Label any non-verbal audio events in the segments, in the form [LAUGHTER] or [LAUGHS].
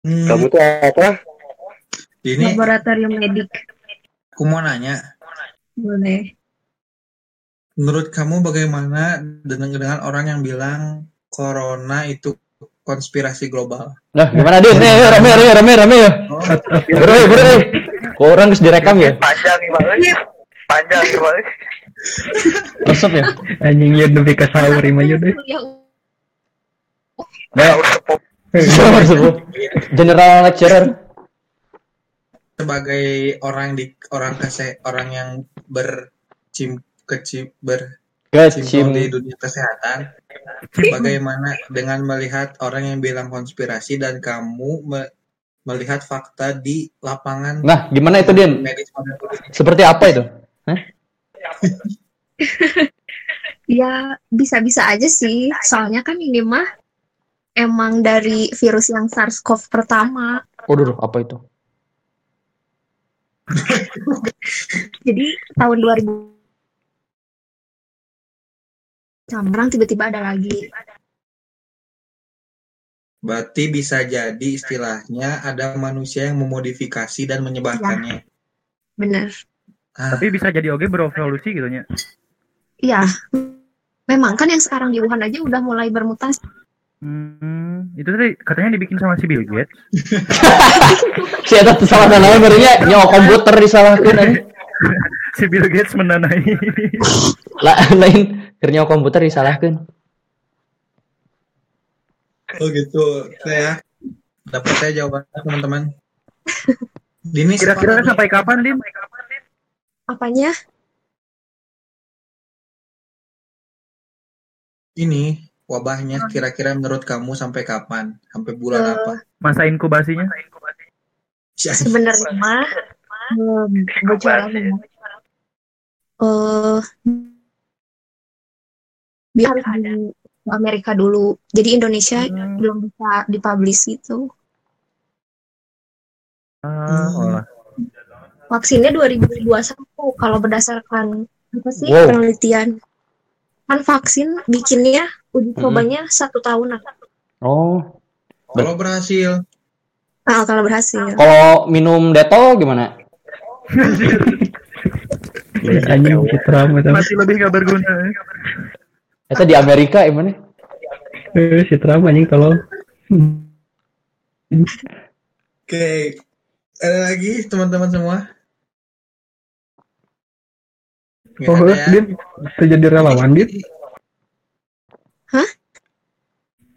Hmm, Kamu tuh apa? ini Laboratorium medik. aku mau nanya, Boleh. menurut kamu bagaimana dengan, dengan orang yang bilang corona itu konspirasi global? Nah, gimana Din? Nih, ayo, rame, rame, rame, rame ya. Oh, Bro, bro, bro. Kok orang harus direkam ya? Panjang nih banget. Panjang nih banget. Resep ya? Anjing ya lebih ke sahur ima deh. Ya, Nah, sepuh. General lecturer. sebagai orang di orang kese orang yang bercim kecim ber Kecim. di dunia kesehatan bagaimana dengan melihat orang yang bilang konspirasi dan kamu me- melihat fakta di lapangan Nah, gimana itu Din? Seperti apa itu? [LAUGHS] ya bisa-bisa aja sih. Soalnya kan ini mah emang dari virus yang SARS-CoV pertama. Waduh, apa itu? [LAUGHS] Jadi tahun 2000 Camrang tiba-tiba ada lagi. berarti bisa jadi istilahnya ada manusia yang memodifikasi dan menyebarkannya Bener. Ah, Tapi bisa jadi oke berevolusi gitu nya. Iya. Memang kan yang sekarang di Wuhan aja udah mulai bermutasi. Hmm, itu tadi katanya dibikin sama si Bill Gates. [LAUGHS] Si eta salah namanya barunya nyawa komputer disalahkeun aja. [LAUGHS] Si Bill Gates mendanai. Lah [LAUGHS] lain nyawa komputer disalahkeun. oh gitu saya dapat saya jawabannya teman-teman Dini Kira-kira sampai kapan, Din? Apanya? ini wabahnya kira-kira menurut kamu sampai kapan sampai bulan Eh, apa Masa inkubasinya? Sebenarnya mah eh, bocoran. Eh biar di Amerika dulu. Jadi Indonesia Hmm. belum bisa dipublish itu. Ah, olah. Vaksinnya 2021 kalau berdasarkan apa sih Wow. penelitian. Kan vaksin bikinnya uji cobanya satu tahunan. Oh, kalau berhasil Nah, kalau berhasil. kalau minum detol gimana? [LAUGHS] Anjing citra macam. Masih lebih gak berguna. Eta di Amerika gimana? Eh, citra anjing tolong. oke ada lagi teman-teman semua Nggak Oh, ya? Din, bisa jadi relawan, Din. Hah?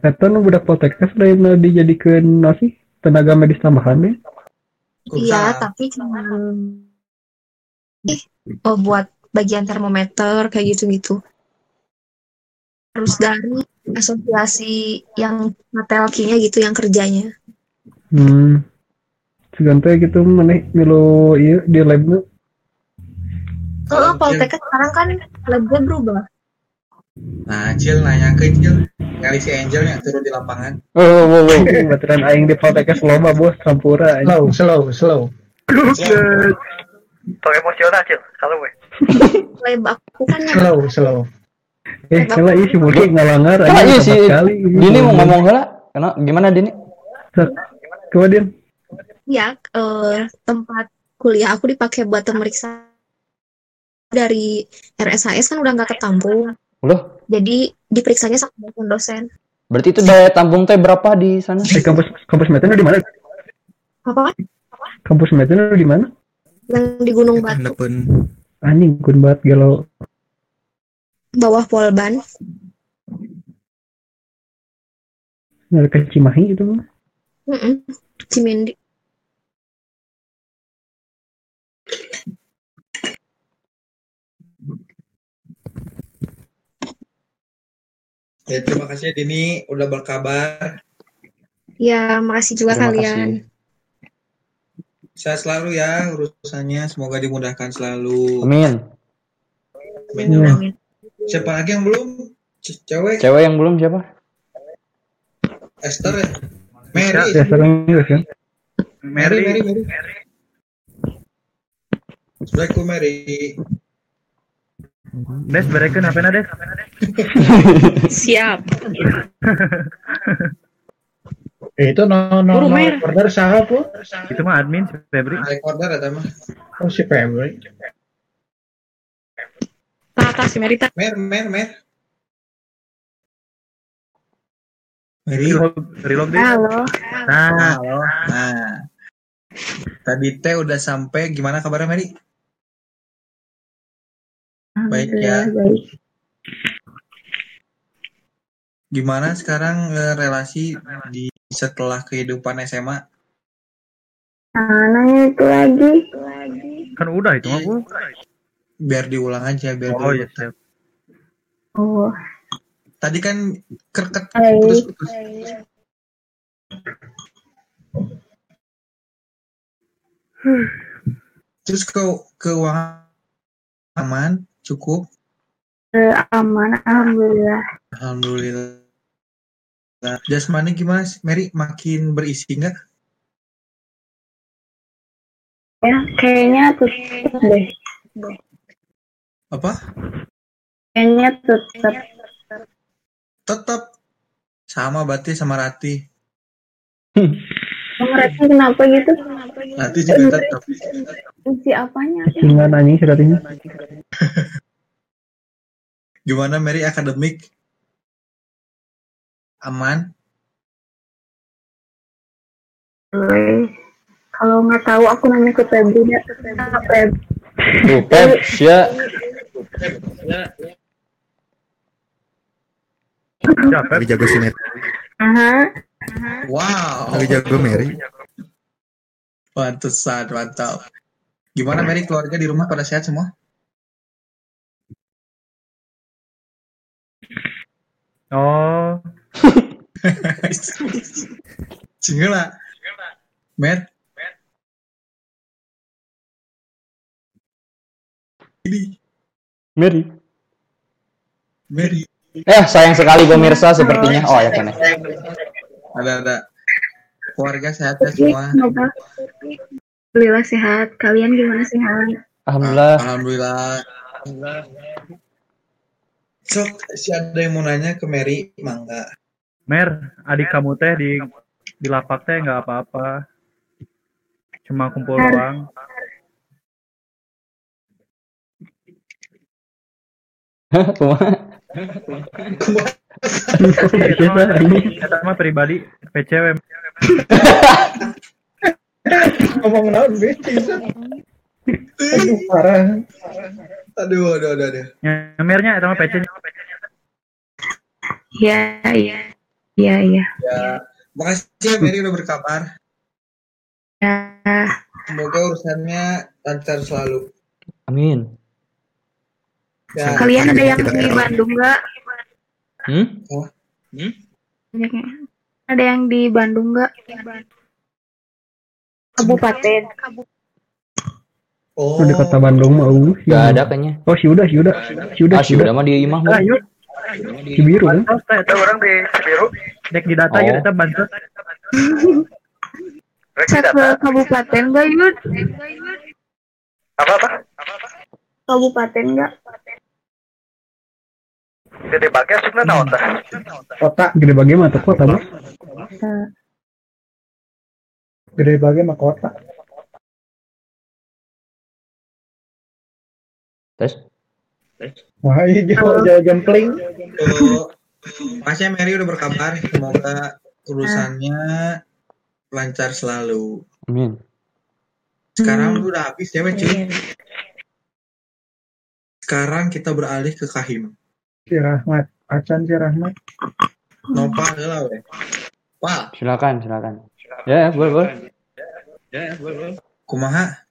Eta nu budak poltekkes lain dijadikan nasi tenaga medis tambahan deh. Iya, Usaha. tapi cuma eh, oh, buat bagian termometer kayak gitu-gitu. Terus dari asosiasi yang matelkinya gitu yang kerjanya. Hmm. Segantai gitu maneh milu ieu di labnya. Oh, Poltekkes sekarang kan labnya berubah. Nah Cil nanya ke Cil kali si Angel yang turun di lapangan Oh, oh, oh. Bateran aing di poltekkes loba bos campura. anjing. Slow, slow, slow. Tuh emosional, Cil. Kalau gue. Lab aku kan Slow, slow. Eh, kalau iya si Muki ngalangar Coba iya sama si sekali. Dini mau ngomong heula. Kenapa gimana Dini? Coba Din. ya eh, tempat kuliah aku dipakai buat pemeriksa dari RSHS kan udah nggak ketampung. Loh, Jadi diperiksanya sama dosen. berarti itu daya tampung teh berapa di sana? Eh, kampus kampus Meten di mana? Apa? Kampus Meten di mana? Yang di Gunung Batu, Anjing kun banget galau. bawah Polban. Ke Cimahi itu mah. Mm-mm. Cimindi. Ya terima kasih ya Dini udah berkabar Ya, makasih juga Terima kalian. kasih. sehat selalu ya urusannya semoga dimudahkan selalu Amin. Amin ya Allah. Amin. siapa lagi yang belum C- cewek Cewek yang belum siapa? Esther ya Mary Ya kan. Mary Mary Mary. Mary Assalamualaikum Mary Des, berekeun HP na, Des. [LAUGHS] Siap. [LAUGHS] Eh, itu no no no Mer. recorder saha pu? Itu mah admin si Febri. recorder atau mah Oh si Febri. Tata si Merita. mer mer mer Reload, reload deh. Halo. Nah, halo nah tadi teh udah sampai gimana kabarnya Mary baik ya Baik. gimana sekarang eh, relasi di setelah kehidupan SMA Nah, nanya itu lagi. kan udah itu mah Bu. biar diulang aja biar Oh diulang. iya, siap. Oh, tadi kan kerket Baik. putus-putus terus ke keuangan aman cukup eh, aman. Alhamdulillah. alhamdulillah jasmani gimana sih? Mary makin berisi nggak Ya, kayaknya tetap deh. apa Kayaknya tetap. tetap sama berarti sama Rati [LAUGHS] Mereka kenapa gitu? Rati juga tetap Fungsi apanya? Singan anjing si Ratinya. [LAUGHS] gimana Mary akademik aman Eh, Kalau nggak tahu aku nanya ke Febri ya. Feb. Tuh, sia. Siap, Feb. Jago si Mary. Aha. Wow Lagi jago Mary. pantesan mantap gimana Mary keluarga di rumah pada sehat semua Oh, [LAUGHS] Cingela. Mer. Ini Mary. Mary. Eh, sayang sekali pemirsa sepertinya. Oh, ya kan. Ada ada. Keluarga sehat ya semua. Alhamdulillah sehat. Kalian gimana sehat? Alhamdulillah. Alhamdulillah. Sok, si ada yang mau nanya ke Mary, mangga. Mer, adik kamu teh di di lapak teh nggak apa-apa. Cuma kumpul doang. Kumaha? Siapa anjing? Kata mah pribadi PCW. Ngomong naon bisa. Aduh parah. Aduh, aduh, aduh, aduh. Nyemernya itu mah PC. Iya, iya. Iya, iya. Ya, makasih ya Mary udah berkabar. Ya, Semoga urusannya lancar selalu. Amin. Ya, kalian ada yang Kita di. Bandung nggak? Hmm? Banyaknya. Ada yang di Bandung nggak? Kabupaten. oh, di kota Bandung mau. Gak ada kayaknya. Oh si udah si udah si udah Ah, si udah udah mah di imah Ah, mah. yuk. si biru. Bansos teh, Ada orang di Cibiru. dek di data Oh. yuk, kita bansos. Cek ke kabupaten nggak, Yud? Apa apa? Kabupaten nggak? Gede bagas sebenarnya naon tah? Kota Gede bagaimana tuh kota bos? gede bagai mah kota. Terus? Wah, iya jauh jauh jempling. Oh, Makasih ya Mary udah berkabar. Semoga urusannya lancar selalu. Amin. Sekarang udah habis ya, cuy. Sekarang kita beralih ke Kahim. Si Rahmat, Acan si Rahmat. Nopal lah, weh. Pal, Silakan, silakan. Ya, boleh, boleh. kumaha?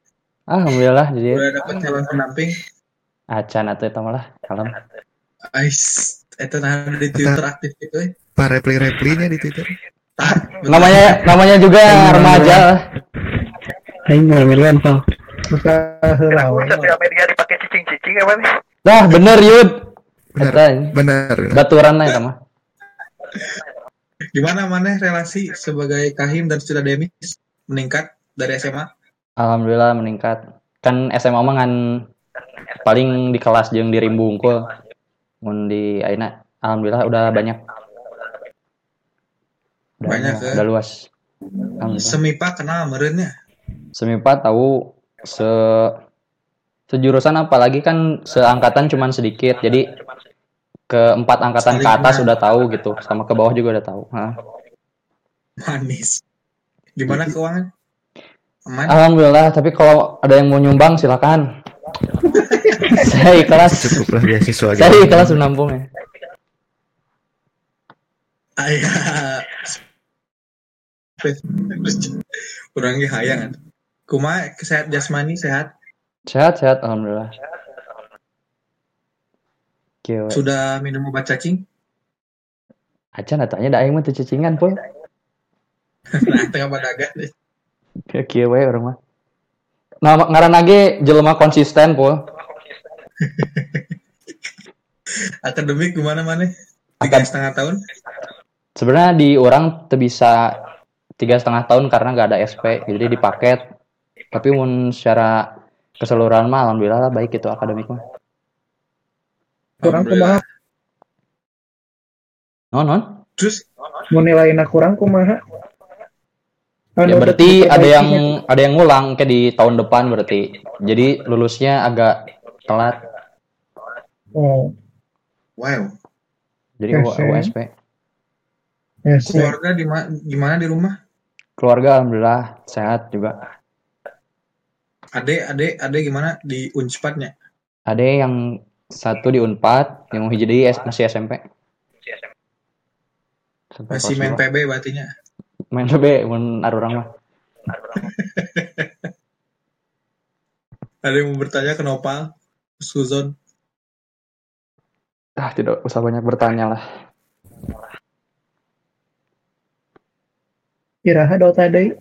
Alhamdulillah jadi Udah dapet calon pendamping? acan atau itu malah kalem. Ais, itu nah di Twitter aktif gitu, eh. Pak repli-replinya di Twitter. Tak, Namanya namanya juga remaja. Val. Buka heula. we. Setiap media dipakai cicing-cicing apa nih? Dah, bener Yud. Ini. bener. Baturan lah itu mah. Gimana mana relasi sebagai Kahim dan sudah Demis meningkat dari SMA? Alhamdulillah meningkat. Kan SMA mah ngan paling di kelas jeung di rimbu unggul. Mun di aina alhamdulillah udah banyak Udah, Banyak, udah, ya? udah luas. Semipa kenal merenya. Semipa tahu se sejurusan apalagi kan seangkatan cuman sedikit. Jadi ke empat angkatan ke Saling atas kenal. udah tahu gitu. Sama ke bawah juga udah tahu. Hah. Manis. Gimana keuangan? Aman? Alhamdulillah, tapi kalau ada yang mau nyumbang silakan. [LAUGHS] saya ikhlas. Cukuplah beasiswa Saya ikhlas menampung ya. Ayah. Kurangnya hayang kan. Kuma sehat jasmani sehat. Sehat, sehat, alhamdulillah. Kieu. Sudah minum obat cacing? Acan datanya da aing mah teu cicingan, Pul. Nah, tengah badaga. Kieu kieu we urang mah. Nama ngaran ge jelema konsisten, Pul. [LAUGHS] Akademik gimana mana? Tiga Akad- setengah tahun? Sebenarnya di orang tuh bisa tiga setengah tahun karena nggak ada SP, jadi di paket. Tapi mun secara keseluruhan mah alhamdulillah lah baik itu akademik mah. Kurang kumaha? Non, non. Terus Mau nilainya kurang kumaha? Ya Anu, berarti ada yang ada yang ngulang kayak di tahun depan berarti. Jadi lulusnya agak telat. Oh, wow. Jadi Yes, ya. USP. ya sih. Keluarga di ma- gimana di rumah? Keluarga alhamdulillah sehat juga. Ade, ade, ade gimana di Unspatnya? Ada yang satu di Unpad, yang hiji jadi S- masih SMP. Sampai Masih main. PB berartinya. main PB mun arurang mah. [LAUGHS] Ada yang mau bertanya ke Nopal? Suzon? Ah, tidak usah banyak bertanya lah. Iraha Dota deui.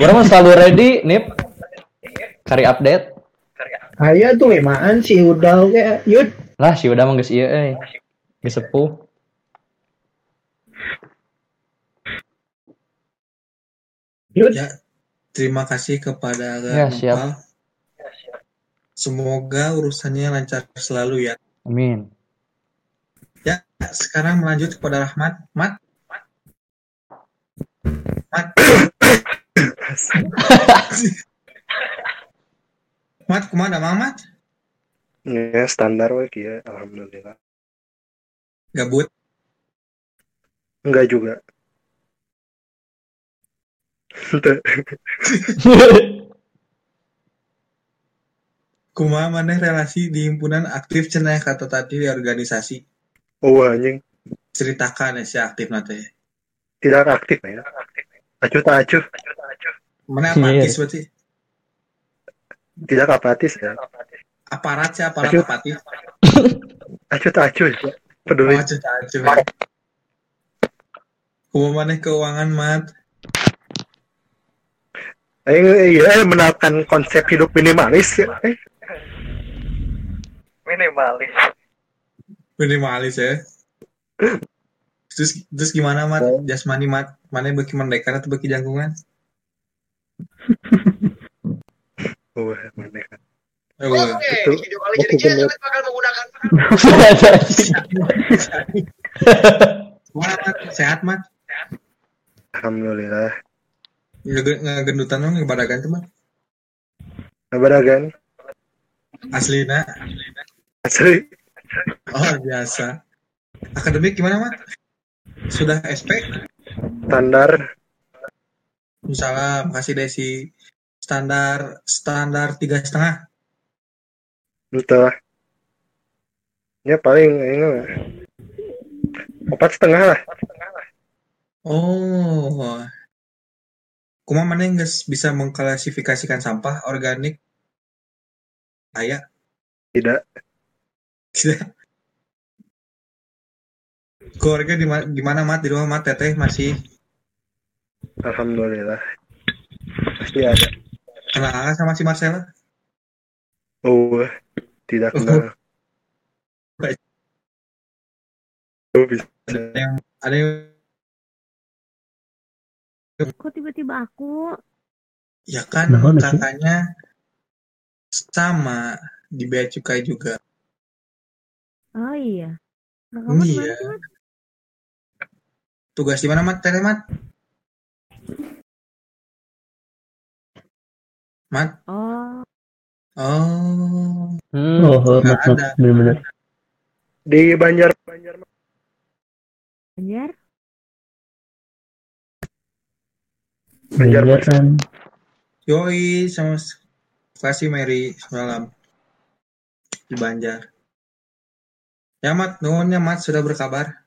Orang selalu ready, Nip. Cari update. Aya tuh limaan sih udah oke. Yud. Lah, si udah mah geus ieu euy. Geus sepuh. Yud. Ya, terima kasih kepada Ya, siap. Nopal. Semoga urusannya lancar selalu ya. Amin. Ya, sekarang melanjut kepada Rahmat. Mat. Mat. Mat, [LAUGHS] [LAUGHS] ke mana Mamat? Ya standar we kieu alhamdulillah. Gabut. Enggak juga. [LAUGHS] Kumaha maneh relasi di himpunan aktif cenah kata tadi di organisasi. oh anjing Ceritakan ya si aktif nanti. tidak aktif ya. Acuh tak acuh. Mana Iya. apatis berarti? Tidak apatis ya. Aparat sih aparat [LAUGHS] Acuh. apatis. Acuh tak acuh. ya. Peduli. Oh, cerita aja. Kumaha maneh keuangan mat. Eh, iya menerapkan konsep hidup minimalis ya. Eh, Minimalis. Minimalis ya. Terus terus gimana mat? Jasmani mat. Mana bagi merdeka atau bagi jangkungan? [LAUGHS] Wah, mereka. Oh, boleh. Itu masih gemuk. Kumaha, Mat? Sehat mat? Alhamdulillah. Nge- Ngegendutan mah ngebadagan tuh mat. Nabaragan. Aslina. Asli. Oh biasa. Akademik gimana mat? Sudah SP? Standar. Misalnya makasih Desi. Standar standar tiga setengah. Entah. Ya paling ini mah. Empat setengah lah. Oh. Kuma mana yang bisa mengklasifikasikan sampah organik? Aya. Tidak. Tidak. Keluarga di ma- gimana mat di rumah mat teteh masih Alhamdulillah. Pasti ada. Kenal sama si Marcella? Oh, tidak kenal. Baik. [LAUGHS] Oh, bisa. Ada yang ada yang Kok tiba-tiba aku? ya kan Naon, Ci? kakaknya sama di bea cukai juga. Oh iya. Nah, kamu Iya. mana sih, Mas? Tugas di mana Mat? Teh Mat? Mat? Oh, Oh, Hmm. Oh, nggak mat, mat. ada. bener-bener. Di Banjar Banjar Banjar? Banjar Banjaran. Yoi sama kasih Mary semalam di Banjar. Ya Mat, nuhunnya Mat sudah berkabar.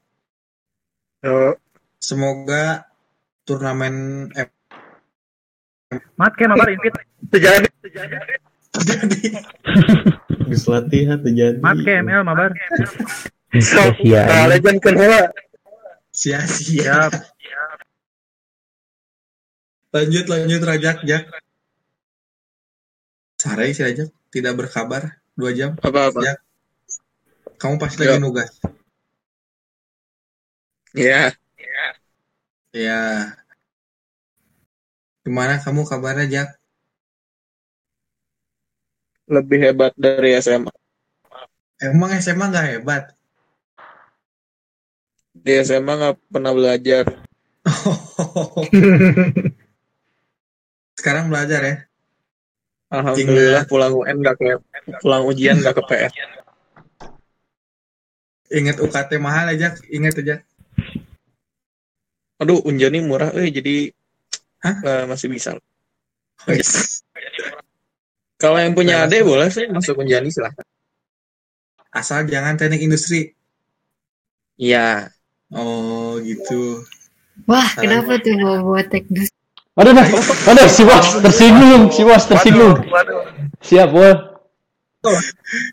Eh, Semoga turnamen eh, Mat kayak mabar invite. Terjadi jadi Geus latihan terjadi. Mat kayak ML mabar. Sia-sia. Nah, legend kan heula. sia-sia. Siap. Lanjut lanjut Rajak, Jak. Sare si Rajak tidak berkabar dua jam. Apa apa? Ya. Kamu pasti lagi nugas. Ya, Ya. Gimana kamu kabarnya, Jak? Lebih hebat dari SMA. Emang SMA nggak hebat? Di SMA nggak pernah belajar. [LAUGHS] Sekarang belajar ya? Alhamdulillah pulang UN nggak ke pulang ujian nggak ke PR. Ingat UKT mahal aja, ingat aja. Aduh, Unjani murah, eh jadi eh, masih bisa. Kalau yang punya ade boleh sih masuk Unjani silahkan. Asal jangan teknik industri. Iya. Oh, gitu. Wah, kenapa tuh mau buat teknis? Aduh, aduh, aduh, si bos tersinggung, si bos tersinggung. Siap, bos.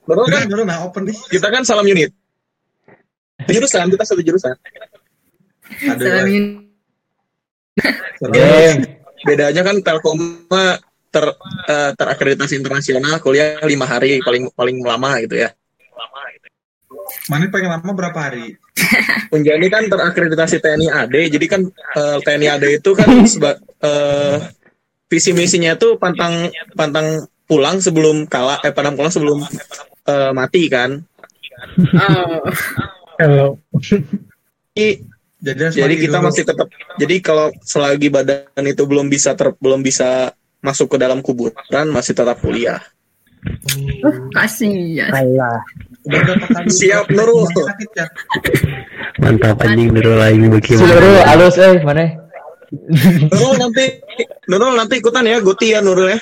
Baru kan, baru nah open nih. Kita kan salam unit. Jurusan, kita satu jurusan. Aduh, Salam woy. yun- Geng. Bedanya kan Telkom ter eh, terakreditasi internasional kuliah lima hari paling paling lama gitu ya. Mana paling lama berapa hari? [LAUGHS] Unjani kan terakreditasi TNI AD, jadi kan eh, TNI AD itu kan seba, eh, visi misinya tuh pantang pantang pulang sebelum kalah, eh pantang pulang sebelum eh, mati kan. Oh, Hello. Jadi, Jadi, jadi kita dulu. masih tetap, jadi kalau selagi badan itu belum bisa ter, belum bisa masuk ke dalam kuburan masih tetap kuliah. uh, kasihan. Alah. Udah berapa kali? Siap Nurul. Sakit ya? Mantap anjing dulu lagi Si bagaimana? Nurul, halus eh, mana? Nurul nanti Nurul nanti ikutan ya Goti ya Nurul ya.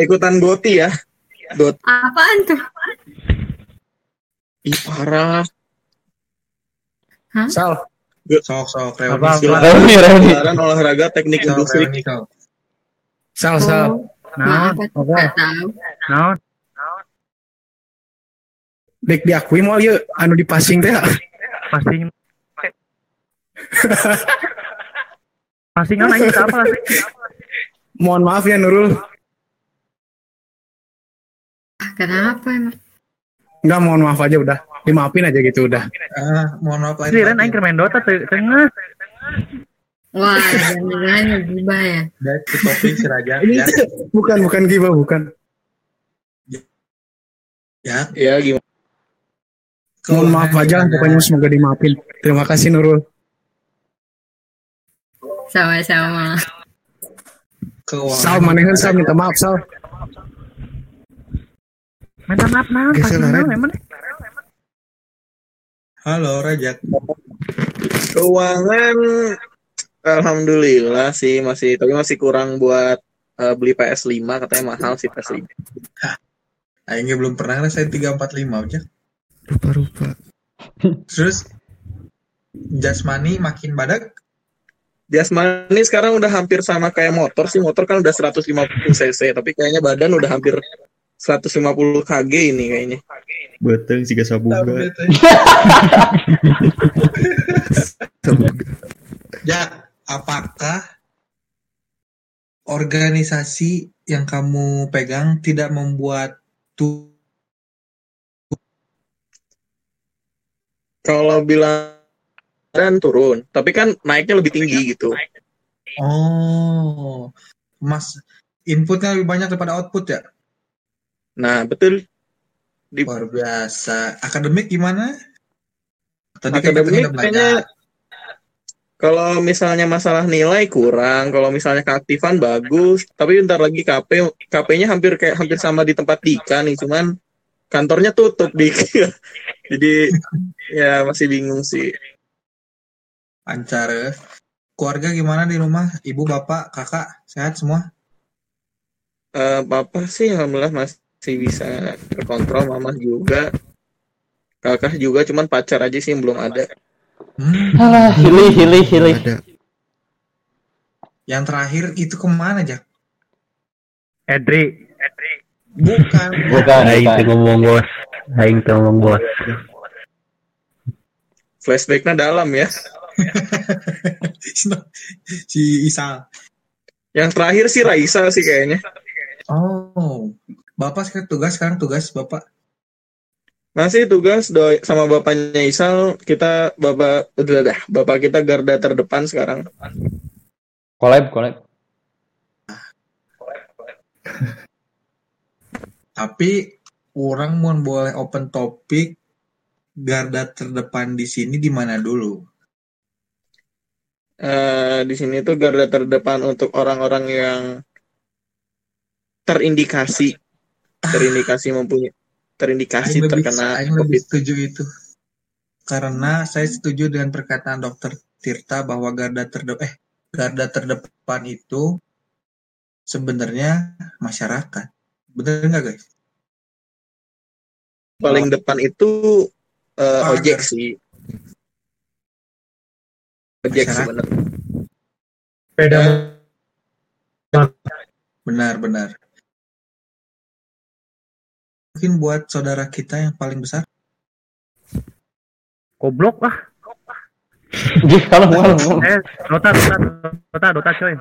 Ikutan Goti ya. Got Apaan tuh? Ih, parah. Hah? Sal. Sok sok reuni. Silakan. Reuni, reuni. Olahraga teknik Sok, industri. Sal, sal. Nggak tahu. Naon? Dek diakui mau yuk anu di passing teh. Passing. Passingan aja apa sih? Mohon maaf ya Nurul. Ah, Kenapa emang? Enggak mohon maaf aja udah. Dimaafin aja gitu udah. Ah, mohon maaf kan batin. aing main Dota teu tengah. Wah, jangan-jangan gibah ya. Dan topik si Raja. Ini Ya, bukan bukan gibah bukan. ya. Ya gimana? Mohon maaf aja pokoknya semoga dimaafin. Terima kasih Nurul. Sama-sama. Sal manehan Sal minta maaf Sal. Minta maaf naon Geus passing laren. naon emang. Halo Rajak. Keuangan Alhamdulillah sih masih tapi masih kurang buat eh, beli PS5 katanya mahal sih PS5. Aingnya belum pernah ngerasain 345 aja. Rupa-rupa. Terus jasmani makin badak. Jasmani sekarang udah hampir sama kayak motor sih. Motor kan udah 150 cc tapi kayaknya badan udah hampir 150 kg ini kayaknya. Beteng jika sabuga. [LAUGHS] Ya, apakah organisasi yang kamu pegang tidak membuat tuh Kalau bilang dan turun, tapi kan naiknya lebih tinggi gitu. Oh, mas inputnya lebih banyak daripada output ya? Nah, betul. Di Luar biasa. Akademik gimana? Tadi kan akademik kayaknya kalau misalnya masalah nilai kurang, kalau misalnya keaktifan bagus, tapi bentar lagi KP KP-nya hampir kayak hampir sama di tempat Dika nih, cuman kantornya tutup di [LAUGHS] jadi ya masih bingung sih. Lancar ya. Keluarga gimana di rumah? Ibu, bapak, kakak, sehat semua? Eh papa sih alhamdulillah masih bisa terkontrol, mama juga. Kakak juga cuman pacar aja sih yang belum ada. Alah, hilih, hilih, hilih. Yang terakhir itu ke mana, Jak? Edri. Bukan. [LAUGHS] Bukan, Aing bukan. teu ngomong bos. Aing teu ngomong bos. Flashbacknya dalam ya. si Isal. Yang terakhir sih Raisa sih kayaknya. Oh, bapak sekarang tugas sekarang tugas bapak. Masih tugas do sama bapaknya Isal, kita bapak udah dah, bapak kita garda terdepan sekarang. Collab, collab. [LAUGHS] Tapi orang mau boleh open topik garda terdepan di sini di mana dulu? Eh di sini tuh garda terdepan untuk orang-orang yang terindikasi terindikasi mempunyai terindikasi lebih, terkena lebih COVID. setuju itu. Karena saya setuju dengan perkataan dokter Tirta bahwa garda terdepan eh garda terdepan itu sebenarnya masyarakat. Bener nggak guys? Paling depan itu eh, Ah, ojek sih. Ojek sebenarnya. Beda. Benar-benar. Mungkin buat saudara kita yang paling besar. Goblok ah. [LAUGHS] Kalau kalau kalau. Eh, Dota, Dota, Dota, Dota coy.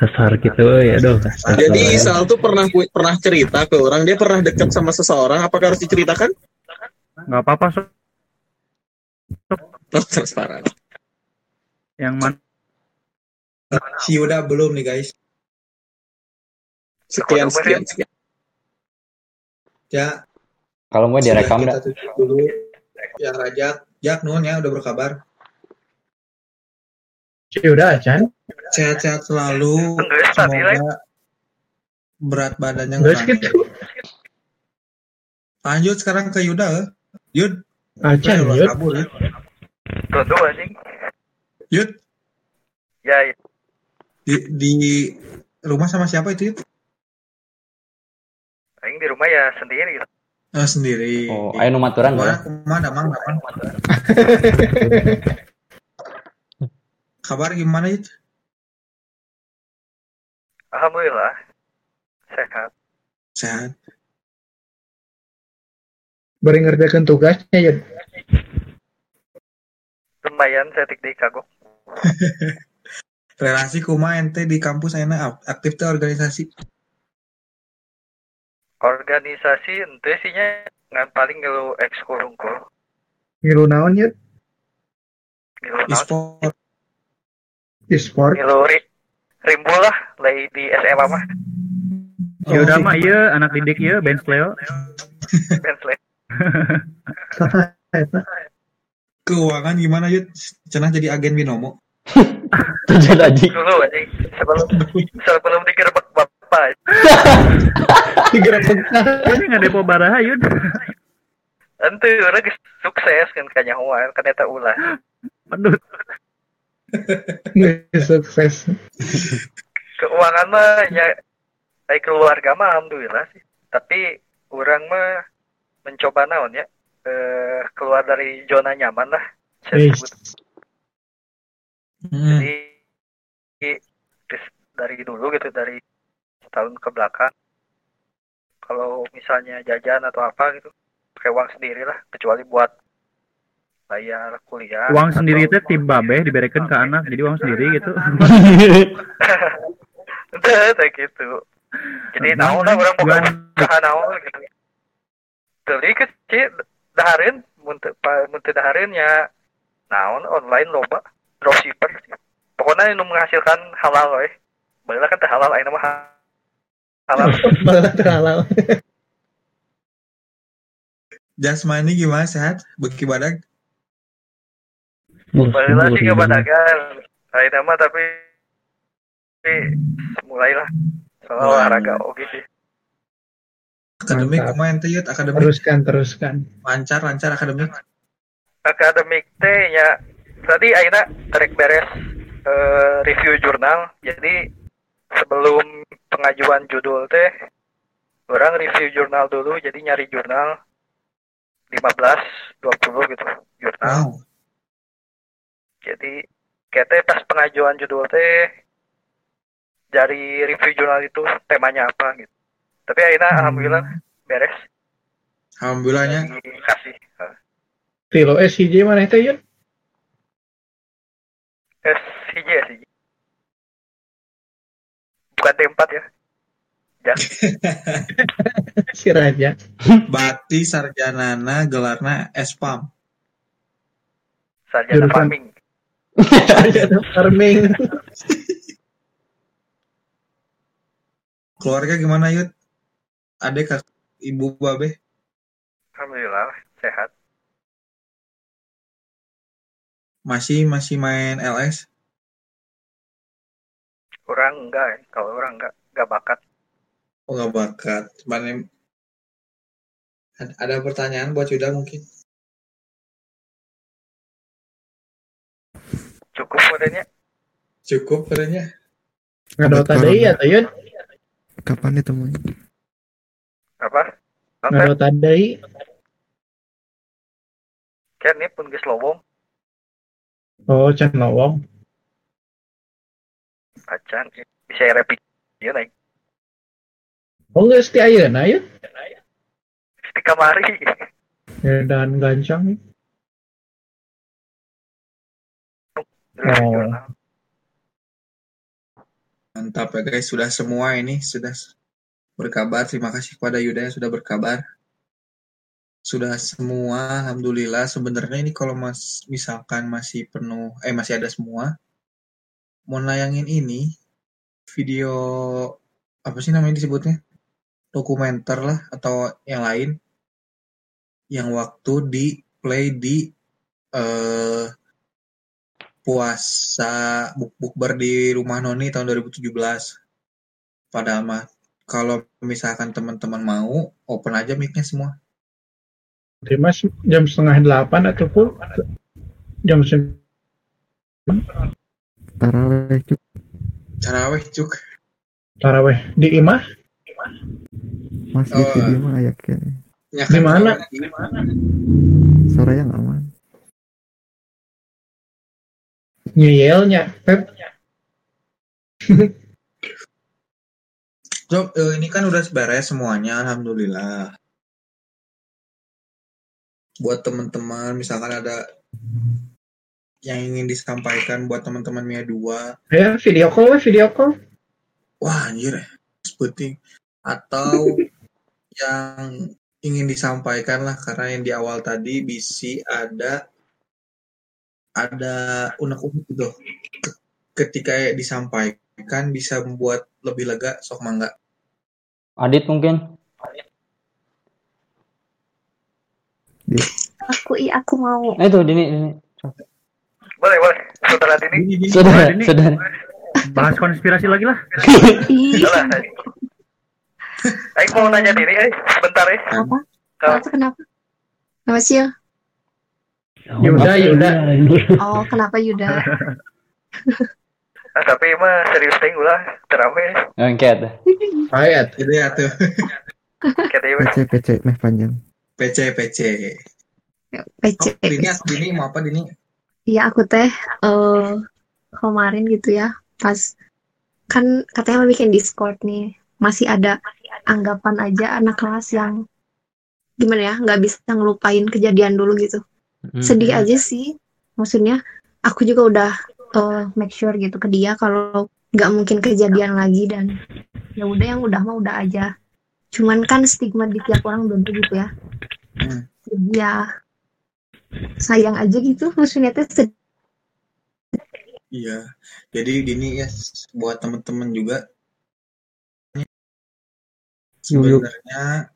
Dasar gitu ya dong. Jadi Isal tuh pernah pernah cerita ke orang dia pernah dekat sama seseorang. Apakah harus diceritakan? Nggak apa-apa, so. Oh, transparan. Yang mana? Si Yuda belum nih guys. Sekian, sekian, sekian. Ya, Kalau mau sudah direkam kita dah. dulu. Yang Rajak, Jak Nun ya udah berkabar. Ya udah, Chan. Sehat-sehat selalu. Semoga berat badannya nggak. Lanjut sekarang ke Yuda. eh. Yud. Acan, Udah, Yud. kabur, Yud. Tuh anjing. Yud, Ya, ya. di, di rumah sama siapa itu Yud? Aing di rumah ya sendiri gitu. Eh, sendiri. Oh, ayo numaturan ya. Ke mana, Mang? Mang? [LAUGHS] Kabar gimana Yud? Alhamdulillah. Sehat. Sehat. Bari ngerjakan tugasnya ya. Lumayan saya tik di kagok. [LAUGHS] Relasi kuma ente di kampus enak aktif tuh organisasi. Organisasi ente sih nya ngan paling ngilu ekskul unggul. Ngilu naon ya? Naon? E-sport. E-sport. Ngilu ri rimbul lah lay di SMA mah. Ya udah mah iya anak didik iya Ben Sleo. [LAUGHS] Bentley. [LAUGHS] Keuangan gimana Yud? Cenah jadi agen binomo. [LAUGHS] Aji. Dulu anjing sebelum sebelum digerebek [LAUGHS] Ini nggak depo baraha yud. Ente orang sukses kan kanyahuan kan eta ulah. Aduh. Sukses. Keuangan mah ya baik keluarga mah alhamdulillah sih. Tapi orang mah mencoba naon ya eh, keluar dari zona nyaman lah. Hmm. Jadi dari dulu gitu dari setahun ke belakang. Kalau misalnya jajan atau apa gitu pakai uang sendiri lah kecuali buat bayar kuliah Uang sendiri itu tim babe diberikan ke anak jadi uang sendiri gitu. Teh, [LAUGHS] teh gitu. Jadi naon lah orang bukan usaha naon gitu. Tadi kecil dahareun mun teu pa- mun teu dahareun ya naon online loba dropshipper. Pokoknya nu menghasilkan halal we Baheula kan halal ayeuna mah ha- halal [LAUGHS] Malah terhalal. Jasmani gimana sehat? Beki badak? Balik lagi ke Badagan. Lain nama tapi tapi mulailah soal olahraga oke sih. Akademik kemarin tuh akademik Teruskan, teruskan. lancar lancar akademik. Akademik teh ya tadi Aina tarik beres eh, review jurnal. Jadi sebelum pengajuan judul teh orang review jurnal dulu jadi nyari jurnal 15 20 gitu jurnal. Wow. Jadi kita pas pengajuan judul teh dari review jurnal itu temanya apa gitu. Tapi Aina alhamdulillah beres Alhamdulillahnya dikasih eh, Filo SCJ mana itu Yun? SCJ SCJ. Bukan T4 ya. Ya. [LAUGHS] Si Raja. Bakti sarjanana gelarna Espam. Sarjana Jurusan- farming. Sarjana farming. Keluarga gimana Yud? Adek kak ibu babe? Alhamdulillah sehat. Masih masih main LS? Orang enggak, ya. kalau orang enggak enggak bakat. Oh nggak bakat. Cuman ada pertanyaan buat Yuda mungkin? Cukup modelnya. Cukup katanya. Ngadota deui ya, Yun. Kapan ditemuin? Apa? Nonton Ngadota deui. kan ini pun geus lowong Oh, can lowong. Acan bisa repeat ya naik Oh, geus ti ayeuna Yun. di kamari. Ya, dan gancang. Oh. Mantap ya guys, sudah semua ini sudah berkabar. Terima kasih kepada Yuda yang sudah berkabar. Sudah semua, alhamdulillah. Sebenarnya ini kalau mas misalkan masih penuh, eh masih ada semua, mau nayangin ini video apa sih namanya disebutnya? Dokumenter lah atau yang lain. Yang waktu di play di eh puasa buk bukber di rumah Noni tahun 2017 padahal mah kalau misalkan teman-teman mau open aja mic-nya semua. Dimas jam setengah delapan atau full? Jam sembilan Taraweh cuk. taraweh cuk taraweh di imah Mas Oh. di video mah ayak ya. Ya Di mana? Sore yang aman. nyeyelnya Pep So, eh, ini kan udah beres semuanya, alhamdulillah. Buat teman-teman, misalkan ada yang ingin disampaikan buat teman-teman Mia 2, ya video call we video call wah anjir, penting. Atau [LAUGHS] yang ingin disampaikan lah, karena yang di awal tadi bisi ada ada unek-unek gitu. Ketika disampaikan bisa membuat lebih lega, sok mangga. Adit mungkin. Aku iya aku mau. Eh itu Dini, Dini. Boleh, boleh. Saudara Dini. Saudara, Dini. saudara. Bahas konspirasi lagi lah. Salah tadi. Aing mau nanya diri, eh, sebentar eh. apa? Kalau Kenapa kenapa? Kenapa sih ya? Yuda Yuda Oh, kenapa Yuda? ah, tapi mah serius ting ulah terawih. Ngangkat. ayat Itu ya tuh. PC PC meh panjang. PC, PC. PC. Oh, Dini, Dini mau apa Dini? Iya aku teh eh kemarin gitu ya pas kan katanya mau bikin Discord nih masih ada anggapan aja anak kelas yang gimana ya nggak bisa ngelupain kejadian dulu gitu. Sedih aja sih maksudnya aku juga udah eh, make sure gitu ke dia kalau nggak mungkin kejadian lagi dan ya udah yang udah mah udah aja. Cuman kan stigma di tiap orang beda gitu ya. Hmm. jadi ya sayang aja gitu maksudnya teh sedih Iya. Jadi Dini ya buat teman-teman juga sebenarnya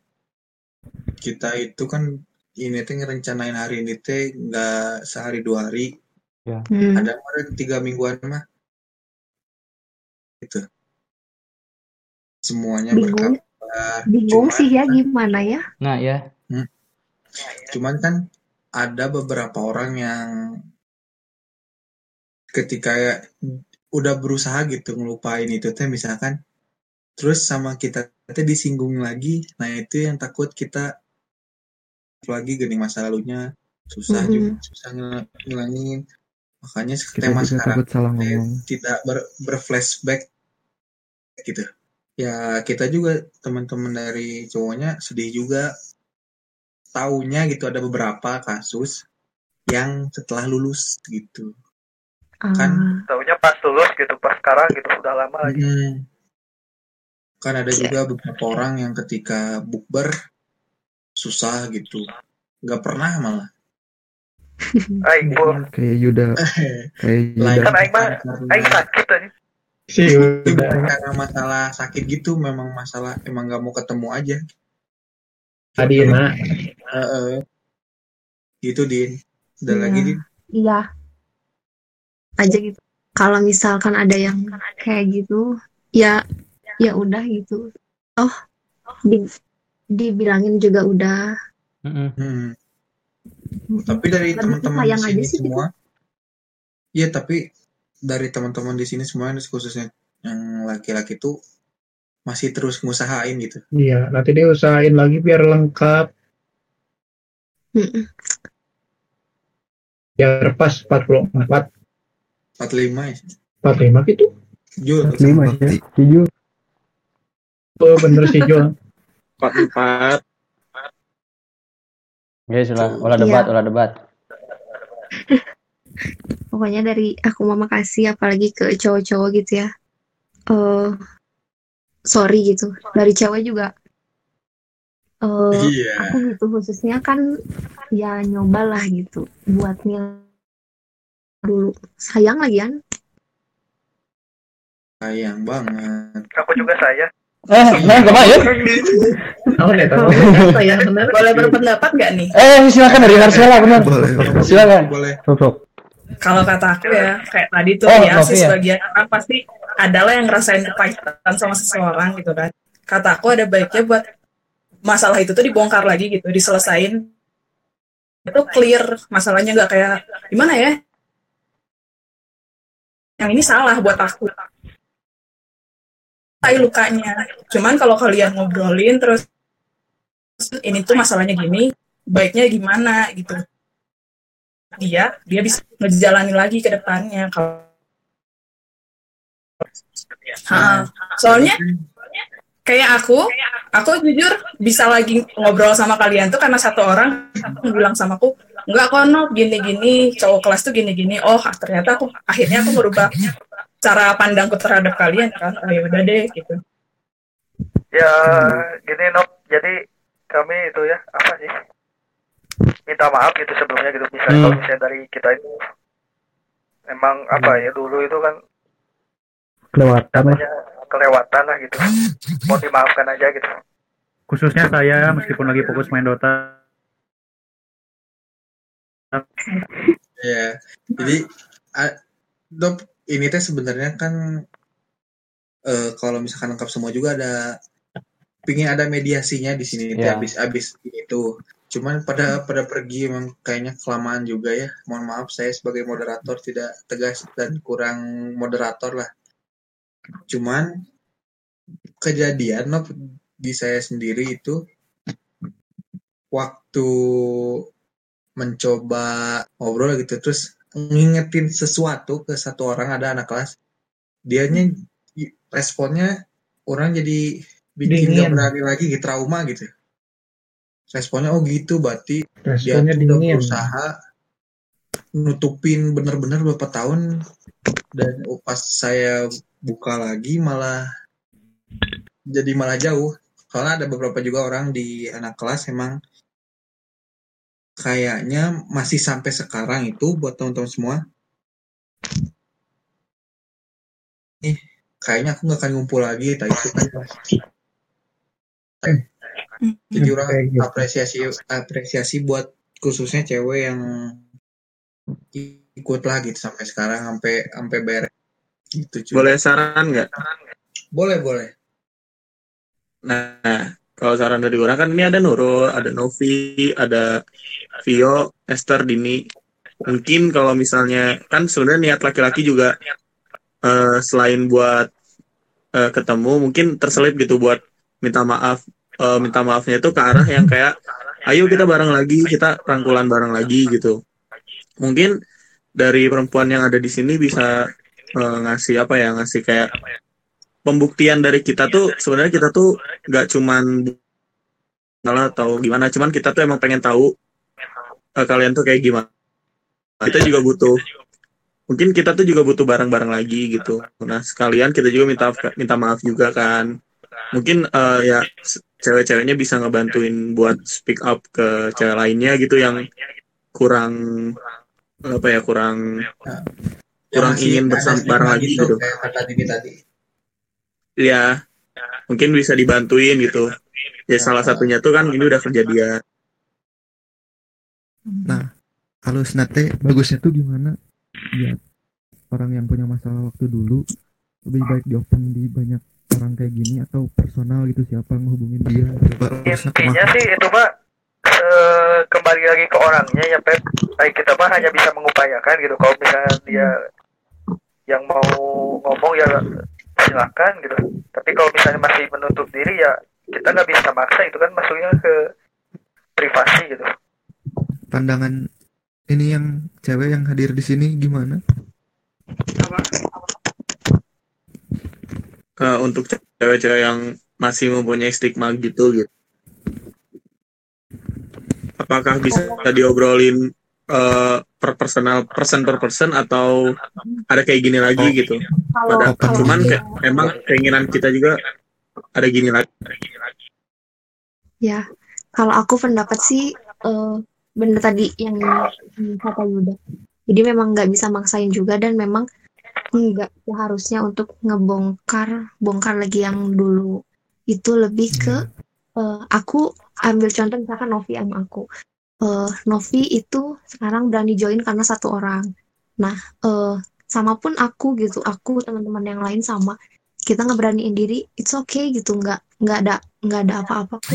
kita itu kan ini teh ngerencanain hari ini teh nggak sehari dua hari Ya. Hmm. ada kemarin tiga mingguan mah itu semuanya Bingung. berkabar Bingung cuman sih ya gimana ya. Nah, ya. Hmm. Cuman kan ada beberapa orang yang ketika ya udah berusaha gitu ngelupain itu teh misalkan terus sama kita teh disinggung lagi nah itu yang takut kita lagi gini masa lalunya susah Mhm. juga susah ngil- ngilangin makanya Kita tema sekarang takut salah ngomong. tidak ber, berflashback gitu ya kita juga teman-teman dari cowoknya sedih juga taunya gitu ada beberapa kasus yang setelah lulus gitu kan Ah, Taunya pas lulus gitu, pas sekarang gitu udah lama lagi. mm, kan ada juga beberapa orang yang ketika bukber susah gitu nggak pernah malah [LAUGHS] Aing Kayak Yuda. [LAUGHS] Kayak Yuda. lain kan aing mah aing sakit aja. Si itu udah. bukan karena masalah sakit gitu memang masalah emang nggak mau ketemu aja Tadi mah Heeh. gitu din udah Iya. lagi din iya. Aja gitu. Kalau misalkan ada yang kayak gitu, ya ya udah gitu. Oh, di, dibilangin juga udah. Hmm. Tapi dari teman-teman di sini sih gitu. semua, iya tapi dari teman-teman di sini semua khususnya yang laki-laki tuh masih terus ngusahain gitu. Iya, nanti dia usahain lagi biar lengkap. Biar pas 44, 45 ya. 45 gitu. Jul. lima ya tujuh Oh, bener sih Jul. empat empat Guys, ulah, ulah debat, Iya. ulah debat. Pokoknya dari aku mau makasih apalagi ke cowok-cowok gitu ya. Eh sorry gitu. Dari cewek juga. Eh Iya. aku gitu khususnya kan ya nyobalah gitu buat mil dulu. Sayang lagi kan? Sayang banget. Aku juga saya. Eh, nah, gak main. Oh, nih tahu. Saya benar. Boleh berpendapat nggak nih? Eh, silakan dari Marcella, benar. Silakan. Boleh. sosok Kalau kata aku ya, kayak tadi tuh Oh, ya, sih ya? sebagian orang pasti adalah yang ngerasain kepahitan sama seseorang gitu kan. Kata aku ada baiknya buat masalah itu tuh dibongkar lagi gitu, diselesain. Itu clear, masalahnya nggak kayak gimana ya? Yang ini salah buat aku. Tai lukanya. Cuman kalau kalian ngobrolin terus ini tuh masalahnya gini, baiknya gimana gitu dia dia bisa ngejalani lagi ke depannya kalau Ha, soalnya kayak aku aku jujur bisa lagi ngobrol sama kalian tuh karena satu orang bilang sama aku enggak kok no gini gini cowok kelas tuh gini gini oh ternyata aku akhirnya aku merubah cara pandangku terhadap kalian kan. Oh ya udah deh gitu. Ya gini Nop, jadi kami itu ya apa sih? Minta maaf gitu sebelumnya gitu misalnya Hmm. kalau misalnya dari kita itu emang apa ya dulu itu kan kelewatan lah namanya kelewatan lah gitu. Mau dimaafkan aja gitu. Khususnya saya meskipun lagi fokus main Dota. Ya. Jadi Dok, ini teh sebenarnya kan eh, kalau misalkan lengkap semua juga ada pingin ada mediasinya di sini teh Iya. habis habis itu. Cuman pada pada pergi emang kayaknya kelamaan juga ya. Mohon maaf saya sebagai moderator tidak tegas dan kurang moderator lah. Cuman kejadian Nop, di saya sendiri itu waktu mencoba ngobrol gitu terus ngingetin sesuatu ke satu orang ada anak kelas dianya responnya orang jadi bikin gak berani lagi gitu trauma gitu responnya oh gitu berarti dia Responnya udah dingin. berusaha nutupin bener-bener beberapa tahun dan pas saya buka lagi malah jadi malah jauh. Soalnya ada beberapa juga orang di anak kelas emang kayaknya masih sampai sekarang itu buat teman-teman semua. Nih kayaknya aku nggak akan ngumpul lagi tadi itu kan jadi orang Kayak gitu. apresiasi apresiasi buat khususnya cewek yang ikut lah gitu sampai sekarang sampai sampai beres gitu cuy. Boleh saran nggak? boleh boleh Nah, kalau saran dari orang kan ini ada Nurul, ada Novi, ada Vio, Esther, Dini. Mungkin kalau misalnya kan sebenarnya niat laki-laki juga eh, selain buat eh, ketemu, mungkin terselip gitu buat minta maaf. Eh, minta maafnya itu ke arah yang kayak, ayo kita bareng lagi, kita rangkulan bareng lagi gitu. Mungkin dari perempuan yang ada di sini bisa eh, ngasih apa ya, ngasih kayak pembuktian dari kita tuh sebenarnya kita tuh nggak cuman salah atau gimana cuman kita tuh emang pengen tahu eh, kalian tuh kayak gimana. Kita juga butuh mungkin kita tuh juga butuh barang-barang lagi gitu. Nah sekalian kita juga minta minta maaf juga kan. Mungkin eh, ya cewek-ceweknya bisa ngebantuin buat speak up ke cewek lainnya gitu yang kurang apa ya kurang kurang masih ingin bareng lagi gitu kayak kata Dini tadi. Ya mungkin bisa dibantuin gitu. Ya salah satunya tuh kan ini udah kejadian. Nah, kalau snate. Bagusnya tuh gimana? Biar orang yang punya masalah waktu dulu lebih baik di open di banyak orang kayak gini atau personal gitu siapa ngehubungin dia gitu. Intinya sih itu pak eh, kembali lagi ke orangnya ya Pep. Kita mah hanya bisa mengupayakan gitu. Kalau misalnya dia yang mau ngomong ya silakan gitu. Tapi kalau misalnya masih menutup diri ya kita nggak bisa maksa itu kan masuknya ke privasi gitu. Pandangan ini yang cewek yang hadir di sini gimana? Eh, untuk cewek-cewek yang masih mempunyai stigma gitu gitu. Apakah bisa diobrolin eh, per personal person per person atau ada kayak gini lagi gitu? Kalau- Pada- kalau- cuman kayak emang keinginan kita juga ada gini lagi. Ya, kalau aku pendapat sih eh, bener tadi yang yang kata Yuda. Jadi memang nggak bisa maksain juga dan memang nggak seharusnya untuk ngebongkar bongkar lagi yang dulu. Itu lebih ke eh, aku ambil contoh misalkan Novi sama aku. Eh, Novi itu sekarang berani join karena satu orang. Nah, eh, sama pun aku gitu, aku teman-teman yang lain sama. Kita ngeberaniin diri, it's okay gitu, nggak nggak ada nggak ada apa-apa kok.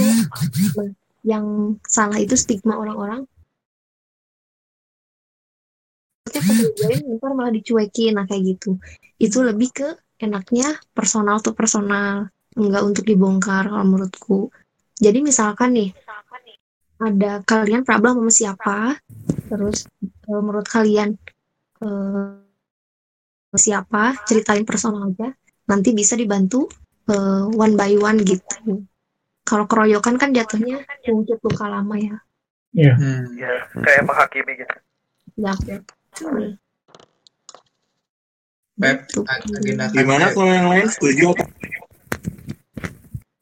Nah, yang salah itu stigma orang-orang. Join, ntar malah dicuekin, nah kayak gitu. Itu lebih ke enaknya personal tuh personal, nggak untuk dibongkar kalau menurutku. Jadi misalkan nih, ada kalian problem sama siapa, terus eh, menurut kalian eh, siapa, ceritain personal aja, nanti bisa dibantu eh, one by one gitu. Kalau keroyokan kan jatuhnya mungkin luka lama ya. Iya. ya kayak menghakimi gitu Ya. Pep, agenda gimana kalau yang lain setuju?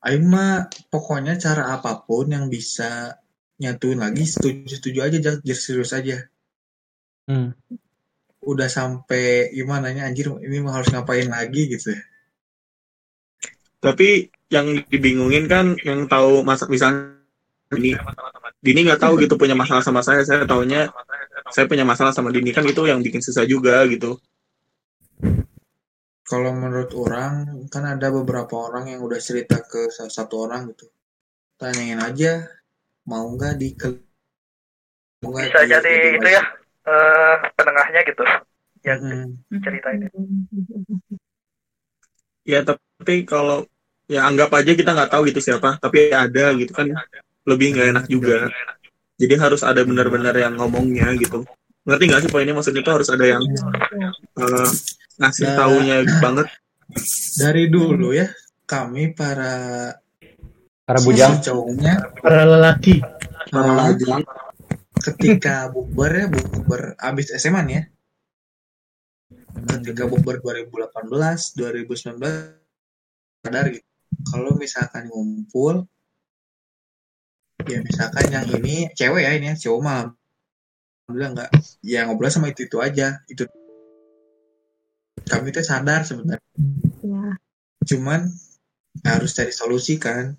Aing mah pokoknya cara apa pun yang bisa nyatuin lagi setuju-setuju aja jadi serius aja. Hmm. Udah sampai gimana nya anjir ini mah harus ngapain lagi gitu. tapi yang dibingungin kan yang tahu masa misalnya Dini Dini nggak tahu gitu punya masalah sama saya. Saya taunya saya punya masalah sama Dini. Kan itu yang bikin susah juga gitu. Kalau menurut orang kan ada beberapa orang yang udah cerita ke salah satu orang gitu. Tanyain aja mau nggak di mau nggak bisa di- jadi di- itu ya eh, penengahnya gitu yang cerita ini ya tapi kalau ya anggap aja kita nggak tahu gitu siapa tapi ada gitu kan lebih nggak enak juga. Jadi harus ada benar-benar yang ngomongnya gitu. Ngerti nggak sih poinnya? Maksudnya itu harus ada yang eh, ngasih Nah. taunya banget. Dari dulu ya kami para Para bujang. cowoknya Para lelaki. para ketika bukber ya bukber abis SMA nih ya. Ketika bukber 2018 2019 sadar gitu. Kalau misalkan ngumpul ya misalkan yang ini cewek ya ini ya cowok mah alhamdulillah nggak ya ngobrol sama itu itu aja itu. Kami tuh sadar sebenarnya. Ya. cuman harus cari solusi kan.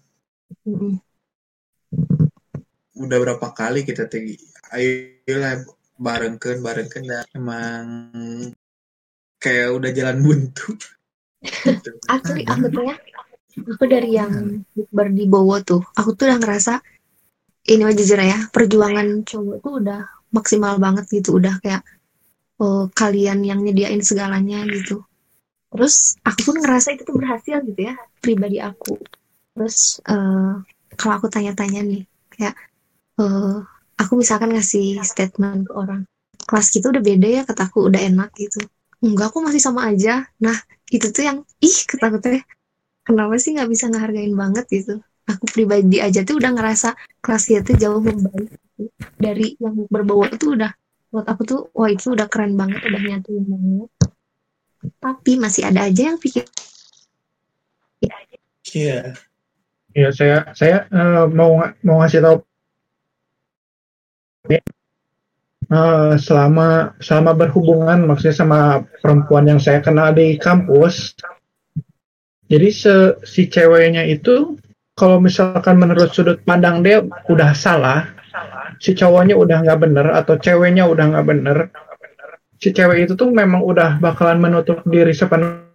Udah berapa kali kita tegi ayolah barengkan barengkan dan emang kayak udah jalan buntu. [LAUGHS] Asli aku tuh ya, aku dari yang bukber di Bowo tuh, aku tuh udah ngerasa ini mah jujur ya, perjuangan cowok tuh udah maksimal banget gitu, udah kayak oh, kalian yang nyediain segalanya gitu. Terus aku pun ngerasa itu tuh berhasil gitu ya, pribadi aku. Terus eh, kalau aku tanya-tanya nih, kayak eh, aku misalkan ngasih statement ke orang, kelas kita udah beda ya, kataku udah enak gitu. Enggak, aku masih sama aja. Nah, itu tuh yang ih teh kenapa sih nggak bisa ngehargain banget gitu aku pribadi aja tuh udah ngerasa kelasnya tuh jauh membaik gitu. dari yang berbau itu udah buat aku tuh wah itu udah keren banget udah nyatuin banget tapi masih ada aja yang pikir Iya. Ya saya saya eh, mau mau ngasih tahu Eh, selama selama berhubungan maksudnya sama perempuan yang saya kenal di kampus. Jadi se, si ceweknya itu kalau misalkan menurut sudut pandang dia udah salah, si cowoknya udah nggak bener atau ceweknya udah nggak bener, si cewek itu tuh memang udah bakalan menutup diri sepenuhnya.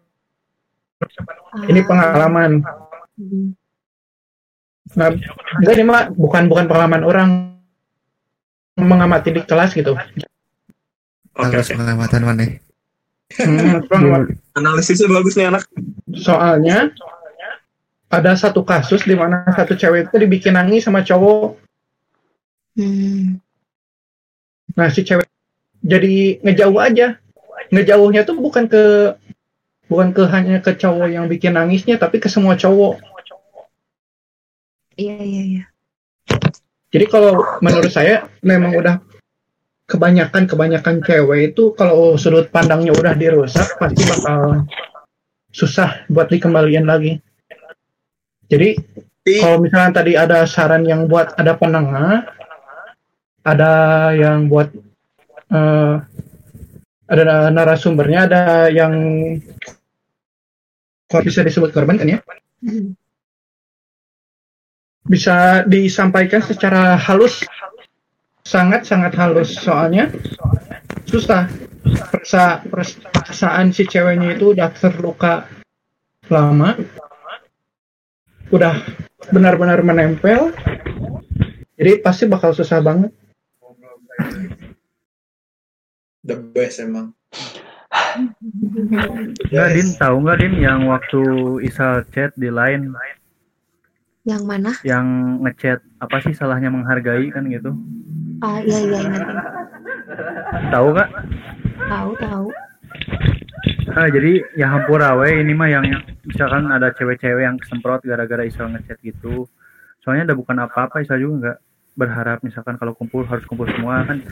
Ini pengalaman. Nah, enggak ini mah bukan bukan pengalaman orang mengamati di kelas gitu. Harus pengamatan mana? Hmm. [LAUGHS] Analisisnya bagus nih anak. Soalnya ada satu kasus di mana satu cewek itu dibikin nangis sama cowok. Nah si cewek jadi ngejauh aja. Ngejauhnya tuh bukan ke bukan ke hanya ke cowok yang bikin nangisnya, tapi ke semua cowok. iya iya iya Jadi kalau menurut saya memang udah kebanyakan kebanyakan cewek itu kalau sudut pandangnya udah dirusak pasti bakal susah buat dikembaliin lagi. Jadi kalau misalnya tadi ada saran yang buat ada penengah, ada yang buat eh, ada narasumbernya, ada yang kok bisa disebut korban kan ya? Bisa disampaikan secara halus, sangat sangat halus soalnya susah. Perasa, perasaan si ceweknya itu udah terluka lama, udah benar-benar menempel, jadi pasti bakal susah banget. The best emang. Nggak, Din, tahu nggak Din yang waktu Isal chat di line yang mana yang ngechat apa sih salahnya menghargai kan gitu? ah iya iya ingat. Tahu nggak? tahu tahu Ah, jadi ya hampura we ini mah yang misalkan ada cewek-cewek yang kesemprot gara-gara Isal ngechat gitu. Soalnya udah bukan apa-apa Isal juga nggak berharap. Misalkan kalau kumpul harus kumpul semua. Kan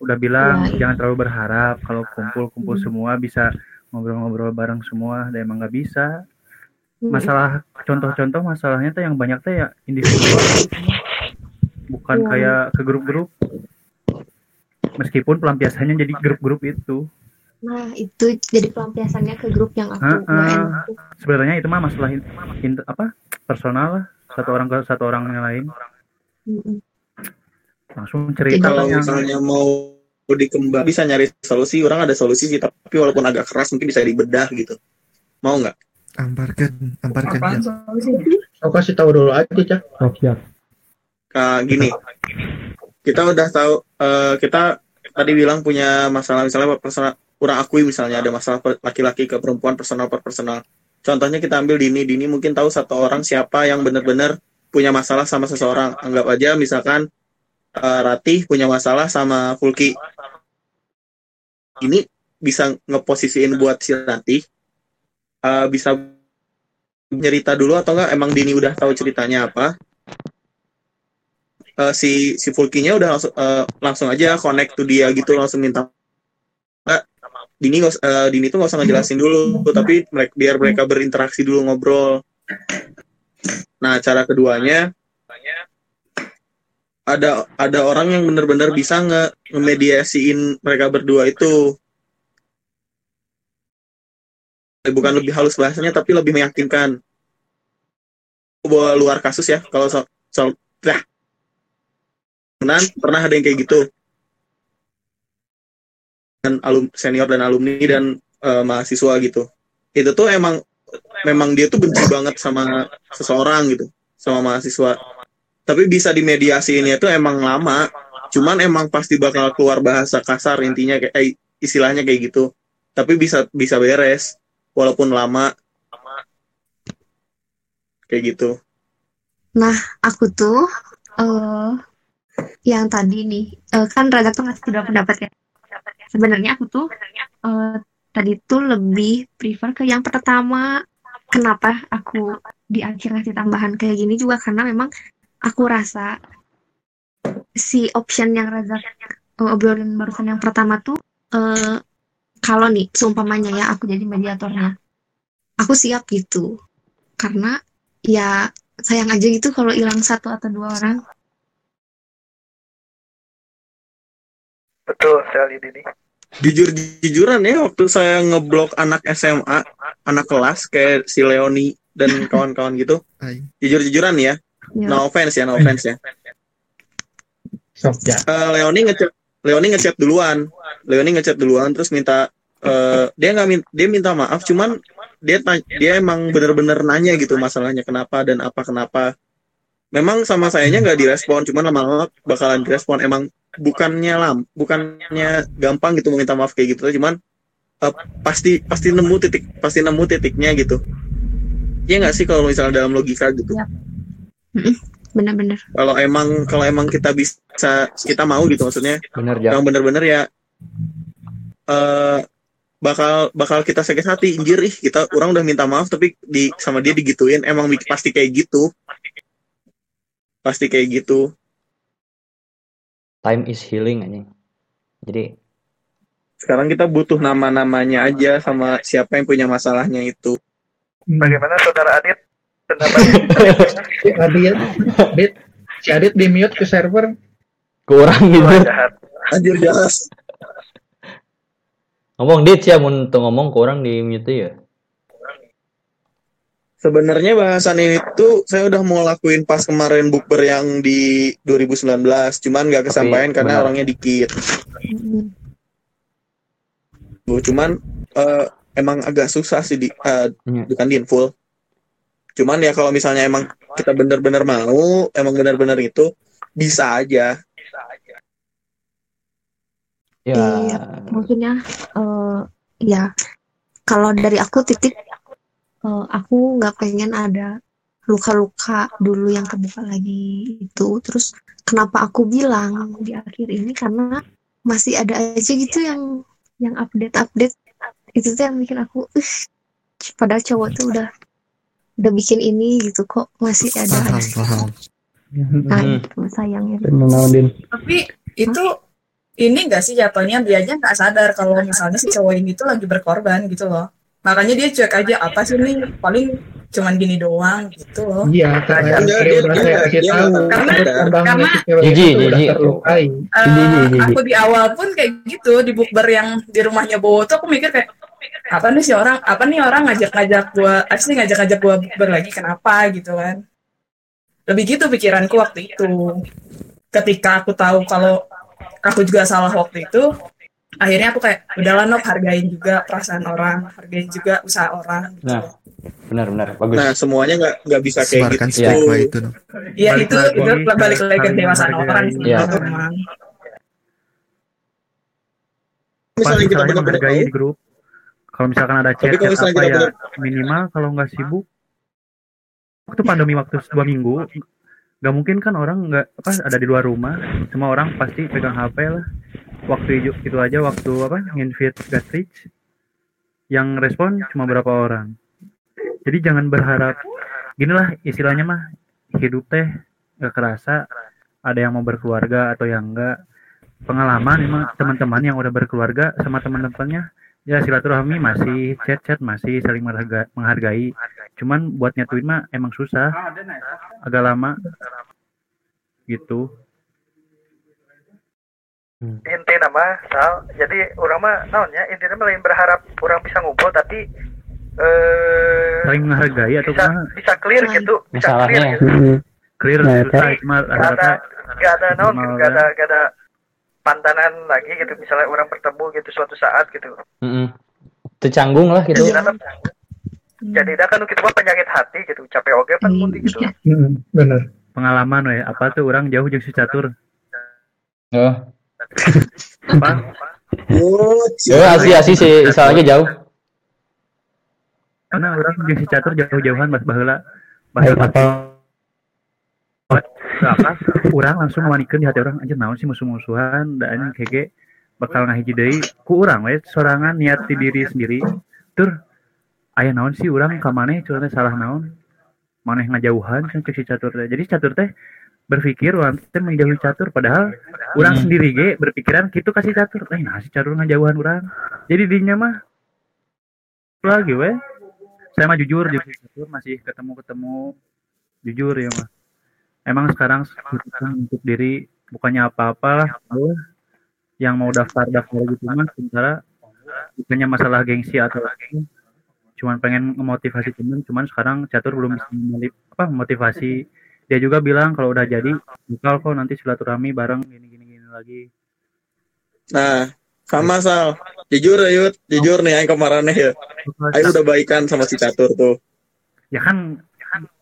udah bilang iya. jangan terlalu berharap. Kalau kumpul-kumpul Hmm. semua. Bisa ngobrol-ngobrol bareng semua. Dan emang nggak bisa. Masalah contoh-contoh masalahnya tuh yang banyak tuh ya individual bukan Iya. kayak ke grup-grup. Meskipun pelampiasannya jadi grup-grup itu nah itu jadi pelampiasannya ke grup yang aku enak tuh. sebenarnya itu mah masalah in- in- apa personal lah satu orang ke satu orang yang lain Mm-mm. langsung cerita Kalau yang misalnya mau dikembang bisa nyari solusi, orang ada solusi sih, tapi walaupun agak keras mungkin bisa dibedah gitu. Mau nggak? Amparkan, amparkan. Apaan solusi? Aku kasih tahu dulu aja, Cak. Siap, siap. Nah, gini, kita udah tahu eh, kita tadi bilang punya masalah misalnya personal kurang akui misalnya ada masalah laki-laki ke perempuan personal per personal. Contohnya kita ambil Dini, Dini mungkin tahu satu orang siapa yang benar-benar punya masalah sama seseorang. Anggap aja misalkan eh, Ratih punya masalah sama Fulki. Ini bisa ngeposisiin buat si Ratih. Eh, bisa nyerita dulu atau enggak emang Dini udah tahu ceritanya apa? Eh, si si Fulkinya udah langsung eh, langsung aja connect to dia gitu langsung minta Nggak, Dini nggak us- eh, Dini tuh nggak usah ngejelasin dulu tapi mereka, biar mereka berinteraksi dulu ngobrol. Nah cara keduanya ada ada orang yang benar-benar bisa nge ngemediasiin mereka berdua itu. Bukan lebih halus bahasanya tapi lebih meyakinkan. Bawa luar kasus ya kalau so, soal nah, himpunan pernah ada yang kayak gitu. Dan alum senior dan alumni dan eh, mahasiswa gitu. Itu tuh emang memang dia tuh benci banget sama seseorang gitu sama mahasiswa. Tapi bisa dimediasiinnya tuh emang lama. Cuman emang pasti bakal keluar bahasa kasar intinya kayak eh, istilahnya kayak gitu. Tapi bisa bisa beres walaupun lama. Kayak gitu. Nah, aku tuh eh yang tadi nih eh, kan Raga tuh ngasih dua pendapat ya. Sebenarnya aku tuh eh, tadi tuh lebih prefer ke yang pertama. Kenapa aku di akhir ngasih tambahan kayak gini juga karena memang aku rasa si option yang Raga eh, obrolin barusan yang pertama tuh eh kalau nih seumpamanya ya aku jadi mediatornya, aku siap gitu karena ya sayang aja gitu kalau hilang satu atau dua orang. Betul sekali Dini. jujur jujuran ya waktu saya ngeblok anak SMA anak kelas kayak si Leoni dan [LAUGHS] kawan-kawan gitu. Jujur jujuran ya. Ya. no offense ya no offense ya. Eh, Leoni ngechat Leoni ngechat duluan. Leoni ngechat duluan terus minta eh, dia nggak min- dia minta maaf cuman dia dia emang bener-bener nanya gitu masalahnya kenapa dan apa kenapa memang sama sayanya nggak direspon cuman lama-lama bakalan direspon. Emang bukannya lam bukannya gampang gitu meminta maaf kayak gitu cuman eh, pasti pasti nemu titik pasti nemu titiknya gitu. Iya nggak sih kalau misalnya dalam logika gitu? Bener-bener. kalau emang kalau emang kita bisa kita mau gitu maksudnya Bener, Ja. yang bener-bener ya eh bakal bakal kita sakit hati. Injir ih kita orang udah minta maaf tapi di sama dia digituin. Emang pasti kayak gitu pasti kayak gitu Time is healing anjing. Jadi sekarang kita butuh nama-namanya aja sama siapa yang punya masalahnya itu Bagaimana saudara Adit? Si [LAUGHS] Adit, Adit, si Adit di mute ke server. kurang gitu. anjir jelas Ngomong dit ya mun tuh ngomong kurang di mute ya. Sebenarnya bahasan ini tuh saya udah mau lakuin pas kemarin bukber yang di 2019, cuman nggak kesampaian karena benar. orangnya dikit. Tuh, Cuman eh, emang agak susah sih di eh, bukan di full. Cuman ya kalau misalnya emang kita bener-bener mau, emang bener-bener itu bisa aja. Ya. Iya, maksudnya eh ya kalau dari aku titik eh, aku nggak pengen ada luka-luka dulu yang kebuka lagi itu. Terus kenapa aku bilang di akhir ini? Karena masih ada aja gitu yang yang update-update itu tuh yang bikin aku ih padahal cowok tuh udah udah bikin ini gitu kok masih ada Paham, paham. nah itu sayangnya Tapi itu ini enggak sih jatuhnya? Dia aja nggak sadar kalau misalnya si cowok ini tuh lagi berkorban gitu loh. Makanya dia cuek aja apa sih nih paling cuman gini doang gitu loh. Iya, karena Enggak, dia dia- udah saya kasih tahu. karena- karena- si cewek Jiji, itu udah jiji. terlukai. Eh, aku di awal pun kayak gitu di bukber yang di rumahnya Bowo tuh aku mikir kayak apa nih si orang apa nih orang ngajak-ngajak gua asli ngajak-ngajak gua bukber lagi kenapa gitu kan lebih gitu pikiranku waktu itu ketika aku tahu kalau aku juga salah waktu itu akhirnya aku kayak udahlah Nop hargain juga perasaan orang hargain juga usaha orang Nah, benar benar bagus. Nah, semuanya nggak nggak bisa kayak Sebarkan gitu. stigma itu. Iya itu itu balik lagi ke dewasaan orang sih Iya. memang Misalnya kita menghargai grup. Kalau misalkan ada chat, chat apa ya minimal kalau nggak sibuk. Waktu pandemi waktu dua minggu, nggak mungkin kan orang nggak apa ada di luar rumah. Semua orang pasti pegang HP lah. Waktu itu, aja waktu apa nginvite Gatrich yang respon cuma berapa orang. Jadi jangan berharap ginilah istilahnya mah hidup teh nggak kerasa ada yang mau berkeluarga atau yang enggak pengalaman emang teman-teman yang udah berkeluarga sama teman-temannya ya silaturahmi masih chat-chat masih saling mengharga- menghargai. Cuman buat nyatuin mah emang susah agak lama gitu inti nama sal jadi orang mah naonnya intinya mah lain berharap orang bisa ngumpul tapi eh saling menghargai atau bisa kumaha? bisa clear gitu bisa clear Masalahnya gitu clear Nah, susah eta. cuma rata-rata gak ada naon Normal, gak ada kan? gak ada pantanan lagi gitu misalnya orang bertemu gitu suatu saat gitu Mm-mm. Tercanggung lah gitu. jadi dah jadi dah kan kita penyakit hati gitu capek oke pan mundi gitu Hmm, bener. Pengalaman we, apa tuh orang jauh jeung si catur. Oh. Apa? Oh, Ya, asli asli si Isal lagi jauh. Karena orang si catur jauh-jauhan mas baheula. Baheula apa? Orang langsung wanikeun di hati orang anjir naon sih musuh-musuhan da anjing kege bakal ngahiji deui ku urang we sorangan niat di diri sendiri. Tur aya naon sih urang ka maneh salah naon? Maneh ngajauhan cek si catur teh. Jadi catur teh berpikir orang teh menjauhi catur padahal orang Hmm. sendiri ge berpikiran gitu kasih catur. Eh nah si catur ngajauhan orang. Jadi dinya mah lagi we. Saya mah jujur si catur masih ketemu-ketemu jujur ya mah. Emang sekarang keputusan untuk diri bukannya apa-apa lah Allah yang mau daftar-daftar gitu mah sementara bukannya masalah gengsi atau apa, cuman pengen memotivasi temen cuman sekarang catur belum bisa apa motivasi dia juga bilang kalau udah jadi bakal kok nanti silaturahmi bareng gini gini gini lagi Nah, sama Sal. Jujur Ayut, jujur nih aing kemarin ya. Aing udah baikan sama si Catur tuh. ya kan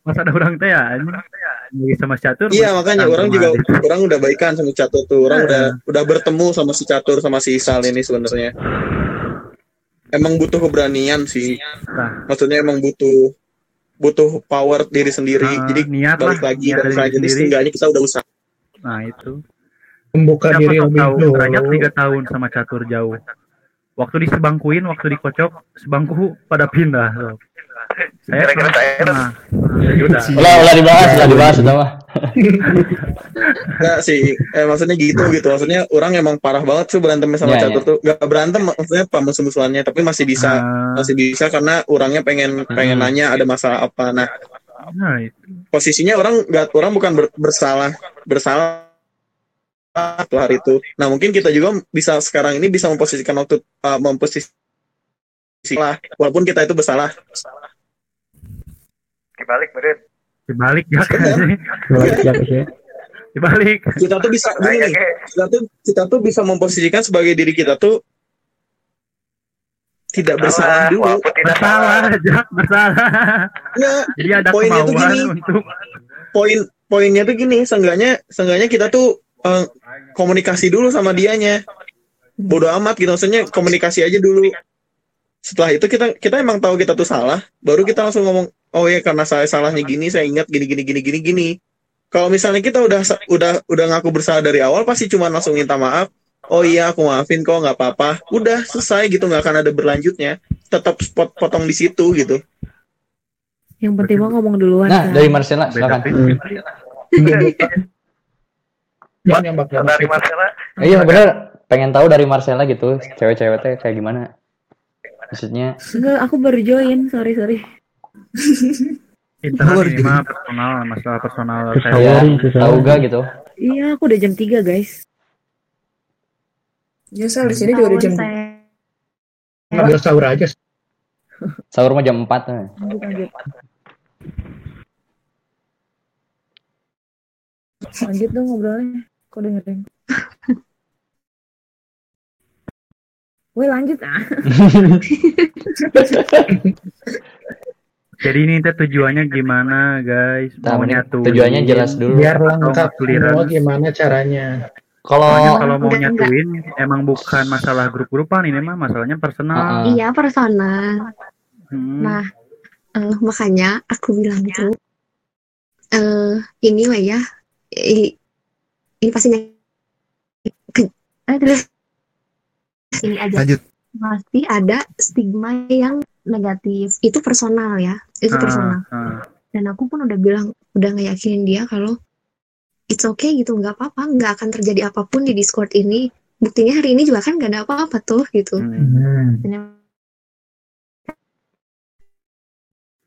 masa ada orang teh ya lagi sama si catur Iya makanya orang juga Adit. orang udah baikan sama Catur tuh. Orang udah udah bertemu sama si Catur sama si Isal ini sebenarnya. Emang butuh keberanian sih. Nah. Maksudnya emang butuh butuh power diri sendiri. Ah, Jadi niat balik lah, lagi niat dari lagi. Jadi sendiri. setidaknya kita udah usaha. nah itu Membuka Siapa diri tahu lebih tahu. Derajat tiga tahun sama catur jauh waktu disebangkuin waktu dikocok sebangku pada pindah tuh. Saya Kira-kira saya nah, ya udah dibahas, ulah dibahas itu mah. Enggak sih, eh, maksudnya gitu gitu. Maksudnya orang emang parah banget tuh berantem sama Iya, Catur iya. tuh. Gak berantem maksudnya apa musuh-musuhannya, tapi masih bisa Ah. masih bisa karena orangnya pengen pengen Hmm. nanya ada masalah apa. Nah, nah itu posisinya orang nggak orang bukan ber- bersalah bersalah tuh hari itu. Nah mungkin kita juga bisa sekarang ini bisa memposisikan waktu uh, memposisi lah walaupun kita itu bersalah. Dibalik beren dibalik ya kan Balik ya, ya. dibalik Kita tuh bisa gini kita tuh kita tuh bisa memposisikan sebagai diri kita tuh tidak bersalah dulu. walaupun tidak bersalah Jak bersalah Ya, jadi ada Poinnya tuh gini. untuk poin poinnya tuh gini, seenggaknya seenggaknya kita tuh eh, komunikasi dulu sama dianya. Bodoh amat gitu, maksudnya komunikasi aja dulu. Setelah itu kita kita emang tahu kita tuh salah, baru kita langsung ngomong, oh ya karena saya salahnya gini, saya ingat gini gini gini gini gini. Kalau misalnya kita udah udah udah ngaku bersalah dari awal, pasti cuma langsung minta maaf. Oh iya, aku maafin kok, nggak apa-apa. Udah selesai gitu, nggak akan ada berlanjutnya. Tetap spot potong di situ gitu. Yang penting mah ngomong duluan. Nah, kan. dari Marcella silakan. Yang yang bakal dari Marcella Eh, Iya bener, pengen tahu dari Marcella gitu, cewek-cewek teh kayak gimana? Maksudnya, Enggak, aku baru join. Sorry, sorry. Internal ini mah personal masalah personal ya, sih, tahu gak gitu? Iya, aku udah jam 3, guys. Ya, Sal, di sini juga udah jam saya. Ambil sahur aja. Sahur mah jam 4 nah. Lanjut, lanjut. Lanjut dong ngobrolnya. Kok dengerin? Woi lanjut ah. [LAUGHS] [LAUGHS] jadi ini tujuannya gimana guys Nah, mau nyatuin tujuannya jelas dulu. Biar lengkap semua gimana caranya. Kalau kalau mau enggak, enggak. nyatuin emang bukan masalah grup-grupan ini mah masalahnya personal. Ah. Iya personal. Hmm. Nah, eh, makanya aku bilang itu eh ini lah ya. Ini pasti ny- ke- eh, terus ini aja Lanjut. pasti ada stigma yang negatif. Itu personal ya. Itu Ah, personal. ah. Dan aku pun udah bilang udah ngeyakinin dia kalau it's okay gitu nggak apa-apa nggak akan terjadi apa pun di Discord ini. Buktinya hari ini juga kan nggak ada apa-apa tuh gitu. Hmm. Dan yang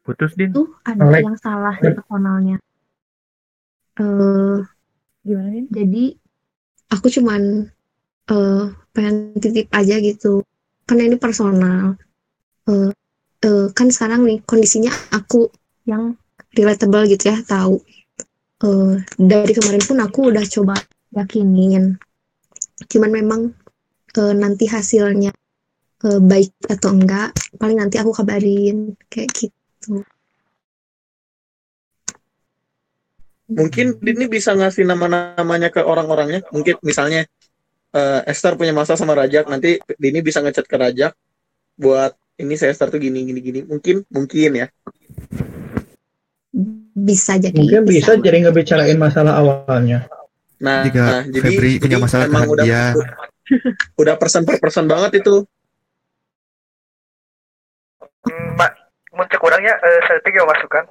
Putus din. itu ada Like. yang salah di personalnya. Eh Gimana nih? jadi aku cuman eh pengen titip aja gitu karena ini personal eh eh, kan sekarang nih kondisinya aku yang relatable gitu ya tahu eh, dari kemarin pun aku udah coba yakinin. Cuman memang eh, nanti hasilnya eh, baik atau enggak, paling nanti aku kabarin kayak gitu. Mungkin Dini bisa ngasih nama-namanya ke orang-orangnya. Mungkin misalnya eh, Esther punya masalah sama Rajak, nanti Dini bisa ngechat ke Rajak buat ini saya Esther tuh gini gini gini. Mungkin mungkin ya. Bisa jadi. Mungkin bisa jadi ngebicarain masalah awalnya. Nah, Jika nah, jadi, Febri punya jadi masalah emang udah dia. [LAUGHS] udah person per person banget itu. Mak muncul kurangnya eh, saya tiga masukan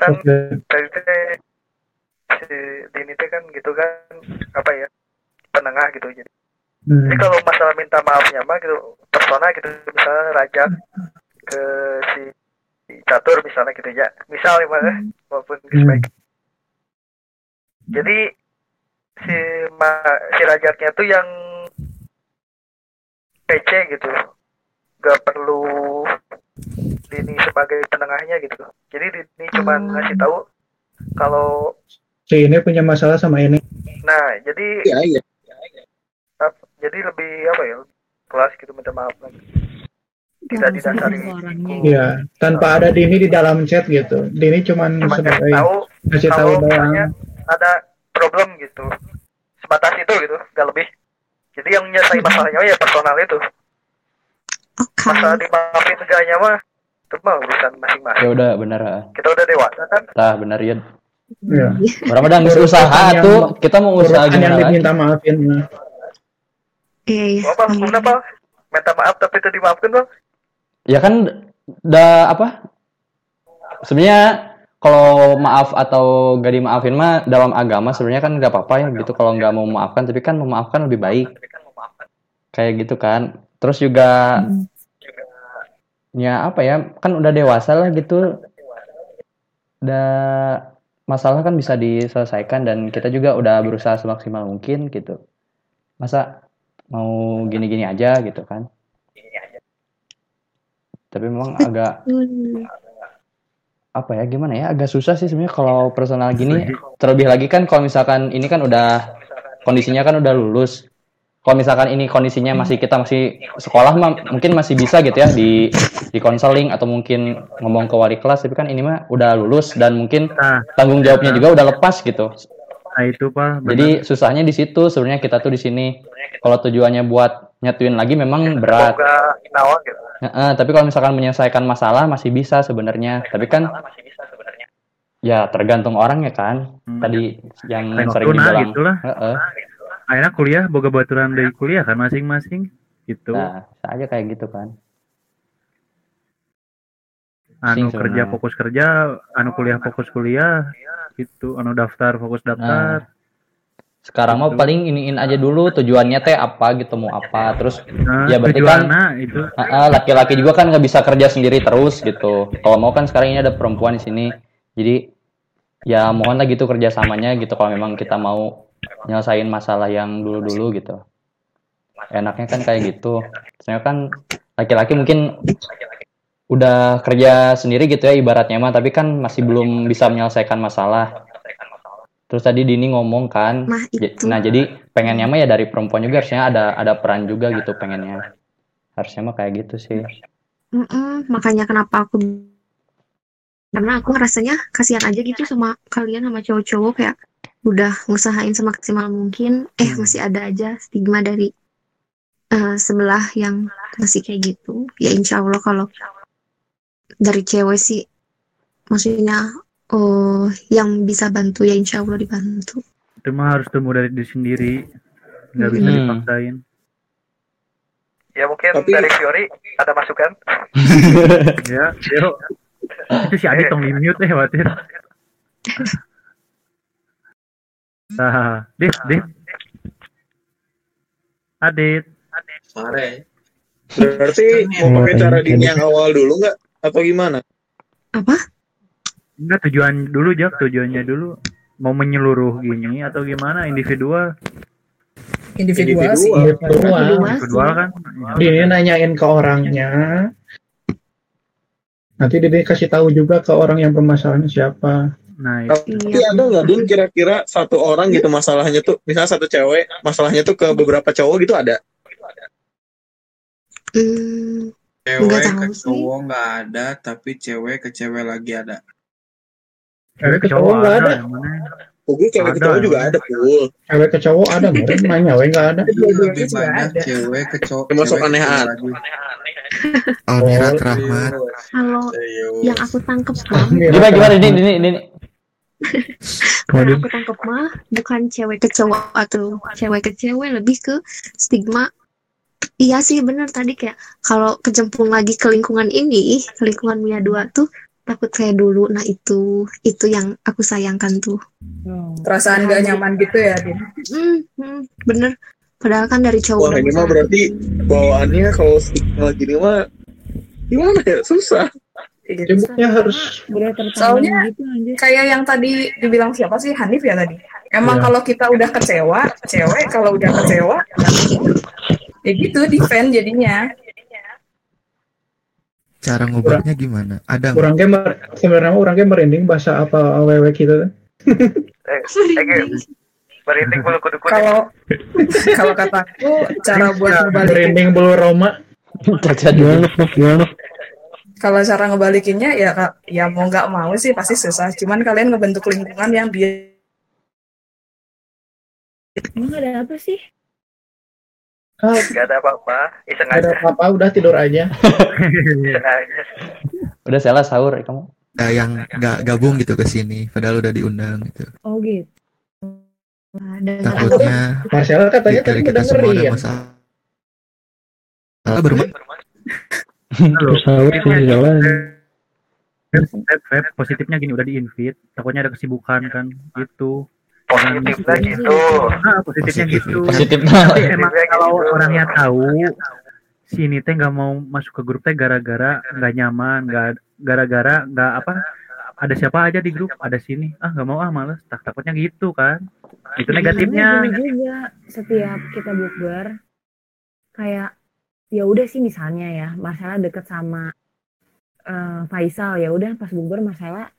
kan tadi teh si Dini teh kan gitu kan apa ya penengah gitu jadi Hmm. jadi kalau masalah minta maafnya mah gitu persona gitu misalnya raja ke si, catur misalnya gitu ya misal gimana maupun Hmm. baik jadi si ma, si rajaknya tuh yang PC gitu gak perlu Dini sebagai penengahnya gitu jadi Dini cuma ngasih tahu kalau Si ini punya masalah sama ini. nah jadi Iya, iya. Jadi lebih apa ya kelas gitu minta maaf lagi tidak didasari Iya, tanpa ada Dini di dalam chat gitu. Dini cuman cuma sebagai tahu ngasih tahu doang. ada problem gitu sebatas itu gitu gak lebih jadi yang menyelesaikan masalahnya ya personal itu masalah dimaafin enggaknya mah itu mah urusan masing-masing Ya udah bener. ah. kita udah dewasa kan Tah bener ya. Iya. Urusan usaha yang- tuh, kita mau usaha yang gimana lagi? diminta maafin. Iya, iya. apa kenapa minta maaf tapi itu dimaafkan bang Ya kan udah apa? Sebenarnya kalau maaf atau gak dimaafin mah dalam agama sebenarnya kan nggak apa-apa ya gitu. Kalau nggak mau memaafkan tapi kan memaafkan lebih baik. Kayak gitu kan. Terus juga ya apa ya kan udah dewasa lah gitu. Udah masalah kan bisa diselesaikan dan kita juga udah berusaha semaksimal mungkin gitu. Masa mau gini-gini aja gitu kan. Tapi memang agak [LAUGHS] apa ya gimana ya agak susah sih sebenarnya kalau personal gini. Terlebih lagi kan kalau misalkan ini kan udah kondisinya kan udah lulus. Kalau misalkan ini kondisinya masih kita masih sekolah mah mungkin masih bisa gitu ya di di konseling atau mungkin ngomong ke wali kelas. Tapi kan ini mah udah lulus dan mungkin tanggung jawabnya juga udah lepas gitu Nah itu pak. benar. jadi susahnya di situ sebenarnya kita tuh di sini kalau tujuannya buat nyatuin lagi memang berat inawa gitu Heeh, tapi kalau misalkan menyelesaikan masalah masih bisa sebenarnya. Tapi kan ya tergantung orang ya kan. Tadi yang Lain sering waktu, nah, dibilang. gitulah. Heeh. Akhirnya kuliah boga baturan dari kuliah kan masing-masing gitu. Nah, bisa aja kayak gitu kan. Anu kerja sebenarnya. fokus kerja, anu kuliah fokus kuliah, gitu. Anu daftar fokus daftar. Sekarang mah paling iniin aja dulu tujuannya teh apa gitu mau apa. Terus Nah, ya berarti kan itu. Laki-laki juga kan nggak bisa kerja sendiri terus gitu. Kalau mau kan sekarang ini ada perempuan di sini. Jadi ya mohonlah gitu kerjasamanya gitu kalau memang kita mau nyelesain masalah yang dulu-dulu gitu. Enaknya kan kayak gitu. Soalnya kan laki-laki mungkin udah kerja sendiri gitu ya ibaratnya mah tapi kan masih belum bisa menyelesaikan masalah. Terus tadi Dini ngomong kan, Nah, nah jadi pengennya mah ya dari perempuan juga harusnya ada ada peran juga gitu pengennya. Harusnya mah kayak gitu sih. Mm-mm, makanya kenapa aku karena aku ngerasanya kasihan aja gitu sama kalian sama cowok-cowok kayak udah ngusahain semaksimal mungkin eh masih ada aja stigma dari eh, sebelah yang masih kayak gitu ya insya Allah kalau dari cewek sih maksudnya oh yang bisa bantu ya insya Allah dibantu Itu mah harus tumbuh dari diri sendiri. Nggak bisa Hmm. dipaksain. ya mungkin Tapi- dari Fiori ada masukan [LAUGHS] ya, yuk. Itu si Adit tong di mute eh khawatir. Nah, Dit, Dit. Adit. Mare. Berarti mau pakai cara Dini yang awal dulu nggak? Atau gimana? Enggak tujuan dulu Jak, tujuannya dulu mau menyeluruh gini atau gimana individual? Individual sih. Individual. Individual kan? Dini nanyain ke orangnya. Nanti dia kasih tahu juga ke orang yang bermasalahnya siapa. Nah, Tapi ada nggak Din kira-kira satu orang gitu masalahnya tuh misalnya satu cewek masalahnya tuh ke beberapa cowok gitu ada? Hmm, Cewek Nggak ke cowok nggak ada, tapi cewek ke cewek lagi ada. Cewek ke cowok nggak ada. Pukul cewek ke cowok juga ada pukul. Cewek ke cowok ada nggak? Nanya, we nggak ada. Lebih banyak cewek ke cowok. Termasuk cewek ke aneh cowok aneh. lagi. Almirat Rahmat. Kalau yang aku tangkep mah, Gimana gimana ini ini ini. [LAUGHS] yang aku tangkep mah bukan cewek ke cowok atau cewek ke cewek lebih ke stigma. Iya sih bener tadi kayak kalau kecemplung lagi ke lingkungan ini, ke lingkungan Mia dua tuh takut kayak dulu. Nah itu itu yang aku sayangkan tuh. Perasaan gak nyaman gitu ya, Din. Hmm, hmm, bener. Padahal kan dari cowok Wah ini mah berarti bawaannya kalau stigma gini mah gimana ya susah. Cebuknya harus Udah tertanam Soalnya gitu anjir. kayak yang tadi dibilang siapa sih Hanif ya tadi. Emang Iya. kalau kita udah kecewa, cewek kalau udah kecewa, ya gitu defend jadinya. Cara ngobrolnya gimana? Ada Kurang gamer, sebenarnya orang gamer merinding bahasa apa aww gitu. Eh, eh, merinding bulu kudu. Kalau kalau kataku cara buat ngebalikin Merinding bulu Roma. Kalau cara ngebalikinnya ya Kak, ya mau nggak mau sih pasti susah. Cuman kalian ngebentuk lingkungan yang biar Emang ada apa sih? [LAUGHS] Gak ada apa-apa, iseng nggak ada aja. apa-apa, udah tidur aja. [LAUGHS] Iseng aja. Udah salah sahur ya kamu. yang nggak gabung gitu ke sini, padahal udah diundang gitu. Oh gitu. Dan Takutnya Marcel katanya dari tadi kita semua ada masalah. Salah berma Terus sahur sih jalan. Positifnya gini udah di invite, takutnya ada kesibukan kan gitu. Positifnya gitu. Nah, positifnya Positif. gitu. [LAUGHS] Positifnya. Tapi emang Positifnya kalau gitu. orangnya tahu si ini teh nggak mau masuk ke grup teh gara-gara nggak nyaman, nggak gara-gara nggak apa ada siapa aja di grup, ada sini, ah nggak mau ah males, tak takutnya gitu kan. Itu negatifnya. Sebenarnya gini juga setiap kita bukber kayak ya udah sih misalnya ya Marcella deket sama eh, Faisal ya udah pas bukber Marcella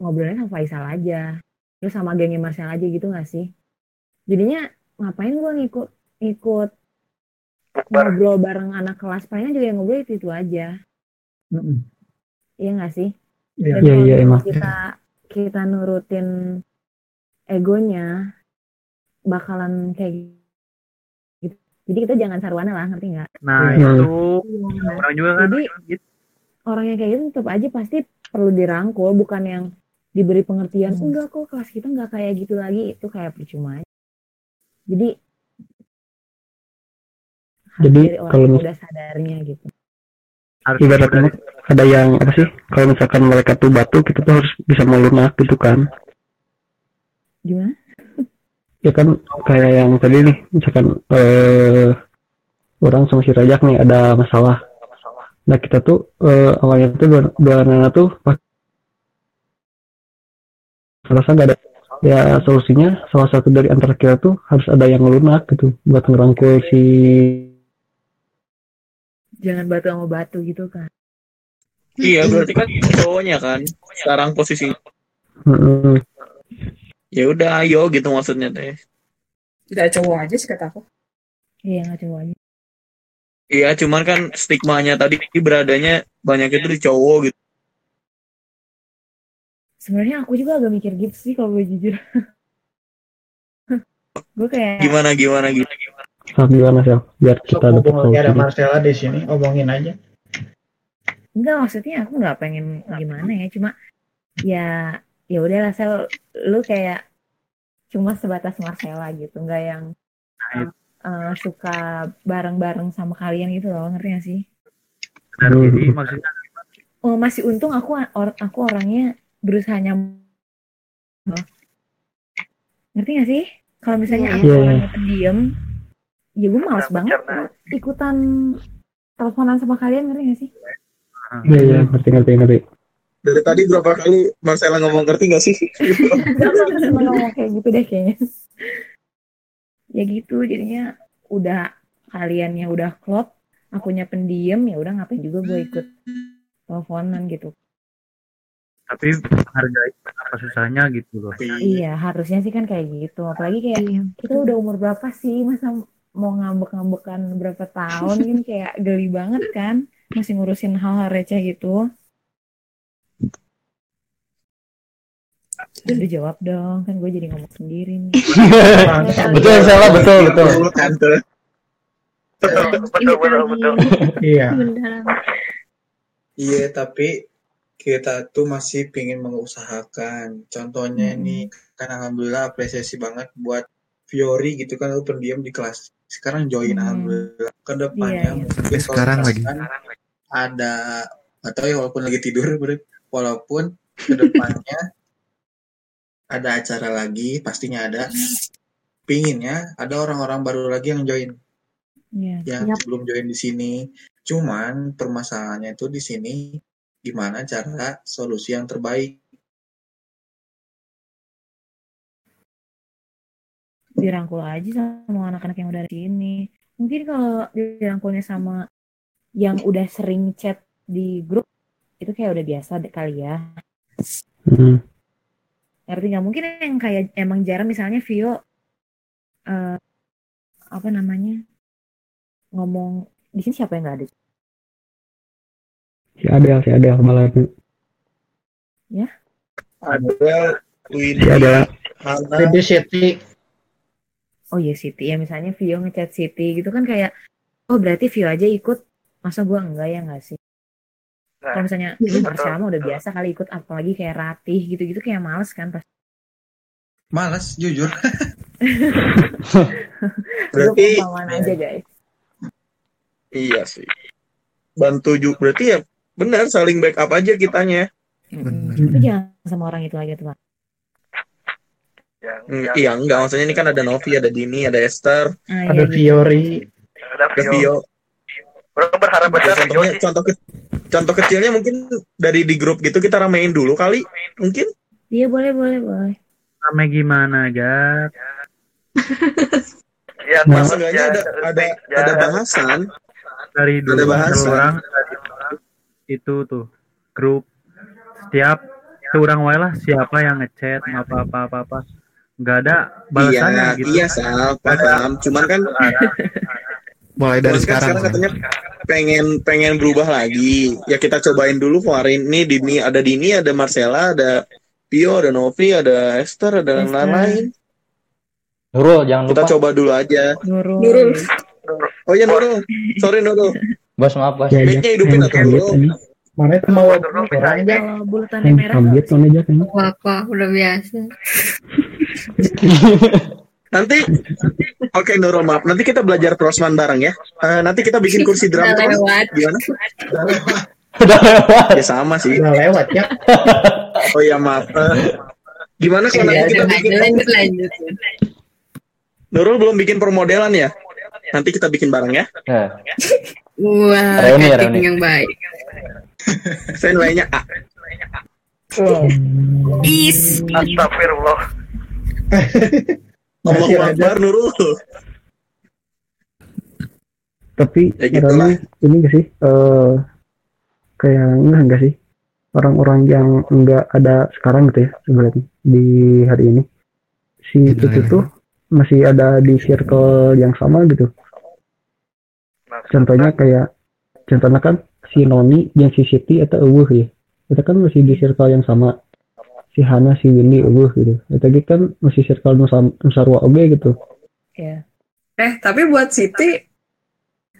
ngobrolnya sama Faisal aja terus sama gengnya Marcella aja gitu nggak sih jadinya ngapain gue ngikut ngikut ngobrol bareng anak kelas palingan juga yang ngobrol itu itu aja Mm-mm. iya nggak sih Iya. dan Iya, kalau iya, emang. kita kita nurutin egonya bakalan kayak gitu. Jadi kita jangan sarwana lah, ngerti nggak? Nah, Hmm. itu orang juga kan jadi gitu. orang yang kayak gitu tetap aja pasti perlu dirangkul, bukan yang diberi pengertian. Enggak kok kelas kita nggak kayak gitu lagi, itu kayak percuma aja. Jadi Jadi, orang kalau udah sadarnya gitu. harus Ibaratnya ada yang apa sih? Kalau misalkan mereka tuh batu, kita tuh harus bisa melunak gitu kan. Gimana? Ya kan kayak yang tadi nih, misalkan eh orang sama si Rajak nih ada masalah. Nah kita tuh eh, awalnya tuh dua, dua anak tuh pas merasa nggak ada ya solusinya salah satu dari antara kita tuh harus ada yang ngelunak gitu buat ngerangkul si Jangan batu sama batu gitu kan. Iya berarti kan cowoknya kan sekarang posisi Heeh. ya udah ayo gitu maksudnya teh. tidak cowok aja sih kata aku. Iya nggak coba aja. Iya cuman kan stigmanya tadi beradanya banyak itu di cowok gitu. Sebenarnya aku juga agak mikir gitu sih kalau gue jujur. [LAUGHS] gue kayak Gimana gimana gitu. Nah, gimana sih biar kita dapat ngomong lagi ada Marcella di sini, omongin aja. enggak maksudnya aku nggak pengen gimana ya cuma ya ya udahlah sel lu kayak cuma sebatas Marcella gitu nggak yang eh, suka bareng-bareng sama kalian gitu loh ngerti gak sih jadi maksudnya oh masih untung aku or- aku orangnya berusaha nyam loh. ngerti gak sih kalau misalnya aku Iya, iya. orangnya pendiam ya gue males banget ikutan teleponan sama kalian ngerti gak sih Iya iya ngerti ngerti ngerti. Dari tadi berapa kali Marcella ngomong ngerti gak sih? [LAUGHS] Gak ngomong kayak gitu deh kayaknya. ya gitu jadinya udah kaliannya udah klop, akunya pendiam ya udah ngapain juga gue ikut teleponan gitu. Tapi hargai apa susahnya gitu loh. Iya, harusnya sih kan kayak gitu. Apalagi kayak kita udah umur berapa sih masa mau ngambek-ngambekan berapa tahun kan kayak geli banget kan masih ngurusin hal-hal receh gitu. Udah jawab dong, kan gue jadi ngomong sendiri nih. [LAUGHS] betul salah betul betul. betul betul betul. Iya. Iya, tapi kita tuh masih pengen mengusahakan. Contohnya nih, kan alhamdulillah apresiasi banget buat Fiori gitu kan lu pendiam di kelas. Sekarang join alhamdulillah. Ke depannya Iya, iya. mungkin Sekarang lagi. ada atau ya walaupun lagi tidur, [LAUGHS] walaupun ke depannya ada acara lagi, pastinya ada. Pinginnya ada orang-orang baru lagi yang join Iya. yang sebelum join di sini. Cuman permasalahannya itu di sini gimana cara solusi yang terbaik. dirangkul aja sama anak-anak yang udah ada di sini. Mungkin kalau dirangkulnya sama yang udah sering chat di grup itu kayak udah biasa deh kali ya. Hmm. Ngerti nggak? Mungkin yang kayak emang jarang misalnya Vio eh, apa namanya ngomong di sini siapa yang nggak ada? Si Adel, si Adel malah Ya? Ada si Windy, Adel. Hana, Jadi Siti. Oh iya Siti ya misalnya Vio ngechat Siti gitu kan kayak oh berarti Vio aja ikut masa gua enggak ya nggak sih? Nah, Kalau misalnya Marcel mah udah betul. biasa kali ikut apalagi kayak Ratih gitu-gitu kayak males kan pas Malas, jujur. [LAUGHS] Itu Berarti aja guys. iya sih. Bantu juga berarti ya benar saling backup aja kitanya. Jangan sama orang itu lagi tuh Pak. Yang, Hmm, iya enggak maksudnya ini kan ada Novi, ada Dini, ada Esther, Ah, Ada iya. Fiori. ada ada Vio. Orang berharap besar contohnya sih. contoh ke- contoh kecilnya mungkin dari di grup gitu kita ramein dulu kali mungkin Iya boleh boleh boleh. Rame gimana, Gat? Ya, Nah, bagus seenggaknya ya, ada ada ya. ada bahasan Dari ada dulu bahasan orang itu tuh grup. Setiap tuh orang wae lah siapa yang ngechat apa apa apa apa. Nggak ada balasannya iya gitu. iya sal paham. Cuman kan Mulai dari cuman kan sekarang. sekarang katanya pengen pengen berubah lagi. Ya kita cobain dulu kemarin. Nih Dini ada Dini ada Marcella ada Pio ada Novi ada Esther ada lain-lain. Nurul jangan kita lupa. coba dulu aja. Nurul. Nurul. oh iya Nurul. Sorry Nurul Bos maaf bos. Ya, mic-nya hidupin yang atau kambit Nurul ini. Mana itu mau orang aja. Bulatannya Yang merah kambit mana aja kayaknya. Apa udah biasa. nanti oke Nurul maaf nanti kita belajar prosman bareng ya Eh, nanti kita bikin kursi drum Udah lewat. gimana Udah lewat. ya sama sih Udah lewat ya. oh ya maaf Eh, gimana kalau Iya, nanti kita bikin lanjut lanjut. Nurul belum bikin permodelan ya nanti kita bikin bareng ya Nah, Wah, Reuni ya, reuni. yang baik. [LAUGHS] saya nilainya A Is. Astagfirullah. [LAUGHS] Allah Masih ada. Akbar Nurul Tapi Ya gitu ini gak sih? eh kayak enggak enggak sih? Orang-orang yang enggak ada sekarang gitu ya sebenarnya di hari ini. Si Gitu, itu ya. tuh masih ada di circle yang sama gitu. Contohnya kayak contohnya kan si Noni yang si Siti atau Eueuh ya. Itu kan masih di circle yang sama. Si Hana, si Windy, Eueuh gitu. Itu gitu kan masih circle Nusa, Nusarwa oge gitu. ya. Eh, tapi buat Siti,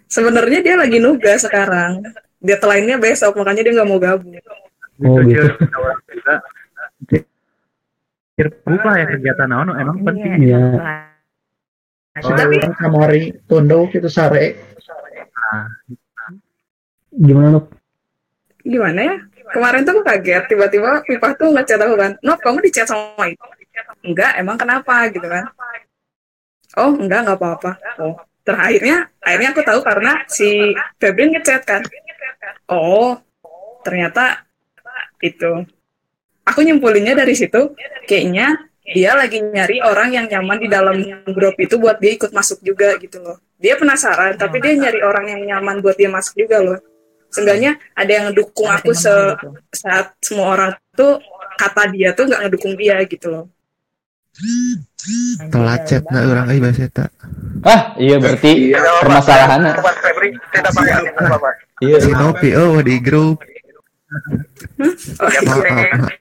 sebenarnya dia lagi nugas sekarang. Deadline-nya besok, makanya dia nggak mau gabung. Oh gitu gitu. Cil. orang juga Circuk lah ya kegiatan naon emang penting Iya. Tapi kamari tunduk itu sare. Gimana Nuk? Gimana ya? Kemarin tuh aku kaget, tiba-tiba Pipah tuh ngechat aku kan, Nop, kamu di chat sama itu? Enggak, emang kenapa gitu kan? Oh, enggak, enggak apa-apa. Oh, terakhirnya, akhirnya aku tahu karena si Febrin ngechat kan. Oh, ternyata itu. Aku nyimpulinnya dari situ, kayaknya dia lagi nyari orang yang nyaman di dalam grup itu buat dia ikut masuk juga gitu loh. Dia penasaran, tapi dia nyari orang yang nyaman buat dia masuk juga loh. seenggaknya ada yang ngedukung aku se saat semua orang tuh kata dia tuh nggak ngedukung dia gitu loh. Telat chat. Nggak orang eh bahasa eta Ah, iya berarti Febri tidak pakai aktivitas Bapak. Iya. si Nopi oh di grup. Ya,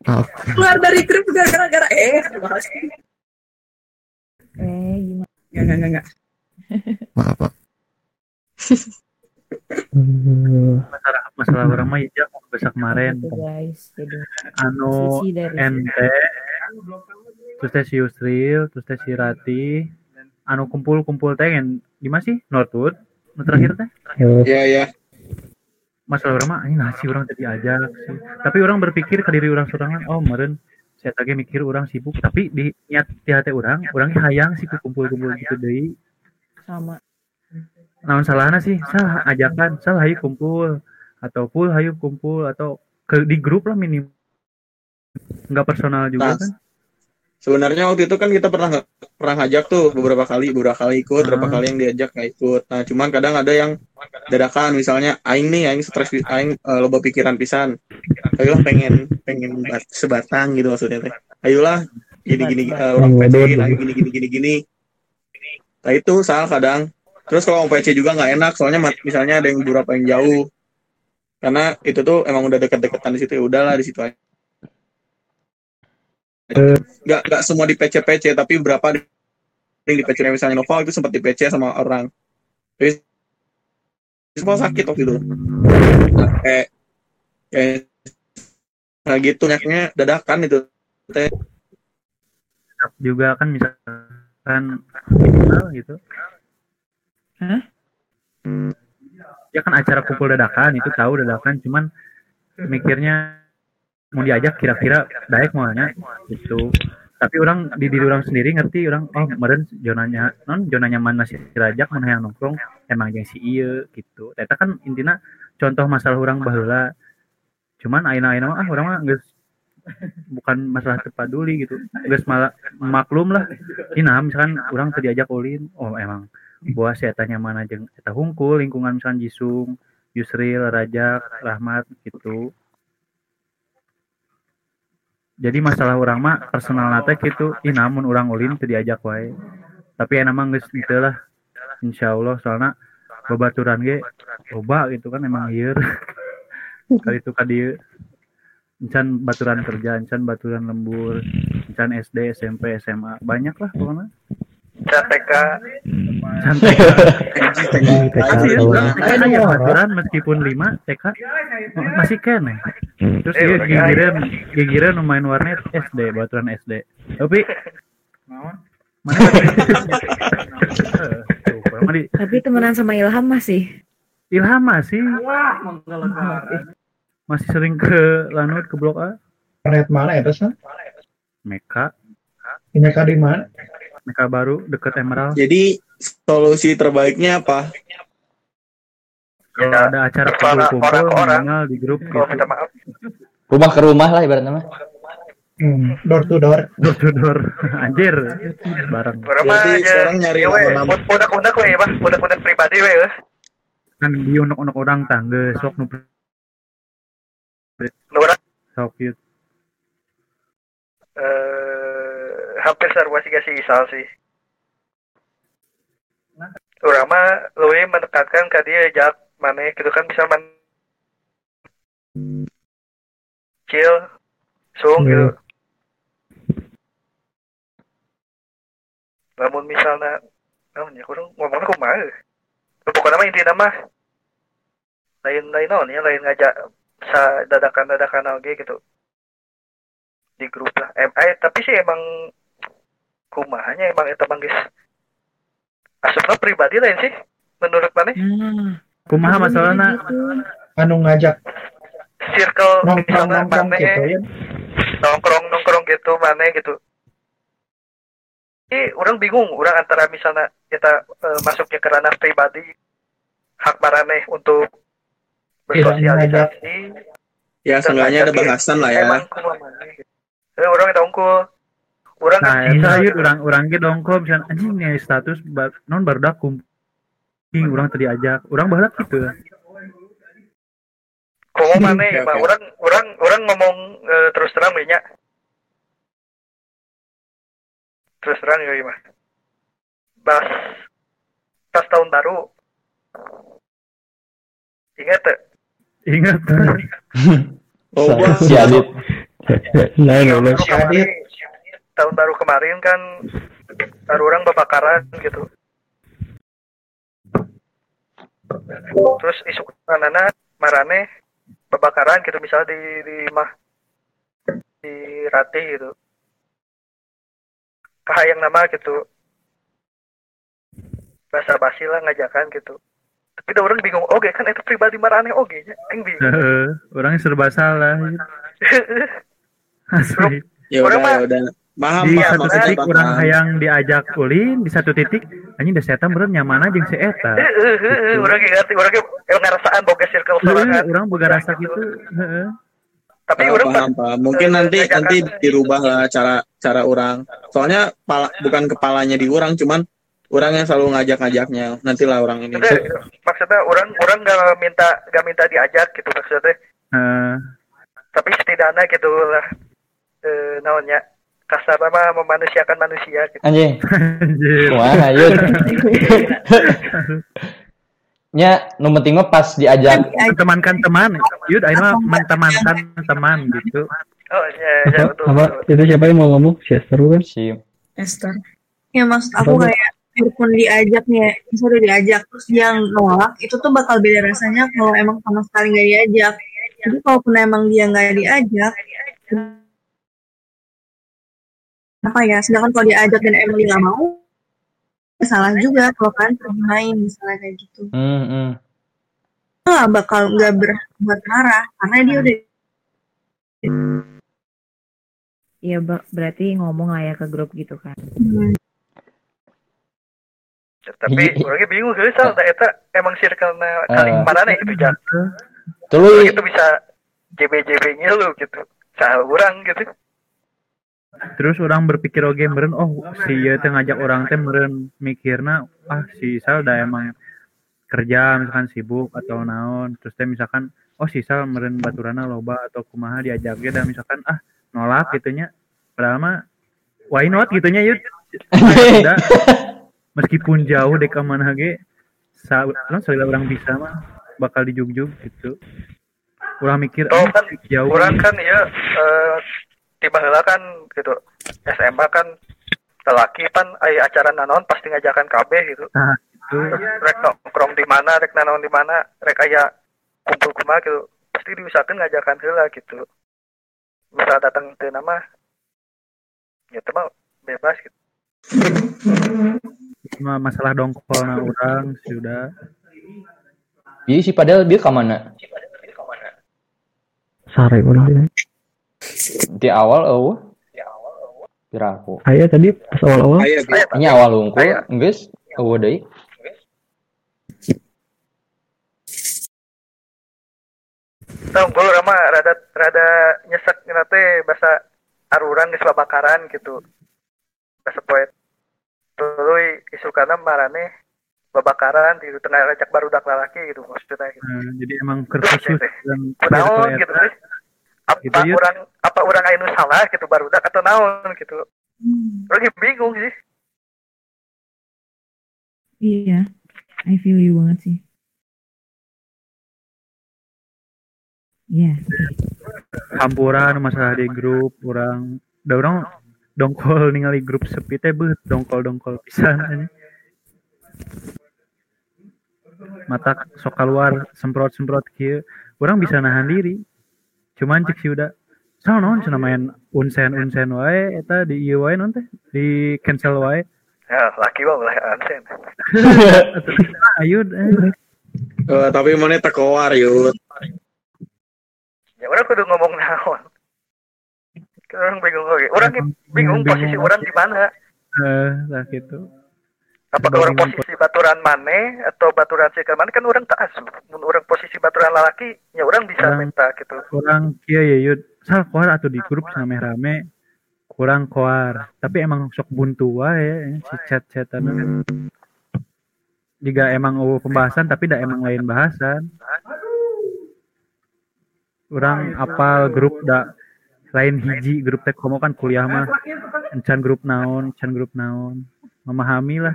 maaf. keluar dari grup gara-gara eh Eh, gimana? nggak nggak nggak nggak maaf pak. Masalah masalah orang mah ya besok kemarin. Gitu guys. Jadi anu ente terus teh si Yusril terus teh si Rati. Anu kumpul kumpul teh yang di mana sih? Northwood? Nu terakhir teh? Iya, iya. masalah orang mah ini nasi orang tadi aja sih. Tapi orang berpikir ke diri orang sorangan oh meren saya tadi mikir orang sibuk. Tapi di niat di hati orang orangnya hayang sih kumpul kumpul gitu deh sama naon salahnya sih salah ajakan salah hayu kumpul atau full hayu kumpul atau ke di grup lah minim nggak personal juga Nah, kan Sebenarnya waktu itu kan kita pernah pernah ngajak tuh beberapa kali, beberapa kali ikut, beberapa Ah. kali yang diajak nggak ikut. Nah, cuman kadang ada yang dadakan, misalnya aing nih, aing stres, aing eh, loba pikiran pisan. Ayolah pengen pengen bat- sebatang gitu maksudnya teh. Ayolah gini gini eh, orang waduh. ayo gini gini gini gini. Nah itu salah kadang. Terus kalau mau PC juga nggak enak, soalnya misalnya ada yang beberapa yang jauh. Karena itu tuh emang udah deket-deketan di situ ya udahlah di situ aja. nggak nggak semua di PC PC tapi berapa di, di PC misalnya Noval itu sempat di PC sama orang terus Noval sakit waktu itu Nah, kayak kayak nah gitu nyaknya dadakan itu juga kan misalkan minimal gitu. Hah? ya kan acara kumpul dadakan itu tahu dadakan cuman mikirnya mau diajak kira-kira daek maunya gitu. Tapi orang di diri orang sendiri ngerti orang oh kemarin zonanya non zona nyaman masih dirajak mana yang nongkrong emang yang si iya gitu. Ternyata kan intinya contoh masalah orang baheula. Cuman aina aina ah orang mah geus bukan masalah terpaduli gitu. Geus malah maklum lah. Ini nah misalkan orang tadi ajak ulin oh emang. Buah saya tanya mana jeung eta hungkul lingkungan misalkan Jisung Yusril Rajak Rahmat gitu. Jadi masalah orang mah personal nate gitu. Ih namun orang ulin teu diajak wae. Tapi enak mah geus gitu lah. Insyaallah soalnya babaturan ge loba gitu kan emang ieu. [LAUGHS] Kali itu ka dieu encan baturan kerja encan baturan lembur encan SD SMP SMA banyak lah pokoknya. [LAUGHS] Ya, tahu. kan aya baturan meskipun lima TK masih kene terus Eh, dia udah gigiran gigiran main warnet SD baturan SD tapi mana? [LAUGHS] Eh, Tapi temenan sama Ilham masih. Ilham masih masih sering ke Lanut ke Blok A Planet mana ya terus? Meka Mereka di mana? Meka baru deket Emerald jadi solusi terbaiknya apa kalau ada acara kumpul-kumpul orang ke orang. minimal di grup gitu minta maaf Rumah ke rumah lah ibaratnya mah. Hmm, door to door. door to door [LAUGHS] anjir Berarti aja sekarang nyari ya we nama-nama. unek-unek we bah unek-unek pribadi we kan di unek-unek orang tangga sok nu Orang sok yuk eh hampir sarua sih si Isal sih. Orang mah lebih menekankan ke dia jak mana gitu kan bisa man chill sung gitu. Namun misalnya namun ya kurang ngomongnya kumaha pokoknya mah intinya mah lain lain naon ya lain ngajak sa dadakan dadakan oge gitu. Di grup lah. Em eh, tapi sih emang kumahanya emang itu manggis asupna pribadi lain sih menurut mana Nah, kumaha masalahnya Anu ngajak circle nongkrong misalnya nongkrong mana gitu ya. nongkrong nongkrong gitu mana gitu. Ini orang bingung. Orang antara misalnya kita eh, masuknya ke ranah pribadi hak maraneh untuk bersosialisasi ya seenggaknya ada bahasan lah ya. Eh, orang itu unggul orang nah kan eta yuk orang orang ge dongko misalnya anjing nih status ba- non baru dak kumpul orang tadi ajak orang bahala gitu Komo mana [LAUGHS] oke. orang orang orang ngomong eh, terus terang nya. Terus terang ya mah. Pas pas tahun baru. Ingat tuh? Ingat. [LAUGHS] Oh, si Adit. Lain [LAUGHS] Allah. Tahun kemarin, tahun baru kemarin kan baru orang babakaran gitu. Terus isu nana marane babakaran gitu misalnya di di mah di Ratih gitu. Kahayang nama gitu. Bahasa basi lah ngajakan gitu. Tapi udah orang bingung, oke kan itu pribadi marane oke nya. Aing bingung. [LAUGHS] Heeh, orangnya serba salah. Asli. Ya Orang udah, mah- ya udah. Paham, di satu maksudnya titik paham. orang hayang diajak ulin di satu titik anjing da setan bener nyaman aja si eta Eh, eh, eh, eh, orang ngerti, orang ngerasaan boga circle sorangan. orang boga rasa gitu heeh. Tapi Ah, orang paham, paham. Mungkin nanti nanti dirubah lah cara cara orang. Soalnya pala- bukan kepalanya di orang, cuman orang yang selalu ngajak-ngajaknya. Nantilah orang ini. Gitu. maksudnya orang orang nggak minta nggak minta diajak gitu maksudnya Heeh. tapi setidaknya gitu lah eh, namanya kasar apa memanusiakan manusia gitu Anjing. Anjir. Kumaha yud. Nya nu penting mah pas diajak temankan teman yud ayo mah mentemankan teman gitu oh iya iya Apa, betul apa itu siapa yang mau ngomong? Si Esther kan? Si Esther. Ya maksud aku kayak biarpun diajak nih, ya, misalnya udah diajak terus dia nolak, itu tuh bakal beda rasanya kalau emang sama sekali nggak diajak. Jadi kalaupun emang dia nggak diajak, apa ya? Sedangkan kalau diajak dan emang dia nggak mau, ya salah juga kalau kan pergi main misalnya kayak gitu. Hmm, hmm. Nggak bakal nggak berbuat marah karena dia udah Iya, berarti ngomong lah ya ke grup gitu kan. Hmm. Tapi [LAUGHS] orangnya bingung sih tak eta emang circle na kali Ah. mana nih gitu jan Tuluy itu bisa JB JB nya lu gitu. Soal orang gitu. Terus orang berpikir oke meren oh si ieu teh ngajak orang teh meren. Mikirna ah si Sal da emang kerja misalkan sibuk atau naon. Terus teh misalkan oh si Sal meren baturana loba atau kumaha diajak ge dan misalkan ah nolak gitunya. Padahal mah why not gitunya yud? [LAUGHS] Udah, meskipun jauh dek ke mana ge sa orang orang bisa mah bakal dijugjug gitu. Orang mikir Oh, kan jauh orang kan ya eh tiba kan gitu. SMA kan lelaki kan ay acara nanon pasti ngajakan KB gitu. Nah itu rek nongkrong di mana rek nanon di mana rek aya kumpul kumaha gitu. Pasti diusahakan ngajakan heula gitu. Bisa datang teu nama ya itu mah bebas gitu masalah dongkol na orang sudah Iya sih padahal dia ke mana? Sare orang bilang. Di awal eueuh. Kira aku. Aya tadi pas awal-awal. Ini awal hungkul, geus eueuh deui. Tahu gue rama rada rada nyesek nanti bahasa aruran geus babakaran gitu. Bahasa poet. Tuluy isukana marane babakaran di tengah rajak barudak lalaki gitu maksudnya gitu. Nah, jadi emang kerkhusus dan Kunaon gitu terus apa Gitu, Yud. orang apa orang anu salah gitu barudak atau naon gitu. Orang bingung sih. Iya, I feel you banget sih. Iya. campuran masalah di grup orang da orang dongkol ningali grup sepi teh beut dongkol dongkol pisan mata sok keluar semprot semprot kieu orang bisa nahan diri cuman cek si udah so non cenah main unsen unsen wae eta di ieu wae non teh di cancel wae Ya, laki mah mulai ansen. [LAUGHS] ayo eh. Eh, tapi mana tekowar yud. Ya orang kudu ngomong naon. Orang bingung oke. Orang bingung posisi orang di mana. eh lah gitu. Apakah orang posisi baturan mana atau baturan sikal mana? Kan orang tak asuh. Mun orang posisi baturan lalaki, ya orang bisa Orang- minta gitu. kurang kia ya yud. Sal koar atau di grup rame rame kurang koar. Tapi emang sok buntu wae si chat chatan jika emang eueuh pembahasan tapi dah emang lain bahasan. Orang apal grup da lain hiji grup teh komo kan kuliah mah. Encan grup naon encan grup naon. Memahami lah.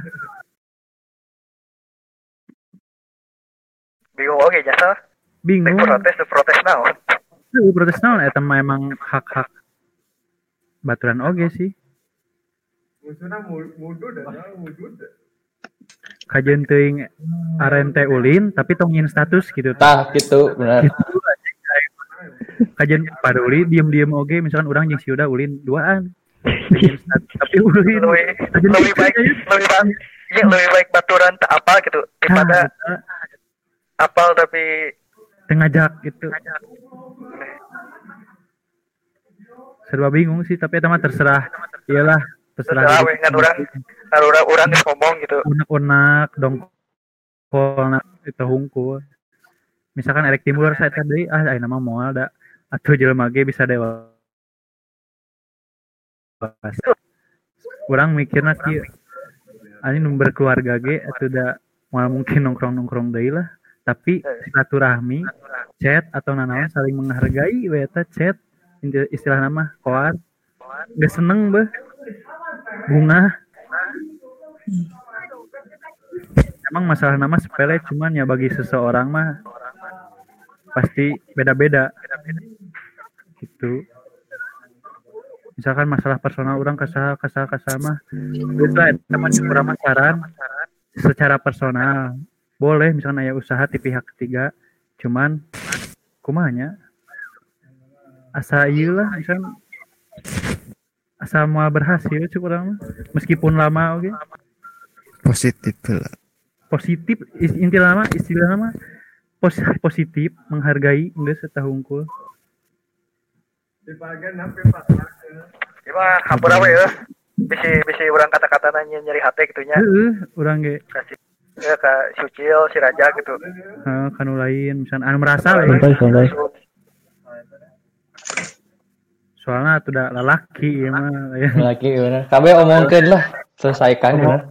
Bingung oke jasa. Bingung. Protes tuh protes naon? Tuh, protes naon eta mah emang hak-hak. Baturan oge sih. Kajian teuing aren teh ulin tapi tongin status gitu. Tah gitu benar kajian pada ulin diem diem oge misalkan orang jeung si udah ulin duaan. [LAUGHS] Tapi ulin lebih lebih baik lebih baik ya lebih baik baturan tak apa gitu. Daripada apal tapi tengajak gitu. Serba bingung sih tapi eta mah terserah. Iyalah terserah terserah we kan orang. Orang orang ngomong gitu. Unak-unak dongkol itu hungkul misalkan erek timbul saya tadi ah ayeuna mah moal da atuh jelema ge bisa dewa orang mikirna kieu ani nu berkeluarga ge atuh da moal mungkin nongkrong-nongkrong deui lah. Tapi silaturahmi chat atau nanaon saling menghargai we eta chat istilah nama koar gak seneng beh bunga. Emang masalah nama sepele cuman ya bagi seseorang mah pasti beda-beda gitu misalkan masalah personal orang kesal kesal kesal mah. Itu teman kurang saran secara personal. Boleh misalkan aya usaha di pihak ketiga. Cuman kumanya. Asa lah misalkan. Asa mau berhasil cukup orang mah. meskipun lama oke. Positif lah. Positif inti lama istilah pos, positif menghargai enggak setahunku Ieu mah hampura we ya? Bisi bisi orang kata-kata nanya nyeri hati gitunya Heeh, orang ge. Kasih ya ke si Ucil si Raja gitu. Eh, kanu lain misalkan anu merasa we. Santai, santai. soalnya tuh udah lalaki ya mah. Ya. lagi bener. Kabe omongkeun lah selesaikan bener.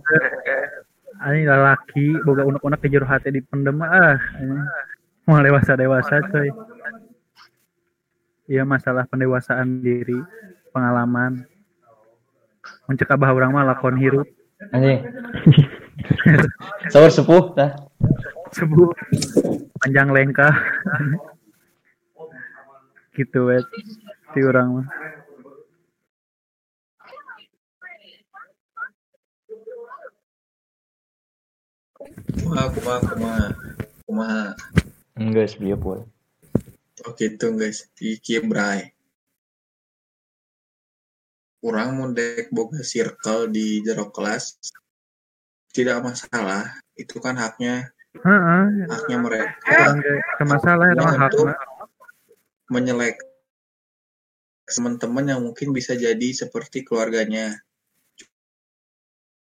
Ani lalaki boga unek-unek ke hati dipendem ah. Ini. mau dewasa dewasa coy Iya masalah pendewasaan diri pengalaman. Mencek abah orang mah lakon hirup anjing. [LAUGHS] Sahur sepuh dah. Sebuah panjang lengkah. Gitu wet ti orang mah. Kumaha kumaha kumaha kumaha? Enggak sih boleh oh gitu guys. Iki bray kurang mau dek boga circle di jero kelas. Tidak masalah. Itu kan haknya. Heeh. haknya mereka. Masalah untuk hakna. menyelek teman-teman yang mungkin bisa jadi seperti keluarganya.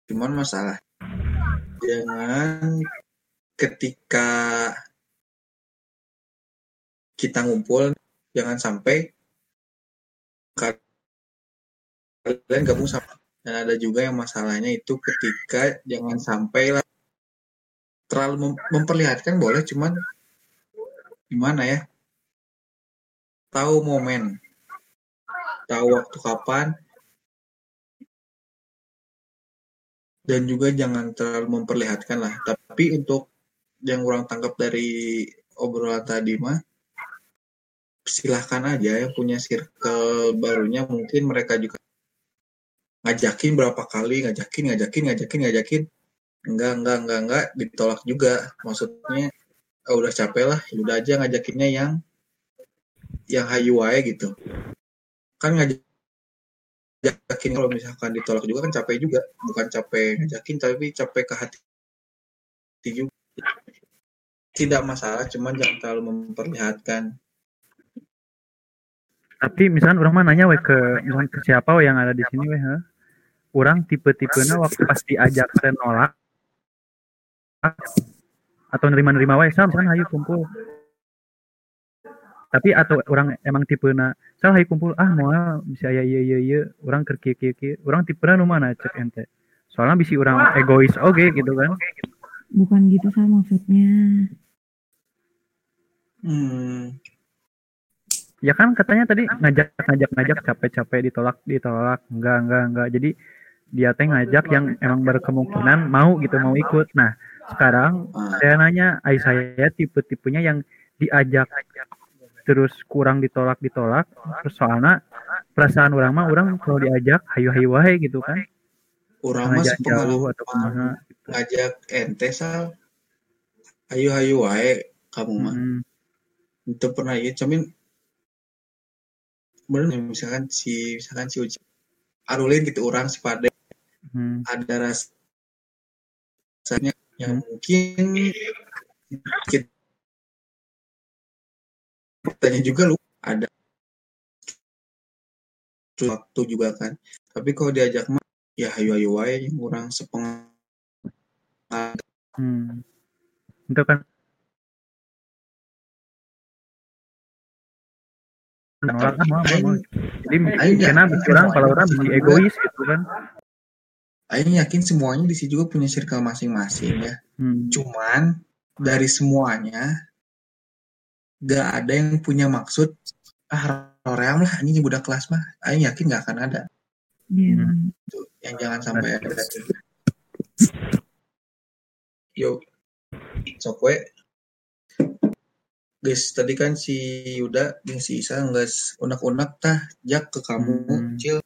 Cuman masalah. Jangan ketika kita ngumpul jangan sampai kalian gabung sama. Dan ada juga yang masalahnya itu ketika jangan sampai lah terlalu mem- memperlihatkan boleh cuman gimana ya? Tahu momen. Tahu waktu kapan. Dan juga jangan terlalu memperlihatkan lah. Tapi untuk yang kurang tangkap dari obrolan tadi mah silahkan aja yang punya circle barunya mungkin mereka juga ngajakin berapa kali ngajakin ngajakin ngajakin ngajakin. Enggak enggak enggak enggak ditolak juga. Maksudnya "Ah, udah capek lah ya udah aja ngajakinnya yang yang hayu wae gitu. Kan ngajakin kalau misalkan ditolak juga kan capek juga. Bukan capek ngajakin tapi capek ke hati juga. Tidak masalah cuman jangan terlalu memperlihatkan Tapi misalkan orang mah nanya we ke misalkan ke siapa we yang ada di sini we, heh. Orang tipe-tipenya waktu pas diajak teh nolak atau nerima-nerima wae, sama misalkan hayu kumpul. Tapi atau orang emang tipena, sal hayu kumpul ah moal bisa aya ieu ieu ieu, urang keur kieu kieu kieu. Urang tipena nu mana cek ente. Soalnya bisi orang egois oge gitu kan. Bukan gitu sama maksudnya. hmm, Ya kan katanya tadi ngajak ngajak ngajak capek-capek ditolak ditolak enggak enggak enggak. Jadi dia teh ngajak yang emang berkemungkinan mau gitu mau ikut. Nah sekarang saya nanya, ay saya tipe-tipenya yang diajak terus kurang ditolak ditolak terus soalnya perasaan orang mah orang kalau diajak hayu hayu wae gitu kan Urang mah sepengalaman atau kumaha ngajak ente sal. Ayo wae kamu mah. Hmm. Itu pernah ya, cuman bener misalkan si misalkan si Uci Arulin gitu orang si Pade Hmm. ada rasanya yang mungkin kita tanya juga lu ada waktu juga kan tapi kalau diajak mah ya hayu hayu wae yang kurang sepengalaman Hmm. Itu kan nolak ah, mau, mau, mau. Jadi karena yakin orang kalau orang juga- egois gitu kan. Aing yakin semuanya di sini juga punya circle masing-masing ya. Hmm. Cuman dari semuanya gak ada yang punya maksud ah ream lah ini budak kelas mah. Aing yakin gak akan ada. Hmm. Itu yang jangan sampai ada. Yo, sok we. Guys, tadi kan si Yuda dan si Isa nggak unak-unak tah jak ke kamu, Hmm. Cil.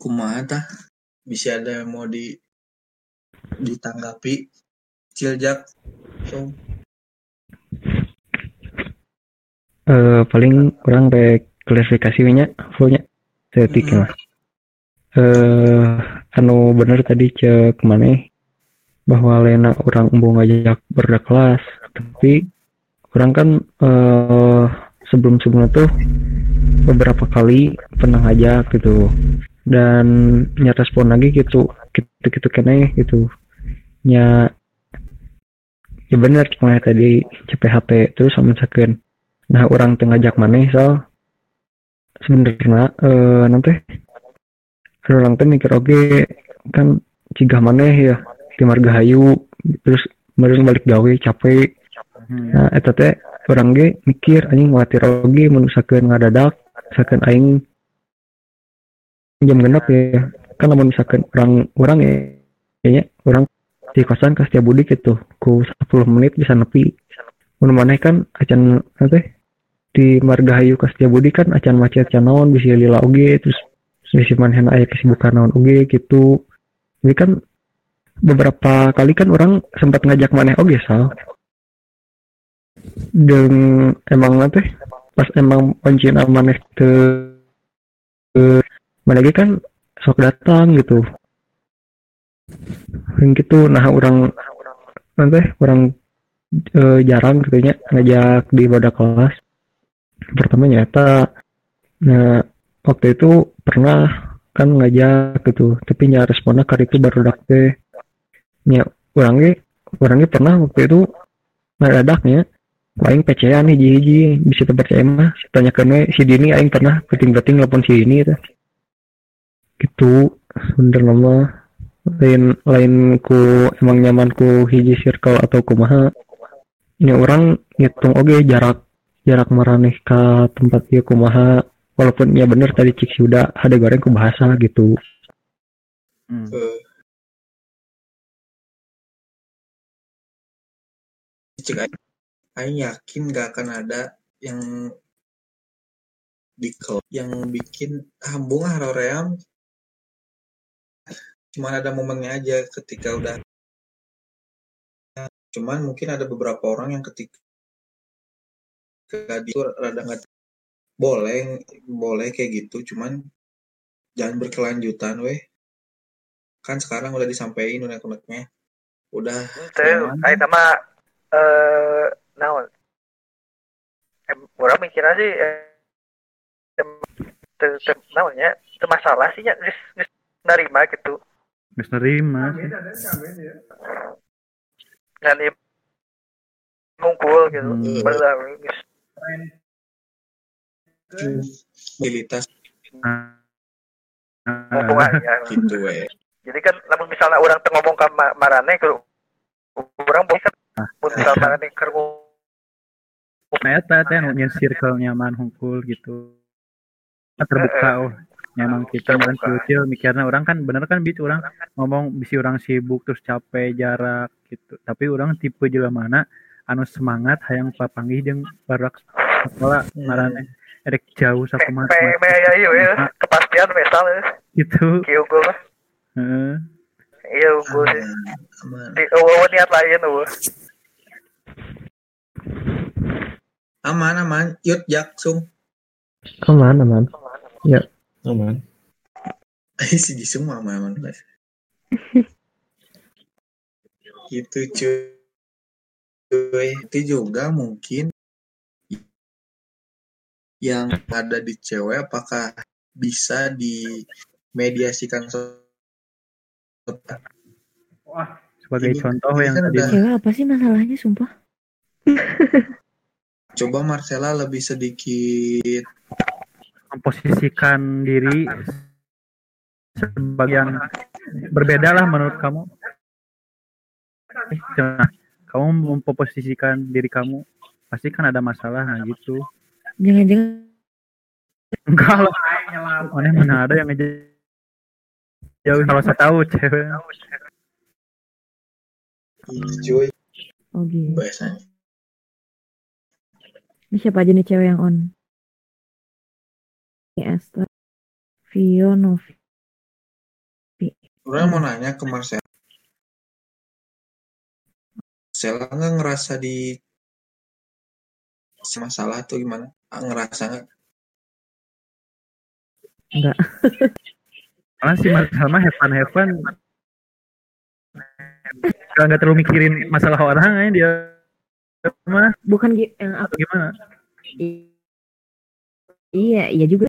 Kumaha tah? Bisa ada yang mau di ditanggapi? Cil jak. So, Eh, paling kurang rek klarifikasinya fullnya setik lah. Eh, anu bener tadi cek mana bahwa Lena orang embung ngajak berkelas tapi orang kan eh sebelum sebelumnya tuh beberapa kali pernah ngajak gitu. Dan nya respon lagi gitu gitu gitu kene gitu. Nya ya bener cuma tadi CPHP terus sama misalkan nah orang tengah ngajak mana so sebenarnya eh nanti orang teh mikir oke kan cigah mana ya di Margahayu? Terus meureun balik gawe capek nah eta teh orang ge mikir anjing khawatir oge mun misalkeun ngadadak misalkan aing jam genep ya. Kan lamun misalkan orang orang ya kayaknya orang di kosan ke Setiabudi gitu ku 10 menit bisa nepi. Mun maneh kan acan apa di Margahayu ke Setiabudi kan acan macet acan naon bisa lila oge terus bisa maneh aya kesibukan naon oge gitu jadi kan beberapa kali kan orang sempat ngajak maneh oge sal dan emang nanti pas emang pancina maneh ke ke mana lagi kan sok datang gitu. Yang gitu nah orang nanti orang eh, jarang katanya ngajak di pada kelas. Pertama nyata nah waktu itu pernah kan ngajak gitu tapi nya responnya kali itu baru dak nya orangnya orangnya pernah waktu itu ngadadak aing percaya nih hiji bisa terpercaya mah tanya kene si Dini aing pernah penting-penting telepon si Dini itu gitu. Bener nama lain lain ku emang nyaman ku hiji circle atau kumaha. Ini orang ngitung oke jarak jarak maraneh ke tempat dia kumaha. Walaupun ya bener tadi cik sudah ada goreng ku bahasa gitu eh, cek aing, yakin gak akan ada yang di klub yang bikin hambung ah ream cuman ada momennya aja ketika udah. Cuman mungkin ada beberapa orang yang ketika di itu rada nggak boleh boleh kayak gitu cuman jangan berkelanjutan weh. Kan sekarang udah disampaikan unek-uneknya udah. Ayo sama eh naon? Em, orang mikirnya sih eh, em, teu teu naon ya, teu masalah sih ya, geus geus narima gitu. Geus nerima sih. Ngan ieu ngumpul gitu. Hmm. Bener geus mobilitas mumpung aja. gitu weh Jadi kan lamun misalnya orang teu ngomong ka ma- marane ke orang boleh kan mun misalnya marane nah eta teh nu circle nyaman hungkul gitu. Terbuka oh nyaman kita kan kecil mikirnya orang kan bener kan gitu orang ngomong bisi orang sibuk terus capek jarak gitu. Tapi orang tipe jelema mana anu semangat hayang papanggih jeung barak sekolah ngaranna erek jauh sakumaha me me ya iya ya. kepastian mesal ya. gitu. Kieu gue mah. Heeh. iya unggul sih di eueuh niat lain eueuh Aman aman. Yut Jaksung. Aman, aman. Ya. Aman. [LAUGHS] si Jisung mah aman aman. guys. [LAUGHS] gitu cuy. Cuy, Itu juga mungkin yang ada di cewek apakah bisa dimediasikan so- sebagai Ini- contoh yang kan tadi udah- Cewek apa sih masalahnya sumpah? [LAUGHS] coba Marcella lebih sedikit memposisikan diri sebagian berbeda lah menurut kamu. Nah, kamu memposisikan diri kamu. Pasti kan ada masalah nah gitu. Jangan-jangan enggak lah. Mana mana ada yang ngeja jauh kalau saya tahu cewek. Ini cuy. Oh gitu. bahasanya. Ini siapa aja nih cewek yang on? Ini Esther, Vio, Novi. Orang mau nanya ke Marcella. Marcella nggak ngerasa di masalah tuh gimana? Ah, Ngerasa nggak? Enggak. [LAUGHS] karena si Mas Salma have fun have fun kalau nggak terlalu mikirin masalah orang aja dia mah Bukan yang aku gimana I- Iya, iya juga.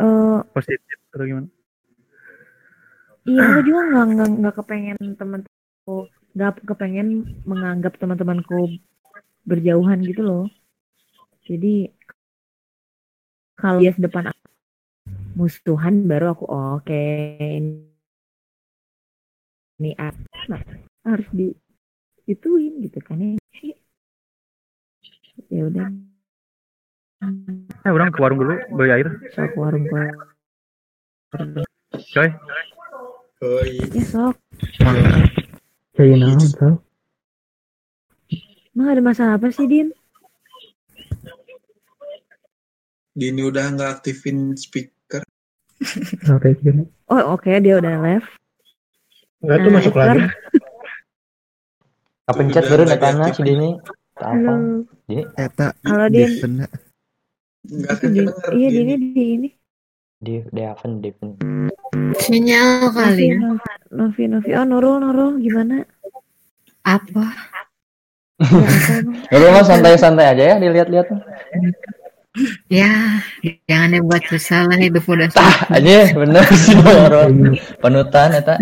Eh, positif atau gimana iya aku juga nggak nggak nggak kepengen teman-temanku nggak kepengen menganggap teman-temanku berjauhan gitu loh. Jadi kalau dia sedepan aku, musuhan baru aku "Oh, oke ini apa harus di ituin gitu kan ya. Ya udah. eh orang ke warung dulu beli air Sok warung ke coy Oh Ya sok. Kayak naon tau? Emang ada masalah apa sih Din? Dini udah nggak aktifin speaker. [LAUGHS] Oh oke dia udah left. Enggak tuh Nah, masuk lagi. Kapencet Udah baru diaktifin. si Dini. Apa. Dini. Eta Halo Din. kena Nggak Itu Din. kedenger, Iya Dini. Dini di ini. Di Deaven Deaven. Sinyal kali ya. Novi Novi. Oh Nurul Nurul gimana? Apa? Ya? Nurul mah santai-santai aja ya dilihat-lihat. Ya, jangan buat susah lah hidup udah Aja bener sih Nurul. Panutan eta.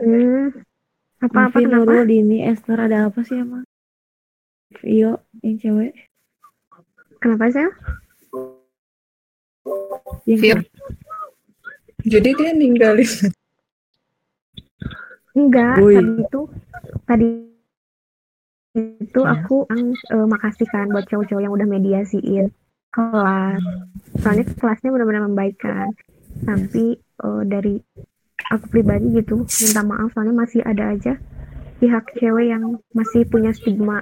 Hmm. Apa apa Novi kenapa? Nurul Dini Esther ada apa sih emang? Vio yang cewek. Kenapa sih? Yang Vio. Jadi dia ninggalin. Enggak, Woi. tadi itu tadi itu aku yang eh, makasih kan buat cowok-cowok yang udah mediasiin kelas. Soalnya kelasnya benar-benar membaikkan. Tapi eh, dari aku pribadi gitu minta maaf soalnya masih ada aja pihak cewek yang masih punya stigma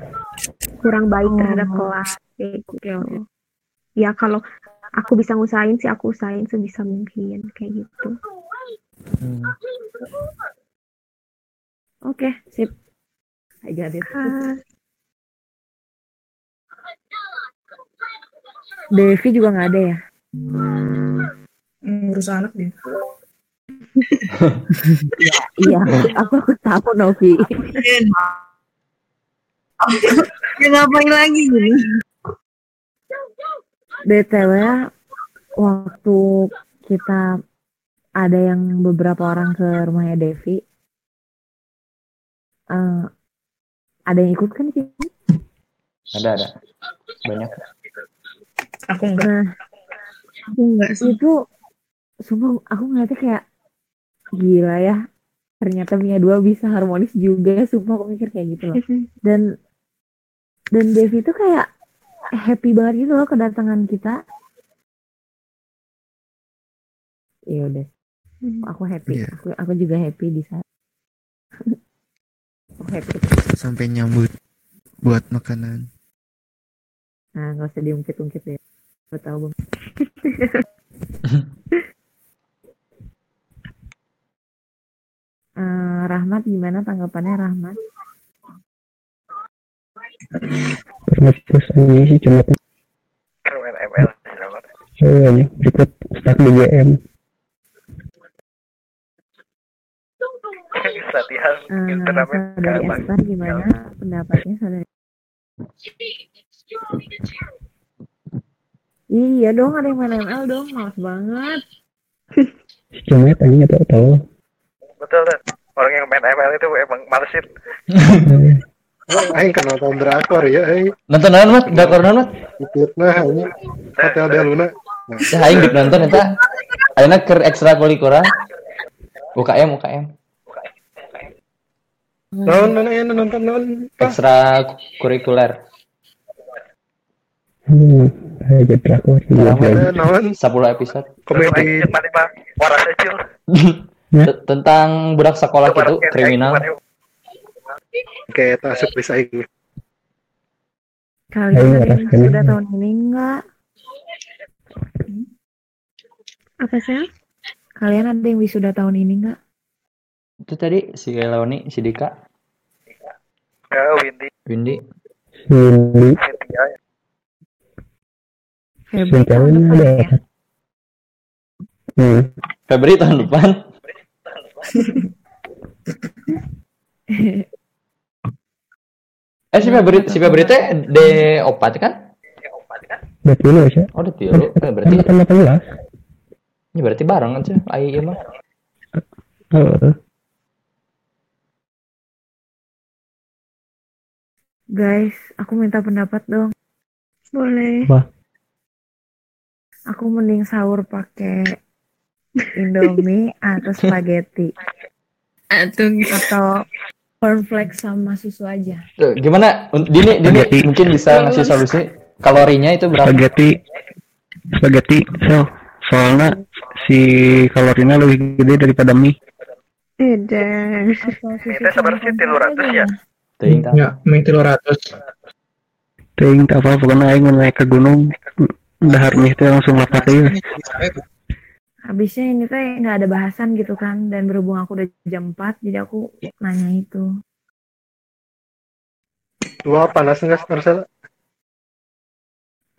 kurang baik terhadap kelas kayak gitu. Ya kalau aku bisa ngusahain sih aku usahain sebisa mungkin kayak gitu. Oke sip. Aja deh. Devi juga nggak ada ya? Hmm, ngurus anak dia. Iya, aku aku tahu Novi. Ya ngapain lagi gini? BTW waktu kita ada yang beberapa orang ke rumahnya Devi, eh, ada yang ikut kan sih? Ada ada. Banyak. Aku enggak. Nah, Aku enggak sih. itu sumpah aku ngeliatnya kayak gila ya. Ternyata Mia dua bisa harmonis juga, sumpah aku mikir kayak gitu loh. Dan dan Devi tuh kayak happy banget gitu loh kedatangan kita. Iya udah. Aku happy. Iya. aku aku juga happy di sana. [LAUGHS] Aku happy. Sampai nyambut buat makanan. Nah nggak usah diungkit-ungkit ya. Aku tahu [LAUGHS] Eh, Rahmat gimana tanggapannya Rahmat terus ini sih cuma ML. oh ini berikut stuck di GM Latihan Eh, turnamen saudari? Esther gimana pendapatnya saudari Iya dong, ada yang main ML dong, males banget. cuma tadi nggak tahu Betul kan? Orang yang main ML itu emang malesin. [LAUGHS] Aing kan nonton drakor ya, aing. Nonton naon mat? Drakor naon mat? Fitnah ini Hotel Deluna. Nah, Ya aing dik nonton eta. Ayeuna keur ekstrakurikuler. UKM UKM. Naon mana ya nonton naon? Ekstrakurikuler. hmm aja drakor naon? 10 episode. Komedi Mana mah [LAUGHS] T- Tentang budak sekolah gitu, kriminal. kayak tasuk di saing. Kalian ada yang sudah tahun ini enggak? Apa sih? Kalian ada yang wisuda tahun ini enggak? Itu tadi si Leoni, si Dika, Ya Windy. Windy. Ya. Febri tahun ini depan ya? hmm Febri tahun depan. Eh si Febri, si Febri teh D4 kan? berarti lu sih Oh D3. Eh, berarti kan delapan belas ya berarti bareng kan sih ai ieu mah. Guys, aku minta pendapat dong. Boleh. Wah. Aku mending sahur pakai Indomie atau spaghetti Atau atau cornflakes sama susu aja. Tuh, gimana? Dini, Dini mungkin bisa ngasih solusi kalorinya itu berapa? spaghetti spaghetti so soalnya si kalorinya lebih gede daripada mie Edan. Ini sebenarnya tilu ratus ya. Tah. Ya, mie telur ratus. ting tak apa pokoknya aing mau naik ke gunung dahar mie teh langsung lapat aja Habisnya ini teh nggak ada bahasan gitu kan dan berhubung aku udah jam 4 jadi aku nanya itu. Dua panas enggak Marcel?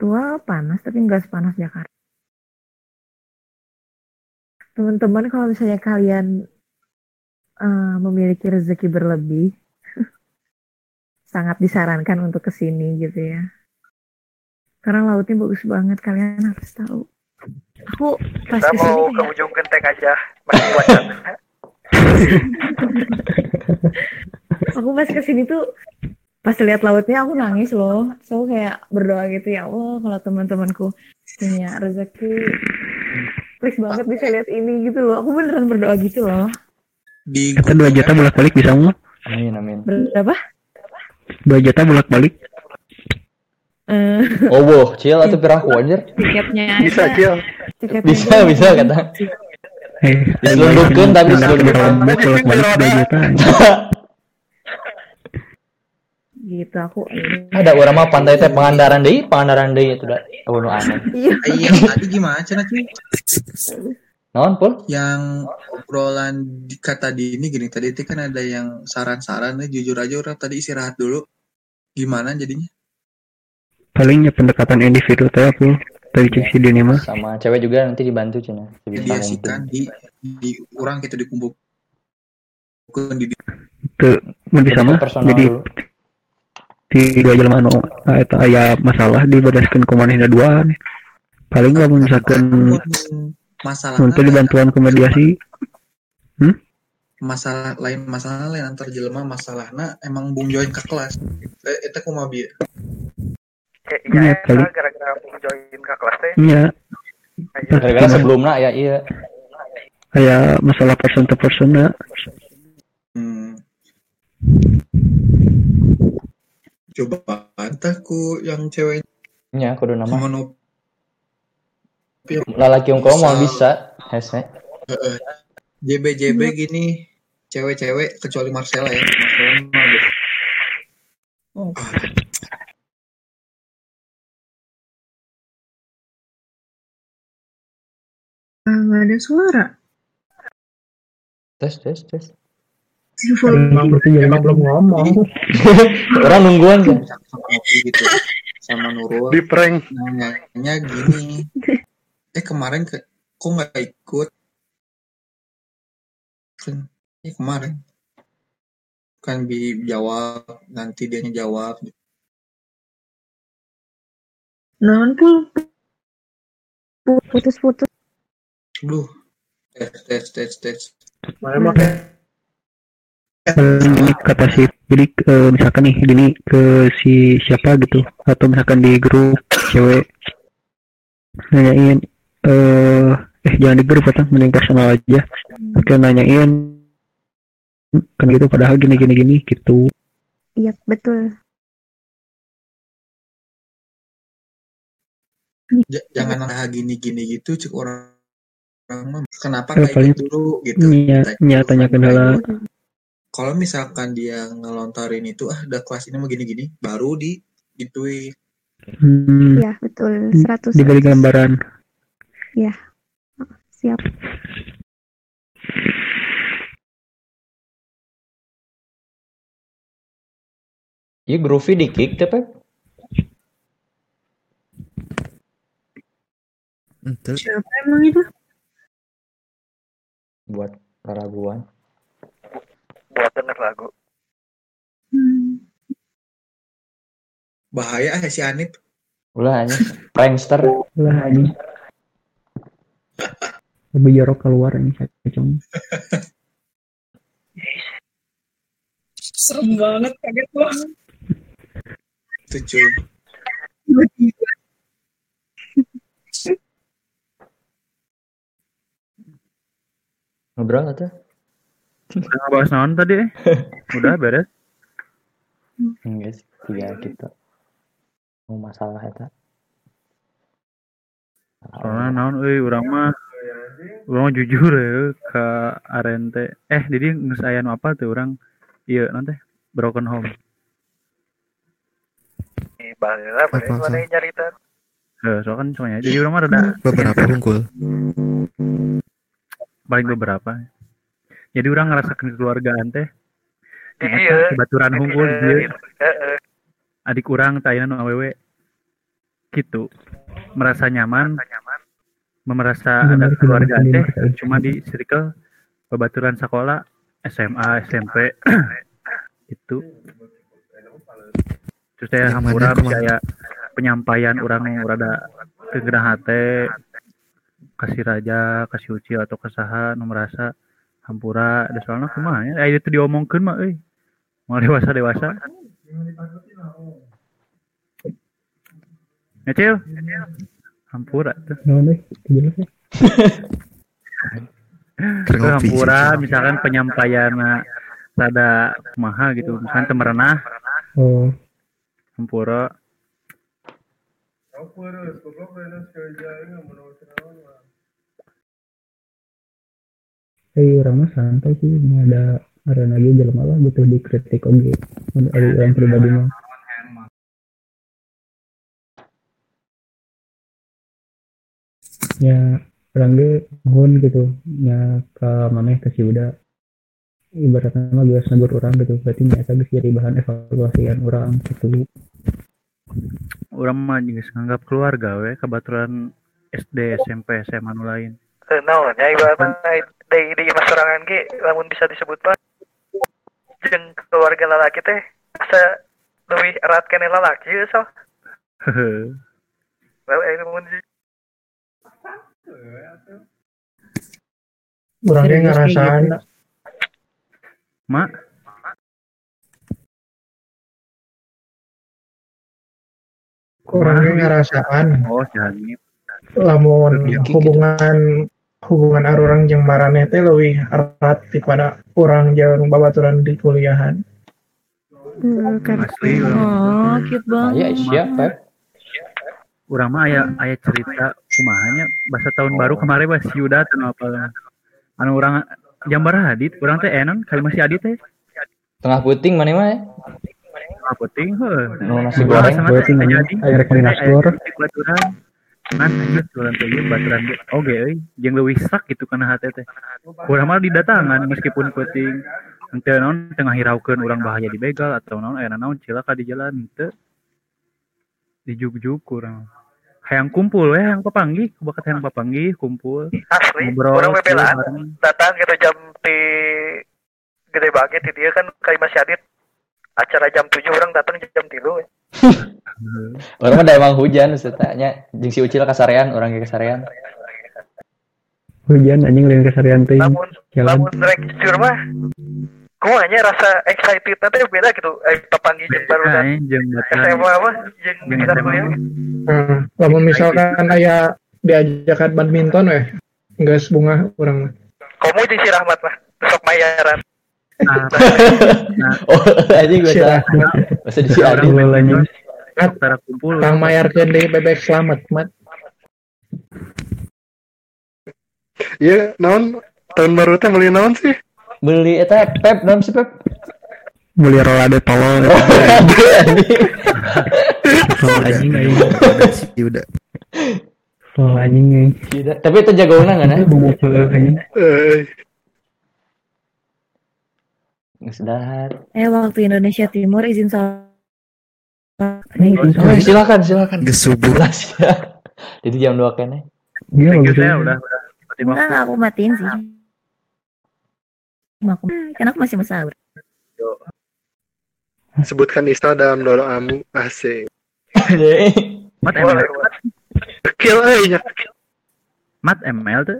Tua panas tapi nggak sepanas Jakarta. Teman-teman kalau misalnya kalian eh, memiliki rezeki berlebih, [LAUGHS] sangat disarankan untuk ke sini gitu ya. Karena lautnya bagus banget, kalian harus tahu. Aku pas Kita mau ke ujung genteng aja. Masih wajar. [LAUGHS] aku pas ke sini tuh pas lihat lautnya aku nangis loh. So kayak berdoa gitu ya Allah kalau teman-temanku punya rezeki, please banget bisa lihat ini gitu loh. Aku beneran berdoa gitu loh. Di kita dua juta bolak balik bisa nggak Amin amin. Berapa? dua juta bolak balik Eh, Oh, boh, cil atau piraku anjir. tiketnya Bisa. Cil. Bisa bisa kata. eh Diselundupkeun tapi juta Gitu aku. Ada orang mah pantai teh Pangandaran deui, Pangandaran deui itu da. Oh, nu aneh. Iya. Iya, tadi gimana cenah cuy? Naon, Pul? Yang obrolan di kata di ini gini tadi itu kan ada yang saran-saran nih jujur aja orang tadi istirahat dulu. Gimana jadinya? Palingnya pendekatan individu teh apa tadi cek si Dini mah. Sama cewek juga nanti dibantu. Sebisa mungkin. Mediasikan di di orang kita dikumpul di ke lebih sama. jadi di dua jelema anu ah, eta aya masalah dibadaskeun ku manehna dua paling lamun misalkan masalah untuk dibantuan ke mediasi masalah lain masalah lain antar jelema masalahna emang bung join ke kelas. Eh, eta kumaha bieu Ya, kali. gara-gara mau join ke kelas teh. iya Gara-gara sebelumnya ya iya. aya masalah person to person na hmm. coba bantah ku yang cewek nya kudu nama sama no lalaki unggul mau bisa hese Heeh. JB JB gini cewek-cewek kecuali Marcella ya Marcella mah gitu. Ah, nggak ada suara. tes tes tes. Si full Emang, emang belum ngomong. [LAUGHS] orang nungguan kan? Sama gitu Nurul. Di prank. nanya gini. Eh kemarin ke kok nggak ikut? Kan eh kemarin. Kan bi jawab nanti dia jawab. Pul? Putus-putus. Duh, tes tes tes tes. Mana pakai si jadi eh, misalkan nih gini ke si siapa gitu. Atau misalkan di grup cewek. Nanyain eh eh jangan di grup atau mending personal aja. Kan nanyain kan gitu padahal gini gini gini gitu. Iya, betul. J- jangan nah gini gini gitu cek orang kenapa nggak paling dulu gitu nya Tanya nya dulu, tanyakan kenapa hal ikut. kalau misalkan dia ngelontarin itu ah udah kelas ini mau gini gini baru di gituin hmm, Iya, betul. 100. diberi gambaran Iya. Siap. Iya Groovy di kick tapi siapa emang itu? Buat keraguan. buat denger lagu Hmm. bahaya ah si Anip Ulah aja prankster. lah ini lebih jorok keluar ini cacong Serem banget kaget gua. itu cuy Ngobrol atau? Udah ngebahas naon tadi? eh? [LAUGHS] Udah beres. Enggak sih, tiga kita. Mau masalah eta. Soalnya naon euy urang mah urang mah jujur ya ke Arente. Eh, jadi geus aya nu apa tuh urang ieu nanti broken home. di Balila Apa, mana nyarita soalnya kan soalnya jadi urang mah rada Beberapa unggul. Paling beberapa. Jadi orang ngerasakan kekeluargaan teh. dia Baturan hungkul di Heeh, dieu. gitu. Heeh. Adik urang tayana nu awewe gitu. Merasa nyaman, merasa ada Benar, kekeluargaan benar, teh cuma di circle babaturan sekolah SMA, SMP itu. Terus saya hampura saya penyampaian orang yang rada tegera hate kasih raja kasih uci atau kesaha nu merasa hampura. Ada soalnya kumaha ya? Eh, itu diomongkeun mah euy. Mau dewasa dewasa ngecil hampura tuh. Ya ngopi, hampura misalkan penyampaian rada kumaha gitu. Misalkan temerenah oh. Hampura eh orang mah santai sih. Ini ada ada lagi jelema lah butuh dikritik oke ada orang pribadi mah. Ya orang ge mohon gitu. Ya ke maneh ke si udah ibaratnya mah geus negur orang gitu. Berarti nyata geus jadi bahan evaluasian orang gitu. Orang mah juga nganggap keluarga we kebetulan SD SMP SMA nu lain. Eh, naonnya ibaratnya di di masyarakat ge lamun bisa disebut mah jeung keluarga lalaki teh asa lebih erat kene lalaki ya so. [LAUGHS] Well, eh, mun sih. Orangnya ngerasain mak? Orangnya ngerasaan oh Hanif. lamun hubungan hubungan orang jeung marane teh leuwih erat daripada orang jeung babaturan di kuliahan Asli Oh, cute banget. Siapa? Urang mah aya aya cerita kumahanya bahasa tahun baru kemarin bahas Yuda anu apa anu urang jam baraha adit urang teh enon kali masih adit teh Tengah puting mana mah? ya? apa penting heuh Nu nasi goreng. Anjing, aya rek main naskor. Kan anjir teh ieu baturan ge oge euy jeung leuwih sak gitu kana hate teh urang mah didatangan meskipun penting henteu naon tengah hiraukeun urang bahaya dibegal atau naon aya naon cilaka di jalan henteu dijuk-juk urang hayang kumpul we hayang papanggih bakat hayang papanggih kumpul. Asli, ngobrol orang bebelaan bareng. datang gitu jam di gede banget di dia kan kayak masih adit. Acara jam 7 orang datang jam 3 we. [LAUGHS] Orang mah da emang hujan setanya jeung si Ucil kasarean, orang ge kasarean. Hujan anjing lain kesarian teh. Lamun Jalan. lamun rek jujur mah kumanya rasa excited nanti beda gitu eh papanggih jeung baru dan SMA apa jeung jeung kita kuliah Nah, lamun misalkan aya diajakan badminton weh, geus bunga urang. kamu jeung si Rahmat mah besok mayaran Oh, [LAUGHS] anjing gua salah. Masa di si Adi. Antara kumpul Kang mayarkeun deui bebek selamat, mat. Iya, naon tahun baru teh beli naon sih? Beli eta Pep, naon si Pep? Beli rolade tolol. Kalau [LAUGHS] anjing aing. Yuda. Tolol anjing. Tapi itu jagoan kan ya? Dahar. Eh waktu Indonesia Timur izin sholat. Oh, silakan, silakan. Geus subuh. ya. Jadi jam 2 kene. Iya, bagus. saya udah udah. Enggak, aku matiin sih. Cuma aku, karena aku masih sahur. Sebutkan Isna dalam doamu. Asik. Mat ML. Kill euy nya. Mat ML tuh.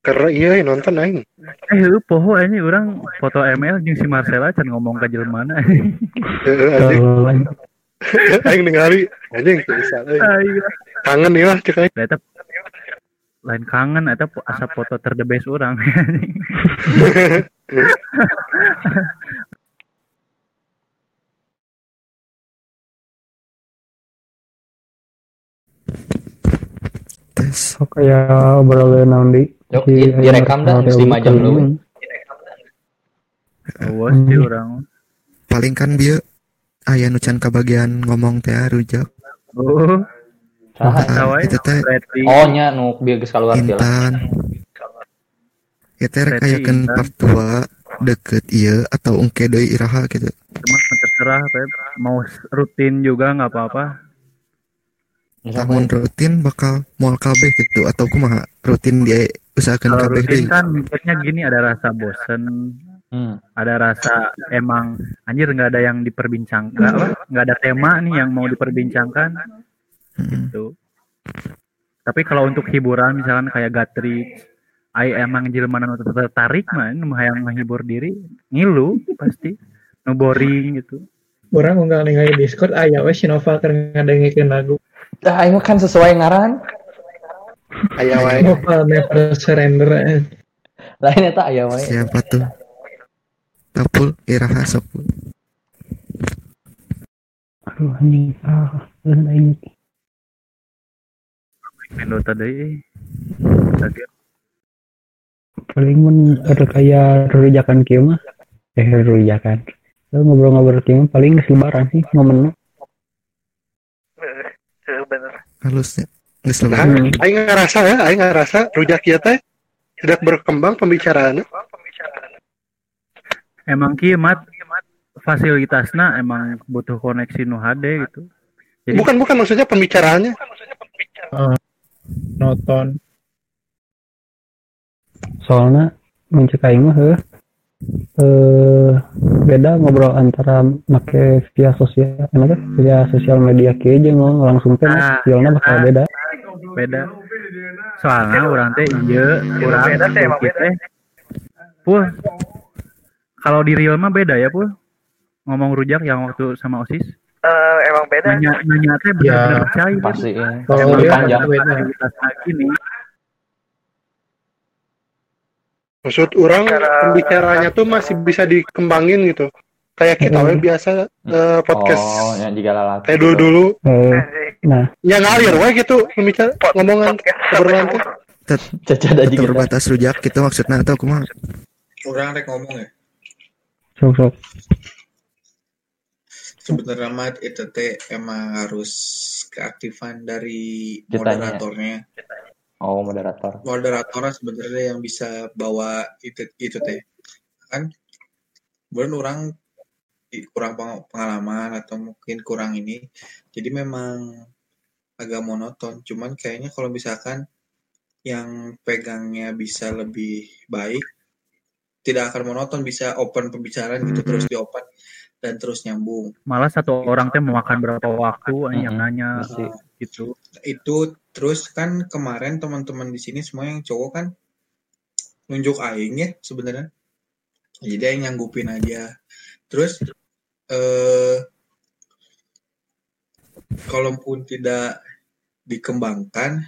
Karena iya nonton aing. Eh heuh poho ini orang foto ML jeung si Marcella can ngomong ka jelmana. Anjing. Aing ningali anjing bisa euy. Kangen ya cek aing. Eta lain kangen eta po- asa foto ter the best orang. Oh, kayak obrolan naon di. Yuk, di- direkam dah, lima jam dulu. Awas sih orang. Paling kan bieu aya nu can kabagian ngomong teh rujak. Oh. Wae? Itu teh Reti. Oh nya nu bieu geus kaluar teh lah. Intan. Ya teh ayakeun Intan. part 2 deket ieu atau engke deui iraha gitu. Cuma terserah Pep. Mau rutin juga nggak apa-apa. Lamun rutin bakal moal kabeh gitu atau kumaha rutin dia usahakeun Kalau kabeh rutin kan mikirnya gini ada rasa bosen, Hmm. ada rasa emang anjir nggak ada yang diperbincang, nggak nggak ada tema nih yang mau diperbincangkan gitu. Tapi kalau untuk hiburan misalkan kayak Gatri, ai emang jelema nu tertarik mah nu hayang ngehibur diri, ngilu pasti, nu boring gitu. Urang unggal ningali Discord aya we si Nova keur ngadengikeun lagu. Ah, ini kan sesuai ngaran. Aya [LAUGHS] wae. Never surrender. eh. Lain eta aya wae. Siapa tuh? Tapul iraha sok. Aduh anjing. Ah, lain. Main Dota deui. Lagi Paling mun ada kayak rujakan kieu mah. Eh rujakan. Lalu ngobrol-ngobrol kieu paling lebaran sih momennya. Heeh, bener. Halusnya. Nah, aing ngerasa ya, aing ngerasa rujak ieu teh tidak berkembang pembicaraannya. emang kiamat fasilitasnya emang butuh koneksi nu HD gitu. Jadi Bukan bukan maksudnya pembicaraannya. Nonton. Soalnya muncul aing mah heuh. Eh beda ngobrol antara make via sosial apa tuh? via sosial media kieu jeung langsung teh Nah, bakal nah. beda. beda. Soalnya orang teh ieu urang Beda teh, emang sedikit beda. teh. Pul. Kalau di real mah beda ya, Pul. Ngomong rujak yang waktu sama OSIS. Eh, emang beda. Nanya nanya teh bener-bener Ya, cair. Pasti ini. Kalau Emang dia panjang. beda. Fasilitasnya gini. Maksud orang pembicaranya tuh masih bisa dikembangin gitu. kayak kita we biasa eh, podcast. Oh, yang juga lalat. kayak dulu dulu Eh, nah. Ya ngalir we gitu pembicara ngomongan obrolan teh Tet- terbatas rujak gitu maksudnya atau kumaha Orang rek ngomong ya. sok sok. Sebenarnya mah itu teh emang harus keaktifan dari Kitanya. Oh, moderator. Moderatornya sebenarnya yang bisa bawa itu itu teh. Kan bukan orang kurang peng- pengalaman atau mungkin kurang ini. Jadi memang agak monoton. Cuman kayaknya kalau misalkan yang pegangnya bisa lebih baik tidak akan monoton bisa open pembicaraan gitu terus di open dan terus nyambung Malah satu orang teh memakan berapa waktu yang nanya gitu. itu terus kan kemarin teman-teman di sini semua yang cowok kan nunjuk aing ya sebenarnya. Jadi yang nyanggupin aja. Terus eh kalaupun tidak dikembangkan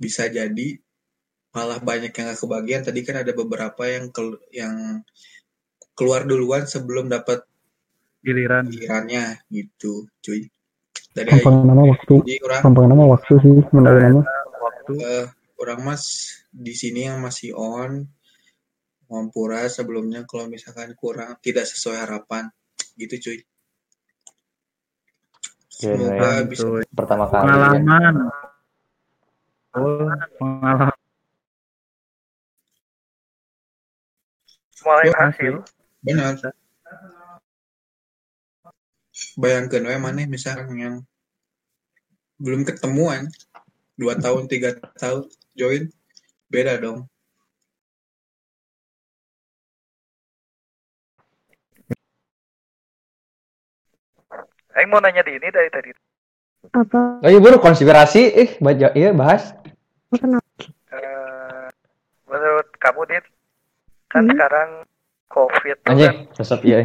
bisa jadi malah banyak yang gak kebagian. Tadi kan ada beberapa yang kel- yang keluar duluan sebelum dapat Giliran. gilirannya gitu cuy dari gampang nama waktu gampang nama waktu sih menurut nama Eh, orang mas di sini yang masih on Mampura sebelumnya kalau misalkan kurang tidak sesuai harapan gitu cuy semoga Oke, bisa pertama kali. Pengalaman. Oh, pengalaman. Semua hasil. benar bayangkan we mana misalkan yang belum ketemuan dua tahun tiga tahun join beda dong Aing mau nanya di ini dari tadi. Apa? Oh iya baru konspirasi, ih baca iya bahas. Eh, menurut kamu dit kan sekarang covid kan Anjing, resep iya.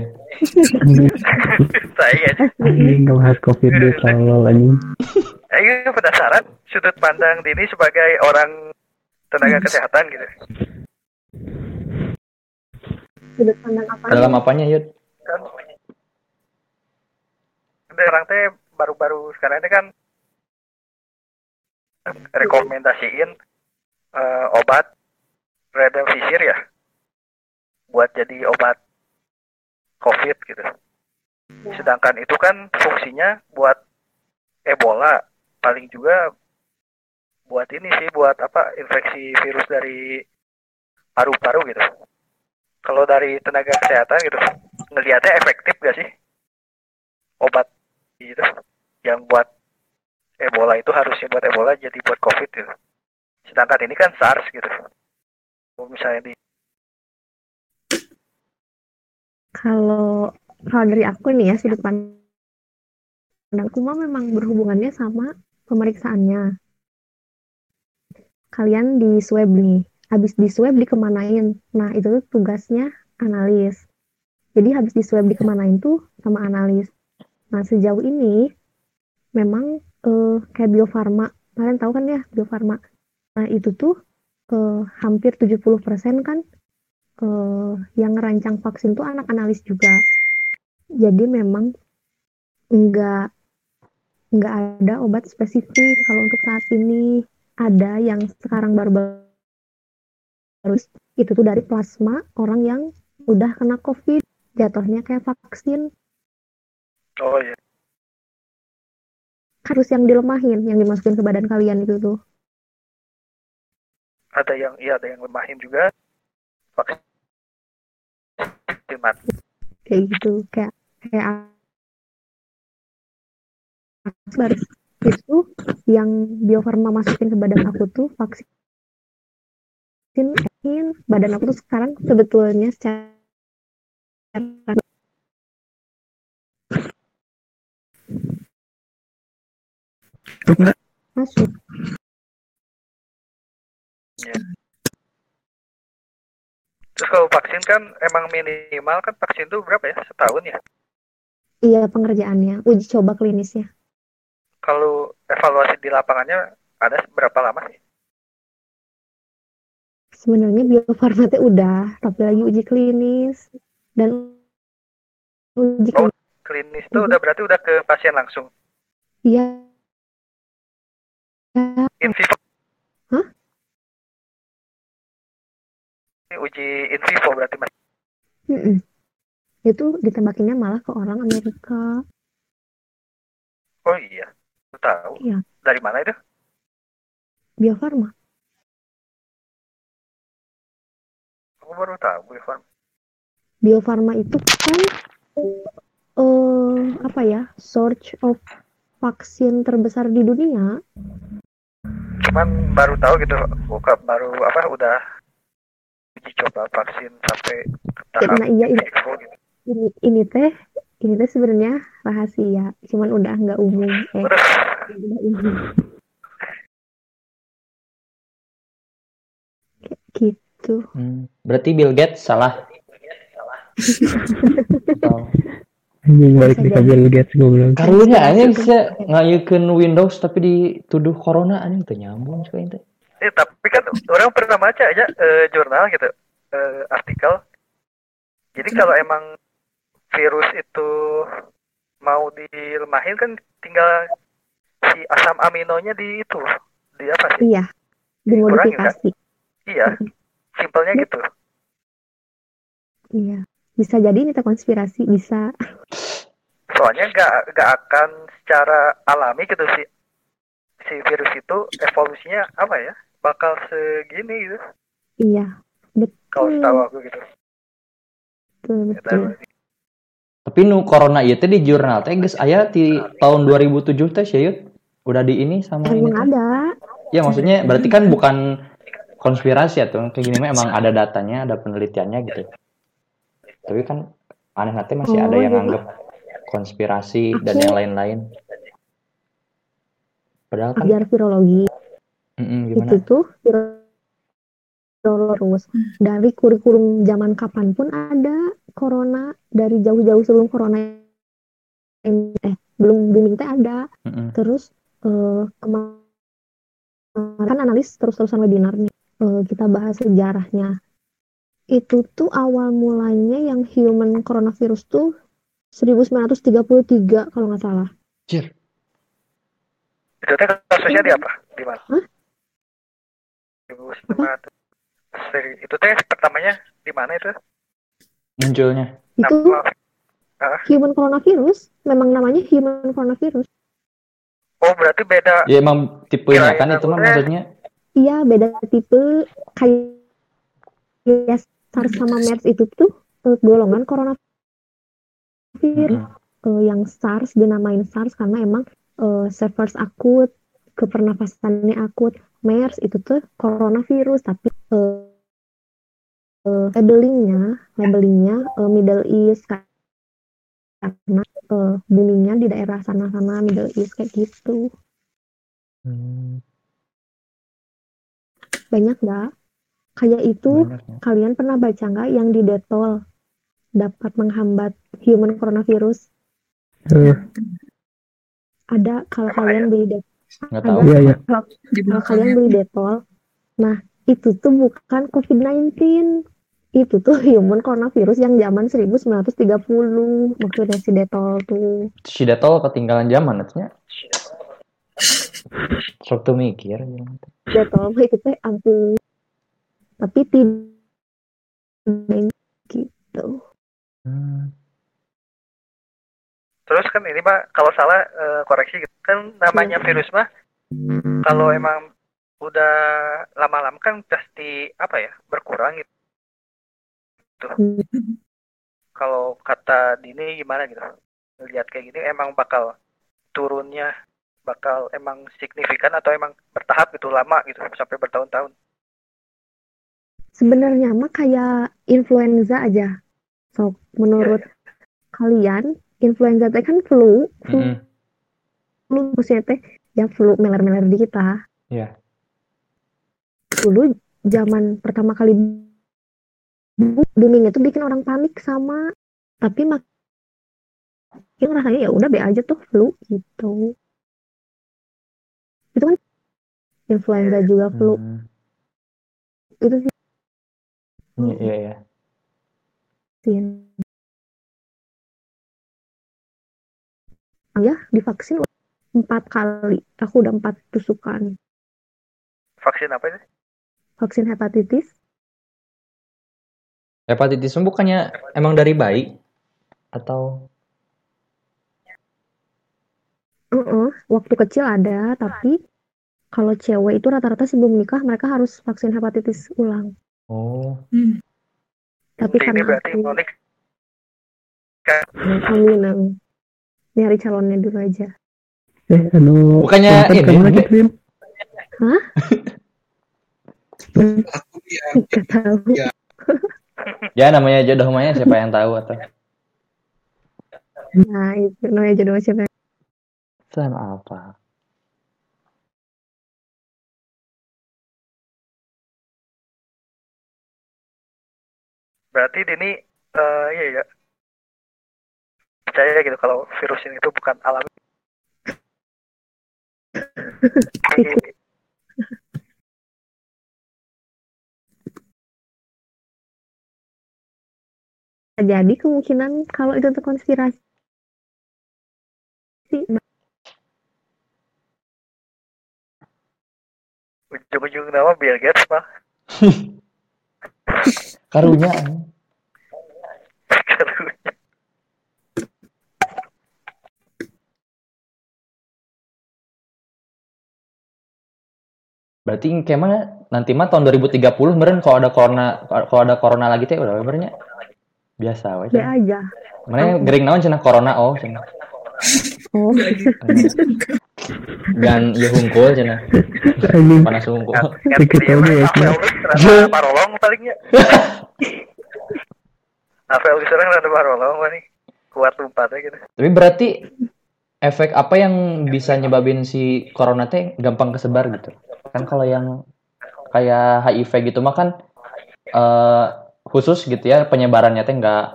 saya aja anjing nggak bahas covid deh tolol anjing Aing penasaran sudut pandang Dini sebagai orang tenaga kesehatan gitu Sudut pandang apa? Dalam apanya, Yud? kan sekarang teh baru-baru sekarang ini kan rekomendasiin eh, obat remdesivir ya buat jadi obat covid gitu sedangkan itu kan fungsinya buat Ebola paling juga buat ini sih buat apa infeksi virus dari paru-paru gitu kalau dari tenaga kesehatan gitu ngelihatnya efektif gak sih obat gitu yang buat Ebola itu harusnya buat Ebola jadi buat COVID gitu. Sedangkan ini kan SARS gitu. Kalau misalnya di Kalau kalau dari aku nih ya sudut pandangku mah memang berhubungannya sama pemeriksaannya. Kalian di swab nih, habis di swab dikemanain. Nah itu tuh tugasnya analis. Jadi habis di swab dikemanain tuh sama analis. Nah sejauh ini memang eh, kayak Bio Farma, kalian tahu kan ya Bio Farma. Nah itu tuh eh, hampir 70% kan eh, yang ngerancang vaksin tuh anak analis juga. Jadi memang nggak nggak ada obat spesifik kalau untuk saat ini ada yang sekarang baru baru itu tuh dari plasma orang yang udah kena COVID jatuhnya kayak vaksin Oh iya. harus yang dilemahin yang dimasukin ke badan kalian itu tuh Ada yang iya ada yang lemahin juga. Vaksin mati. kayak gitu kayak kayak baru itu yang Bio Farma masukin ke badan aku tuh vaksin vaksin badan aku tuh sekarang sebetulnya secara masuk Terus kalau vaksin kan emang minimal kan vaksin tuh berapa ya? Setahun ya. iya pengerjaannya uji coba klinisnya Kalau evaluasi di lapangannya ada berapa lama sih? sebenarnya Bio Farma teh udah tapi lagi uji klinis dan uji Oh, klinis tuh udah berarti udah ke pasien langsung. Iya. In vivo. Uji in vivo berarti mas. Mm-mm. Itu ditembakinnya malah ke orang Amerika. Oh iya, tahu. Iya. Dari mana itu? Bio Farma. Aku baru tahu Bu Irfan. Bio Farma itu kan eh apa ya? Source of vaksin terbesar di dunia. Cuman baru tahu gitu, buka baru apa udah uji coba vaksin sampai ke Ya, tahap nah iya ini, vivo gitu. ini, ini teh ini teh sebenarnya rahasia, cuman udah nggak umum. Eh, udah umum. Kayak gitu. Hmm, berarti Bill Gates salah. Anjing balik di ke Bill Gates goblok. Karunya anjing bisa ngayukeun Windows tapi dituduh corona anjing teu nyambung cuy teh. Eh, tapi kan orang pernah baca aja eh, jurnal gitu, eh, artikel. Jadi kalau emang virus itu mau dilemahin kan tinggal si asam aminonya di itu, di apa sih? Iya, Kurangin kan? dimodifikasi. Iya, simpelnya gitu. Iya, bisa jadi ini konspirasi, bisa. [LAUGHS] Soalnya nggak nggak akan secara alami gitu sih si virus itu evolusinya apa ya bakal segini gitu Iya, kalau betul, setahu aku gitu. betul, betul. Tapi nu corona ieu teh di jurnal teh geus aya di tahun 2007 teh sih. Udah di ini sama ini. Emang teh. ada. Ya maksudnya berarti kan bukan konspirasi atau kayak gini mah emang ada datanya, ada penelitiannya gitu. Tapi kan aneh nanti masih ada Oh, yang jadi- anggap konspirasi dan Aku- yang lain-lain. Padahal kan Ajar virologi. Gimana? itu tuh terus dari kurikulum zaman kapan pun ada corona dari jauh-jauh sebelum corona ini eh belum booming teh ada Mm-mm. terus eh, kemarin kan analis terus-terusan webinar nih Eh, kita bahas sejarahnya itu tuh awal mulanya yang human coronavirus tuh 1933 kalau nggak salah Itu teh kasusnya di apa? Di mana? Hah? 1900. Seri- Itu teh pertamanya di mana itu? Munculnya. itu Nama- Ah, human coronavirus memang namanya human coronavirus Oh berarti beda. Ya emang tipenya Kirain kan itu mah maksudnya. Iya, beda tipe kayak SARS sama MERS itu tuh eh, golongan coronavirus. Eh, yang SARS dinamain SARS karena emang eh, severe akut, kepernafasannya akut. MERS itu tuh coronavirus tapi eh, eh, labelingnya, labelingnya eh, Middle East karena eh, boomingnya di daerah sana-sana Middle East kayak gitu. Banyak nggak? Kayak itu kalian pernah baca nggak yang di Detol dapat menghambat human coronavirus? Eh, Ada kalau kalian beli Detol. Nggak tahu. Iya, iya. kalian beli Detol. Nah, itu tuh bukan COVID-19. Itu tuh human coronavirus yang zaman 1930. Maksudnya si Detol tuh. Si Detol ketinggalan zaman artinya. Sok tuh mikir. Detol mah itu teh ampuh. Tapi tidak gitu. Terus kan ini mah kalau salah eh, koreksi gitu. kan namanya virus mah kalau emang udah lama-lama kan pasti apa ya berkurang gitu. Tuh. Kalau kata Dini gimana gitu? Lihat kayak gini emang bakal turunnya bakal emang signifikan atau emang bertahap gitu lama gitu sampai bertahun-tahun. Sebenarnya mah kayak influenza aja. So, menurut kalian, influenza teh kan flu, flu, Mm-mm. flu maksudnya teh ya flu meler-meler di kita. Iya. Dulu zaman pertama kali booming itu bikin orang panik sama, tapi makin rasanya ya udah be aja tuh flu gitu. Itu kan influenza juga flu. Itu sih Iya, iya, iya. Ya divaksin empat kali. Aku udah empat tusukan Vaksin apa ini? vaksin hepatitis. Hepatitis bukannya emang dari bayi atau Heeh, waktu kecil ada, tapi kalau cewek itu rata-rata sebelum nikah mereka harus vaksin hepatitis ulang. oh Tapi Ini karena berarti aku Monik amin, amin. Nyari calonnya dulu aja. Eh, anu Bukannya ini, Bu? gitu, Lim? Hah? Gak tahu. ya namanya jodoh mah ya, siapa yang tahu atau Nah, itu namanya jodoh siapa? Pesan apa? berarti Dini eh iya ya percaya gitu kalau virus ini itu bukan alami. Jadi kemungkinan kalau itu tuh konspirasi Ujung-ujung nama Bill Gates mah. [LAUGHS] Karunya. Berarti ke mana nanti mah tahun 2030 meren kalau ada corona kalau ada corona lagi teh udah benernya biasa we. ya aja. Mana gering naon cenah corona oh cenah. Oh. [LAUGHS] Dan ya hungkul cenah. Panas hungkul. Dikit tahu ya. Parolong palingnya. [LAUGHS] Rafael sekarang ada parolong mah nih. Kuat lompatnya gitu. Tapi berarti efek apa yang bisa nyebabin si corona teh gampang kesebar gitu? Kan kalau yang kayak HIV gitu mah kan eh, khusus gitu ya penyebarannya teh nggak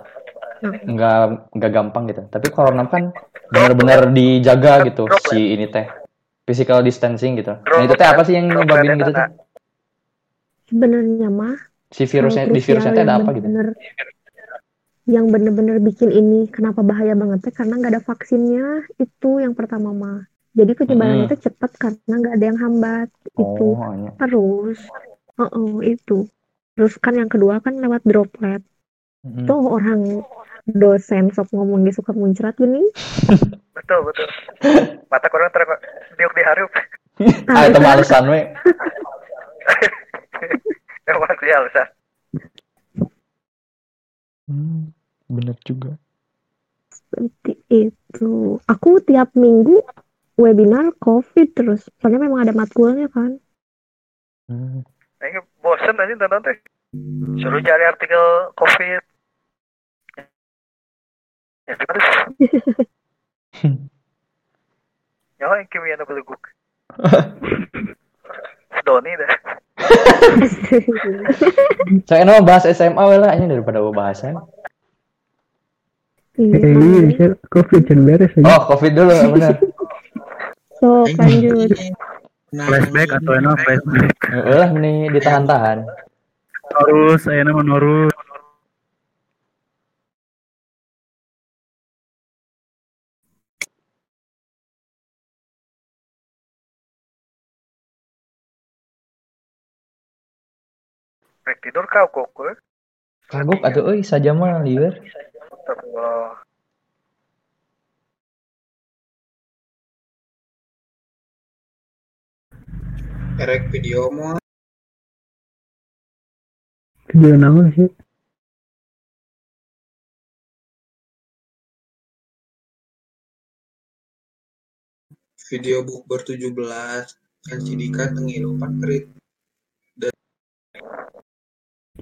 nggak nggak gampang gitu. Tapi corona kan benar-benar dijaga gitu si ini teh physical distancing gitu. Nah itu teh apa sih yang nyebabin gitu teh? Sebenarnya mah Si virusnya di virusnya teh ada apa gitu? yang bener-bener bikin ini kenapa bahaya banget teh karena nggak ada vaksinnya itu yang pertama mah jadi penyebarannya Mm-mm. teh cepat karena nggak ada yang hambat itu Oh, iya. terus oh itu terus kan yang kedua kan lewat droplet Mm-mm. tuh orang dosen sok ngomongnya suka muncrat gini [LAUGHS] Betul betul. Mata korang ter diuk diharup. [LAUGHS] Ah itu alasan we. [LAUGHS] Emang sih alasan. Hmm, bener juga. seperti itu aku tiap minggu webinar covid terus soalnya memang ada matkulnya kan Hmm. Ini bosen aja nonton teh. Suruh cari artikel COVID. Ya terus. [LAUGHS] Nyawa yang kimia na beluguk. [LAUGHS] Doni dah. [LAUGHS] Saya mau bahas SMA lah ini daripada bahasan. Iya, bisa covid jangan beres aja. Oh, Covid dulu bener. So lanjut Flashback atau enak flashback. Lah nih ditahan-tahan. Saya nama Norus. Rek tidur kau kok. eh? Kagok atuh euy saja mah lieur. Astagfirullah. Erek video mau Video naon sih? video bukber 17 kan Cidika tengilupan kerit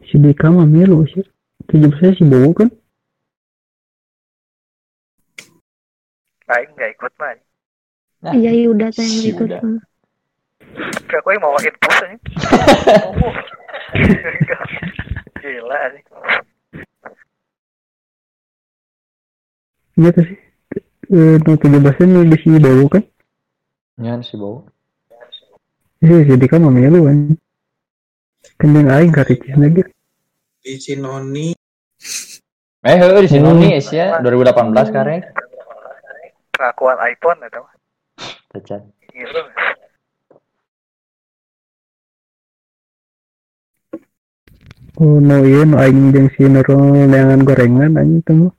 Si Dika mah milu sih. Tujuh saya si Bowo kan? Aing nggak ikut mah. iya iya udah saya yang si aku yang mau infus aja. Gila nih. Iya tuh sih. Eh, no tujuh belasnya di si Bowo kan? Nyan si Bowo. Eh, si Dika mah milu kan? Kendeng aing karicis lagi. di Cinoni Eh, di sini nih Asia 2018 karek. pengakuan iPhone itu cacat gitu Oh no iya no aing jeung si Nurul neangan gorengan anjing teh mah.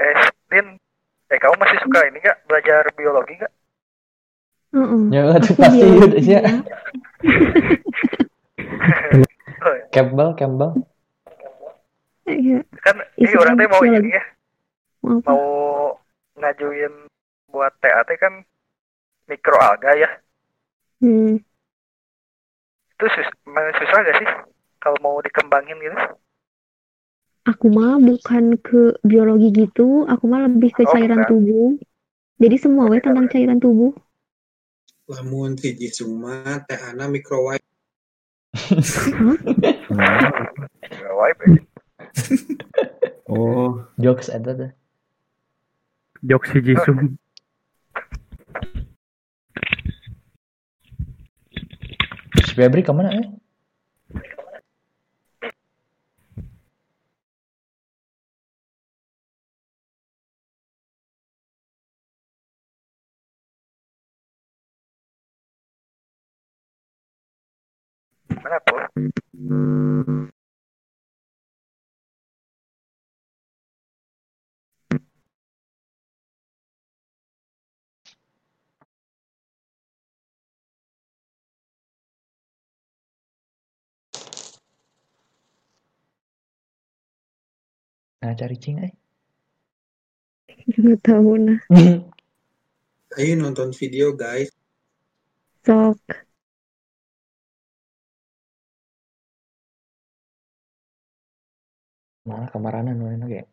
eh Din eh kamu masih suka ini nggak belajar biologi nggak Ya [LAUGHS] itu pasti sih. [LAUGHS] Campbell, Campbell. Iya. kan ini orang teh mau ini ya mau ngajuin buat TAT kan mikroalga ya Hmm. itu sus susah gak sih kalau mau dikembangin gitu Aku mah bukan ke biologi gitu, aku mah lebih ke Oh, cairan bukan. tubuh. Jadi semua we tentang cairan tubuh. Lamun si Jisung mah teh ana microwave. [LAUGHS] Oh, jokes ada tuh. Jok si Jisung. Febri ke mana eh? Nah cari cing eh. Tahu nah. [LAUGHS] Ayo nonton video guys. Sok. Mana kamaranan nu enak ya?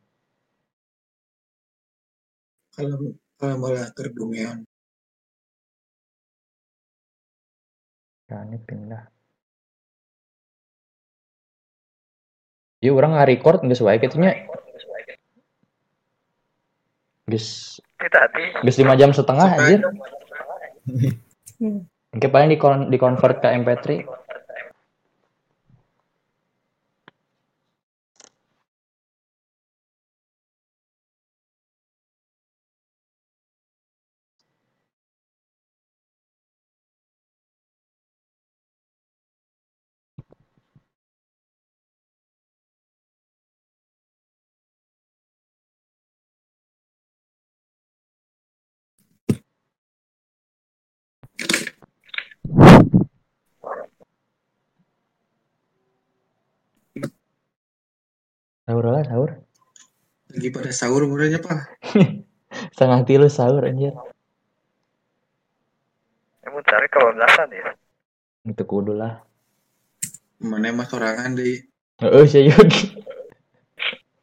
Kalau kalau malah terdumean. Rani pindah. Iya orang nggak record nggak sesuai kayaknya. Gus, gus lima jam setengah anjir. Hmm. Oke paling di di convert ke MP3. Sahur lah sahur. Lagi pada sahur murahnya pak. [LAUGHS] Setengah tilu sahur anjir. Emang cari kebablasan ya Itu kudu lah. Mana mah sorangan deh. Oh saya Yogi.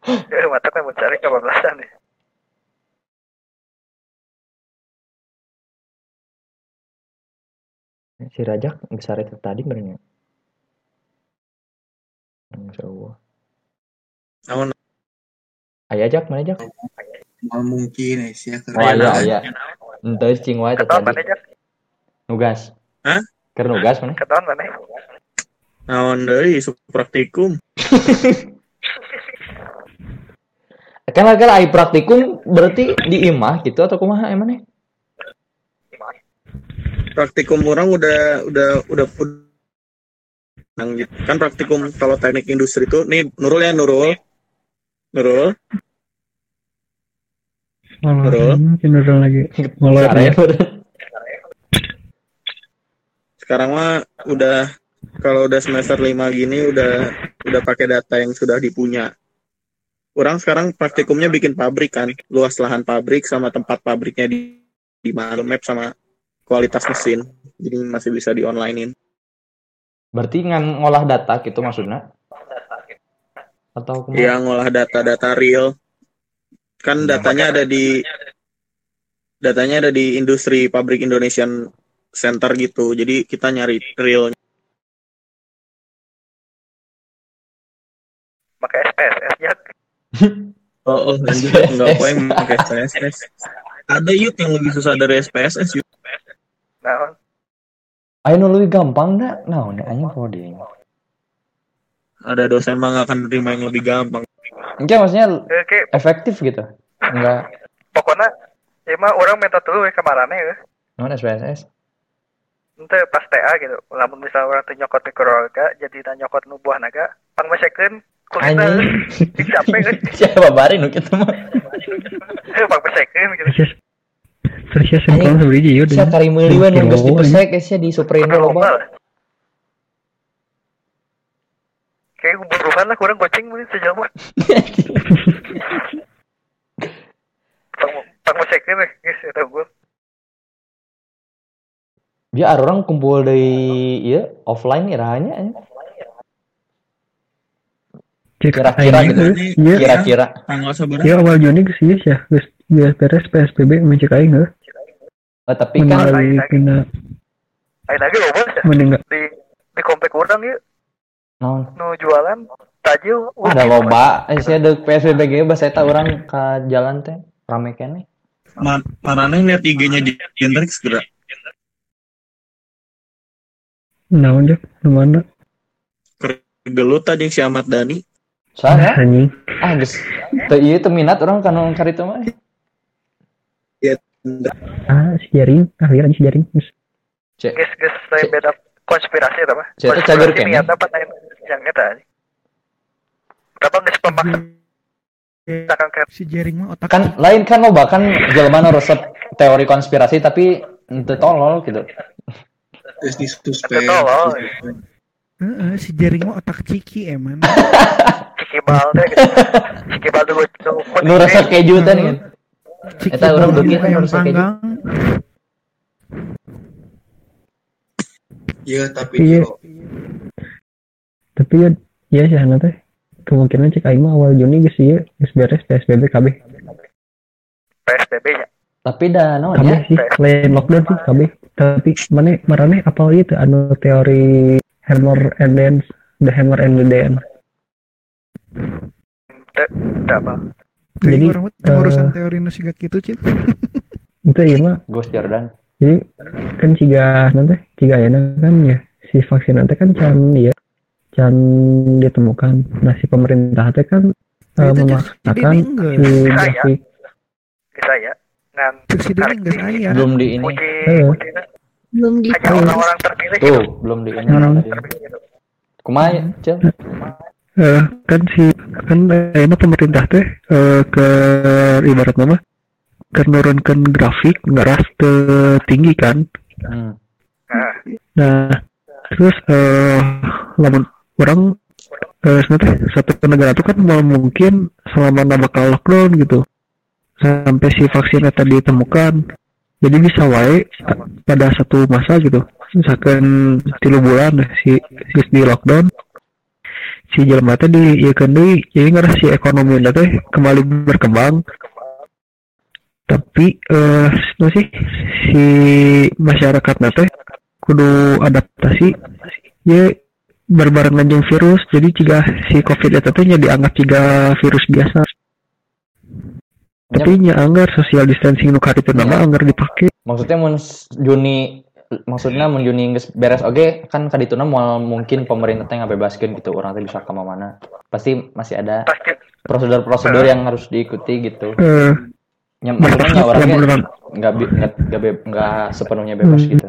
[LAUGHS] eh mata kan mau cari kebablasan ya Si Rajak besar itu tadi benernya. Insya Allah. Namun Ayah Jak mana Jak? Mal mungkin eh sih. Oh iya iya. Entah cing wae tadi. mana Jak? Nugas. Hah? Keur nugas mana? Ketahuan mana? naon deui su praktikum. [LAUGHS] Kan lah ai praktikum berarti di imah gitu atau kumaha emang nih? Praktikum orang udah udah udah Nang gitu. Kan praktikum kalau teknik industri itu nih Nurul ya Nurul. Nurul. Malah Nurul. Nurul lagi Caranya ya. Sekarang mah udah kalau udah semester 5 gini udah udah pakai data yang sudah dipunya. Orang sekarang praktikumnya bikin pabrik kan, luas lahan pabrik sama tempat pabriknya di di mana map sama kualitas mesin. Jadi masih bisa di onlinein. Berarti ngan ngolah data gitu maksudnya? Atau kumaha? Yang ngolah data-data real. Kan datanya ada di datanya ada di industri pabrik Indonesian Center gitu. Jadi kita nyari real Pakai SPSS Jak. [LAUGHS] Oh, oh enggak apa yang pakai SPSS. Ada yuk yang lebih susah dari SPSS yuk. Nah, Ayo lebih gampang dah. Nah, ini aja coding. Ada dosen mah nggak akan nerima yang lebih gampang Enggak maksudnya kayak efektif gitu. Enggak. pokoknya ya mah orang minta dulu ya kemarin ya Non SPSS. ente pas TA gitu lamun misal orang tuh nyokot mikroorga jadi tak nyokot nu buah naga pang mesekeun kulitna Anjing. capek euy. [LAUGHS] Siapa barin nu kitu mah. Eh, pang mesekeun gitu Terus ya simpel sebenarnya ya Sia kari meuli we nu geus dipesek sia di Supremo lomba loba. lah. Kayak berubahan lah kurang goceng mungkin sejauh mah [LAUGHS] pang pang mesekeun we geus eta gua Dia ada orang kumpul dari iya offline ya rahanya. Kira-kira gitu. Iya. Kira-kira. tanggal Ya awal Juni ieu ya, geus geus beres PSBB mencek aing heuh. Oh, tapi kan Menyalai kena Ayo lagi loba ya mending enggak. di di komplek orang ya non nu jualan tajil ada loba. Eh sia deuk PSBB ge bahasa eta urang ka jalan teh rame keneh. Ma Marane lihat IG-nya di Hendrix gerak. Naon deh, nu mana? Gelut tadi si Ahmad Dhani. Soalnya ah geus teu ieu teu minat urang kana cari teh mah. Ah, si jaring, ah lihat si jaring. Guys guys saya beda konspirasi apa itu cager konspirasi kene. niat apa lain yang eta apa geus pemaksa si jaring mah otak Kan lain kan loba kan jelema resep teori konspirasi tapi ente tolol gitu. Terus disuspend. tolol Heeh, si jaring mah otak ciki eman. [LAUGHS] cikibal deh gitu cikibal dulu Nu resep keju teh nih. Ciki Eta urang bawang beuki kan ayam resep keju. Iya, tapi Iya. Tapi ya ya sih teh. Kemungkinan cek aing mah awal Juni geus ieu geus beres PSBB KB. PSBB nya Tapi dah naon KB ya. sih, lain lockdown sih KB. Tapi mana marane apal ieu teh anu teori hammer and dance, the hammer and the dance. tidak apa Jadi, eh, urusan teori nu kitu cip. Itu iya mah Gus Jordan. Jadi kan ciga nanti ciga ya kan ya si vaksin nanti kan can ya can ditemukan nah si pemerintah teh kan Itu memaksakan si Saya. grafik bisa ya ngan. Belum di ini. uji Eh. uji belum di hanya orang-orang terpilih Tuh, belum di ini. Hmm. Kumaha ya, Cil? Eh, kan si kan eh, pemerintah teh eh, ke ibarat nama ke nurunkan grafik ngeras ke tinggi kan Hmm. Nah, terus eh lamun orang eh sebenarnya satu negara itu kan mau mungkin selama bakal lockdown gitu sampai si vaksin tadi ditemukan. Jadi bisa wae pada satu masa gitu. Misalkan tilu bulan si, si di lockdown si jelema teh di ieu deui jadi ngarah si ekonomi teh kembali berkembang tapi eh nu sih si masyarakat teh kudu adaptasi. Ya berbarengan jeung virus. Jadi jika si covid itu teh nya dianggap jika virus biasa. Tapi nya anggar social distancing nu karitu nama anggar dipake. Maksudnya mun Juni maksudnya mun Juni geus beres oge kan kadituna moal mungkin pemerintah teh ngabebaskeun gitu orang teh bisa ka mana. Pasti masih ada prosedur-prosedur yang harus diikuti gitu. eh Yang beneran nggak bi- nggak nggak be- nggak sepenuhnya bebas Hmm. gitu.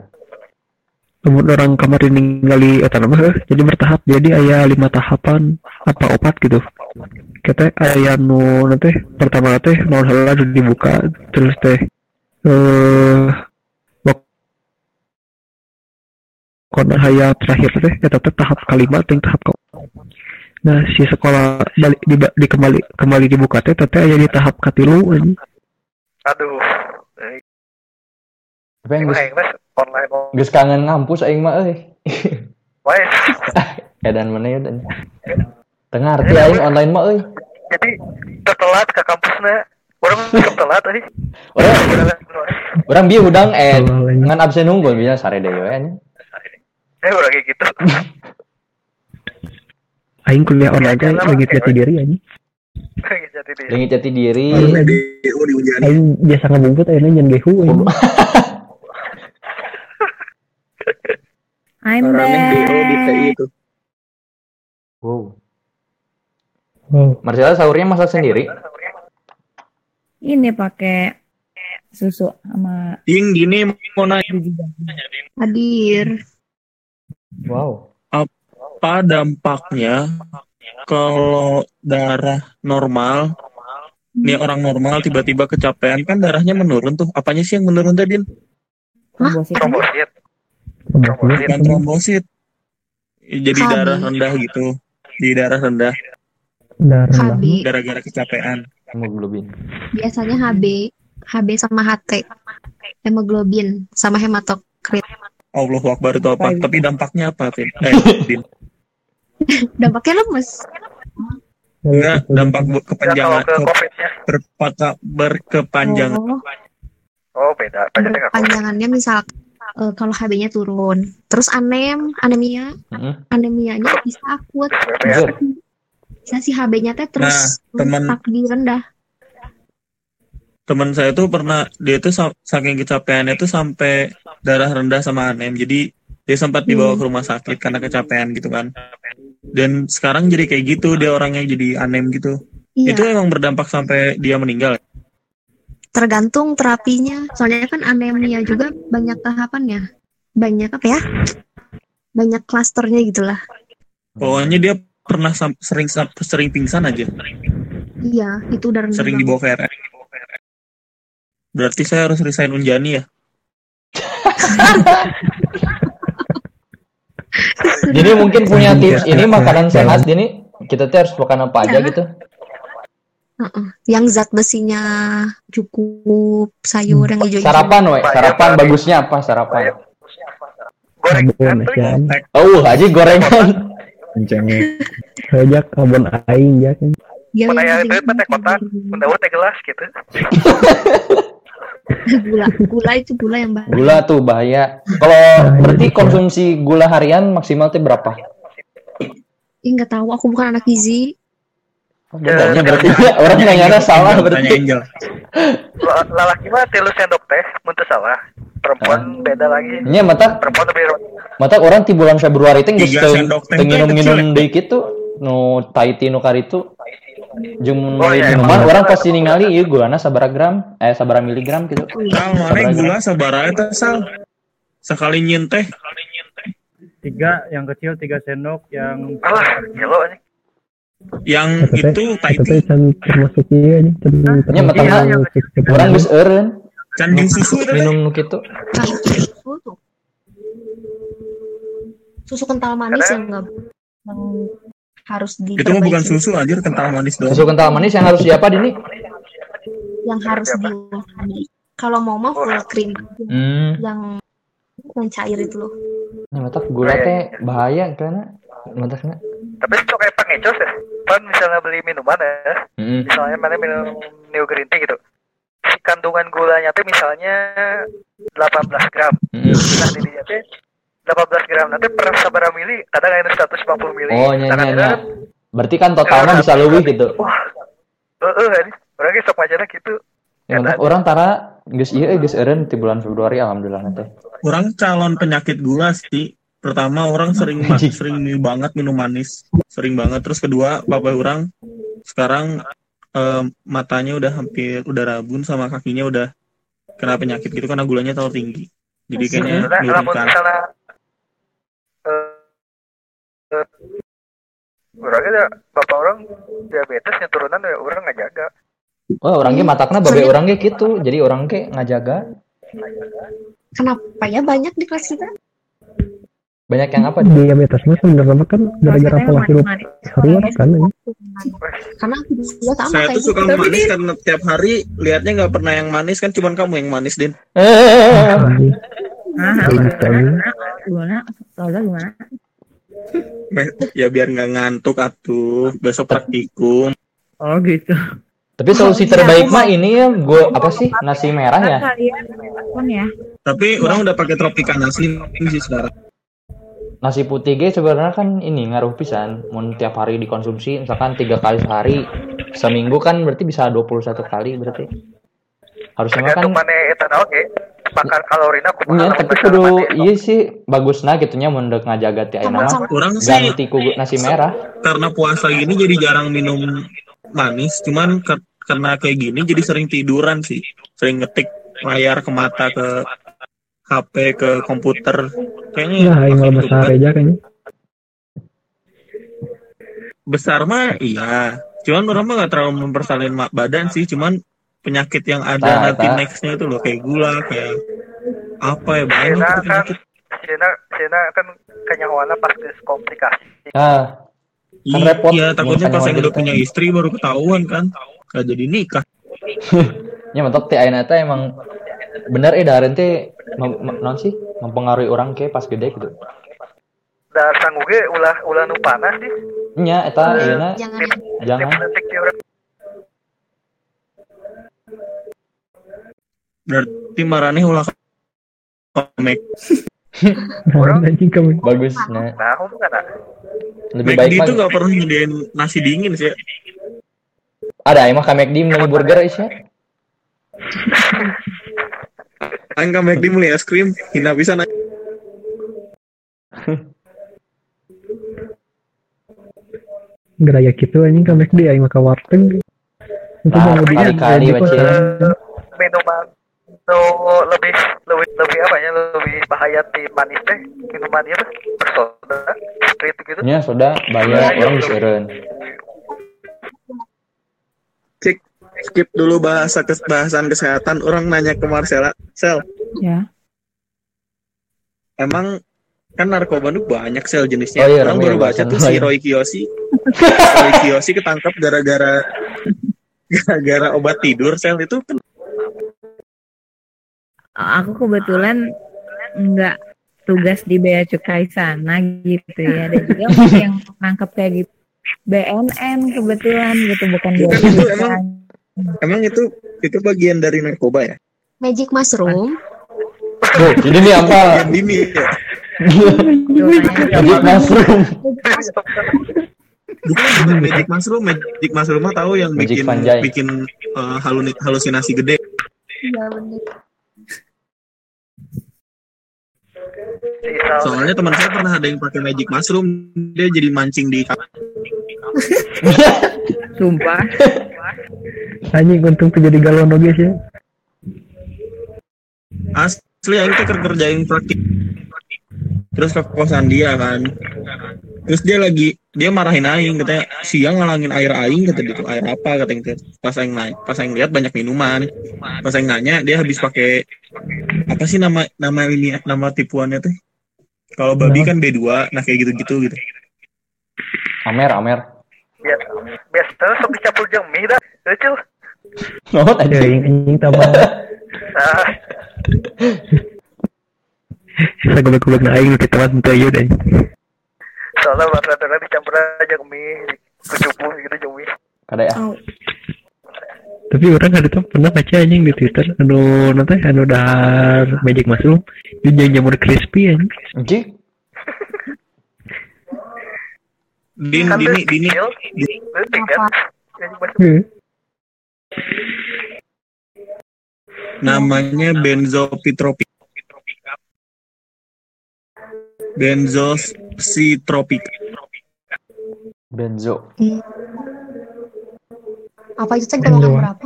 Namun orang kamar ningali eta nama heuh, jadi bertahap jadi aya lima tahapan apa opat gitu kita aya nu nanti pertama teh nol heula dibuka terus teh eh konon haya terakhir teh eta teh tahap kalima ting tahap ke nah si sekolah balik di, di kembali kembali dibuka teh teh aya di tahap katilu anjing. Aduh Tapi yang gimana ya online geus kangen ngampus aing mah euy. Wae. [LAUGHS] Edan mana ya dan. Tengah arti aing online mah euy. jadi tertelat ke kampusnya orang [LAUGHS] tertelat tadi Orang bieu udang eh ngan absen unggul bisa sare deui we nya. eh udah kayak gitu aing kuliah online teh lagi jati diri anjing jadi deh Dengan jati diri. aing biasa ngabumput ayeuna nyen gehu I'm Orang yang back. Di TI itu. Wow. Oh. Marcella sahurnya masak sendiri. Ini pakai susu sama Ding, gini mau nanya. Hadir. Wow. Apa dampaknya kalau darah normal, nih orang normal tiba-tiba kecapean kan darahnya menurun tuh. Apanya sih yang menurun tadi? trombosit. Trombosit. Bukan trombosit. Jadi KB. darah rendah gitu. Di darah rendah Darah HB. gara-gara kecapean. Hemoglobin. Biasanya HB, HB sama HT. Hemoglobin sama hematokrit. Allahu Akbar itu apa? Tapi dampaknya apa, Tin? Eh, Din. [LAUGHS] Dampaknya lemes. Enggak, dampak bu- kepanjangan Ya, ke berpata- berkepanjangan. Oh, Oh, beda. Panjangannya misal eh, kalau HB-nya turun, terus anem, anemia, Mm-mm. anemianya bisa akut. Bisa si HB-nya teh terus Nah, teman- di rendah. Teman saya tuh pernah dia tuh sa- saking kecapeannya tuh sampai darah rendah sama anem. Jadi dia sempat dibawa ke rumah sakit karena kecapean gitu kan. Dan sekarang jadi kayak gitu, dia orangnya jadi anem gitu. Iya. Itu emang berdampak sampai dia meninggal. Tergantung terapinya. Soalnya kan anemia juga banyak tahapannya. Banyak apa ya? Banyak klasternya gitulah. Pokoknya dia pernah sam- sering sering pingsan aja, Iya, itu udah rendah sering dibawa VRS. Berarti saya harus resign Unjani ya? [LAUGHS] Jadi mungkin punya tips ini makanan sehat ini kita tuh harus makan apa aja gitu. Heeh. Yang zat besinya cukup, sayur yang hijau-hijau. Sarapan, we. Sarapan bagusnya apa sarapan? Sabun ya. Oh, haji gorengan. Kencengnya. Sejak kabon aing ya kan. Yang Mana itu teh kotak, bunda teh gelas gitu. [LAUGHS] gula, gula itu gula yang bahaya. Gula tuh bahaya. Kalau berarti konsumsi gula harian maksimal tuh berapa? Ih, nggak tahu, aku bukan anak gizi. Bedanya berarti [LAUGHS] orang nanya salah berarti. La- Lalaki mah tilu sendok teh, mun teu salah. Perempuan beda lagi. Nya mata Perempuan lebih mata orang di bulan Februari sendok teh teh nginum-nginum kecil, deui kitu nu Tahiti nu karitu jeung Oh, iya, minuman emang. orang pasti ningali ieu gulana sabaraha gram eh sabaraha miligram gitu. Sal, mana gula sabaraha eta sal? Sekali nyin teh. Tiga yang kecil tiga sendok, yang Alah, gelo anjing. Yang itu teh can termasuk ieu nya Nya termasuk mata yang orang geus eureun Can susu itu teh. minum nu kitu. Nah, itu tuh. Susu kental manis yang nggak yang harus di Itu mah bukan susu anjir kental manis doang. Susu kental manis yang harus siapa Dini? yang harus di kalau mau mah full cream Hmm. yang yang cair itu loh Nya mata gula teh bahaya karena matakna. Tapi cok kayak pangecos ya. Pan misalnya beli minuman ya. Heeh. Misalnya mana minum New Green Tea gitu. Si kandungan gulanya tuh misalnya 18 gram. Heeh. Nah, di dinya teh 18 gram nanti per sabaraha mili kadang ada 150 mili. Oh Kadang nya. ada Berarti kan totalnya bisa lebih gitu. Heeh, ini orang ge sok macana gitu. Ya, orang tara geus ieu eh, geus eureun di bulan Februari alhamdulillah teh. Orang calon penyakit gula sih. Pertama orang sering [LAUGHS] sering banget minum manis, sering banget. Terus kedua, bapak orang sekarang em, matanya udah hampir udah rabun sama kakinya udah kena penyakit gitu karena gulanya terlalu tinggi. Jadi kayaknya diurutkan. misalnya eh eh, orang ada bapak orang diabetesnya turunan ya orang nggak jaga. Oh, orang ge matakna babe orang ge gitu. Jadi orang ngajaga. kenapa ya banyak di kelas kita Banyak yang apa? diabetes mah sebenarnya kan gara-gara pola hidup harian kan ya. karena sama Saya tuh suka gitu. manis karena tiap hari lihatnya nggak pernah yang manis kan cuman kamu yang manis din. Gimana? Lola gimana? Ya biar nggak ngantuk atuh besok praktikum. Oh gitu. Tapi solusi terbaik mah ini ya gua apa sih? Nasi merah ya. Pun ya. Tapi orang udah pakai Tropicana Slim sih sekarang. Nasi putih ge sebenarnya kan ini ngaruh pisan. Mun tiap hari dikonsumsi misalkan tiga kali sehari seminggu kan berarti bisa 21 kali berarti. Harusnya kan tergantung mana eta naon ge bakar kalorina Iya, kumaha tapi kudu iya sih bagusna gitunya mun deuk ngajaga ti ayeuna mah. Orang sih. ganti ku nasi merah. karena puasa gini jadi jarang minum manis cuman ke- karena kayak gini jadi sering tiduran sih. Sering ngetik layar ke mata ke HP ke komputer. Kayaknya Ya, malah besar aja kayaknya. besar mah iya. Cuman orang mah gak terlalu mempersalin badan sih cuman penyakit yang ada Nah, nanti eta. nextnya itu loh kayak gula kayak apa ya banyak Sina itu kan penyakit. Sina Sina kan kenyawana pas komplikasi Ah, kan Iya, repot. iya, takutnya pas yang udah gitu. punya istri baru ketahuan kan. Gak jadi nikah. [LAUGHS] Ya mentok ti ayeuna teh emang bener eh darin teh mem- mem- naon sih mempengaruhi orang ke pas gede gitu. da sanggu ge ulah ulah nu panas sih. Nya eta ayeuna Jangan. jangan detik ti urang berarti marane ulah komek Anjing kamu. bagus nah. nah hum kana Lebih McD baik itu mah gak pernah nyediain nasi dingin sih ada emang ka McD meuli burger isya. Aing ke McD beli es krim hina bisa na- [LAUGHS] Geraya gitu anjing ka McD aing mah ka warteg. Itu lebih kali-kali, jadi Bace. kosan. Nu lebih lebih lebih apa ya? Lebih bahaya ti manis teh minuman mah bersoda street gitu? Nya soda bayar orang diseureun. cek skip dulu bahasa kes bahasan kesehatan. Orang nanya ke Marcella sel Ya. emang kan narkoba itu banyak sel jenisnya. Oh iya, orang baru baca tuh si Roy Kiyoshi. [LAUGHS] Roy Kiyoshi ketangkap gara-gara gara-gara obat tidur sel itu kan Aku kebetulan nggak tugas di bea cukai sana gitu ya. Dan juga [LAUGHS] masih yang nangkep kayak gitu. BNN kebetulan gitu bukan Bukan itu cukai. emang emang itu itu bagian dari narkoba ya Magic mushroom. Jadi nih apa? ini ya Magic mushroom. bukan bukan magic mushroom magic mushroom mah tahu yang bikin bikin uh, halusinasi gede Iya bener. Soalnya teman saya pernah ada yang pakai magic mushroom dia jadi mancing di [LAUGHS] Sumpah. Anjing untung tuh jadi galon oge sih. asli yang kita kerjain praktik terus ke kosan dia kan. Terus dia lagi dia marahin aing katanya siang ngalangin air aing kata gitu air apa? kata gitu pas aing naik pas aing lihat banyak minuman. Pas aing nanya dia habis pakai apa sih nama nama ini nama tipuannya tuh? Kalau babi kan B2 nah kayak gitu-gitu gitu. Amer, Amer. biasa biasa sok dicampur jeung mie dah euceul Oh, Ya tadi. anjing tambah. [LAUGHS] Saya goblok-goblok na aing kita mah teu ieu deh. soalnya rata-rata dicampur aja jeung mie kucupu gitu jeung mie Kada ya. Tapi orang ada tuh pernah baca anjing di Twitter anu nanti anu dahar magic mushroom itu jadi jamur crispy anjing. Anjing. din kan dini dini leutik kan Namanya benzopitropik benzositropik Benzo. Apa itu teh golongan berapa?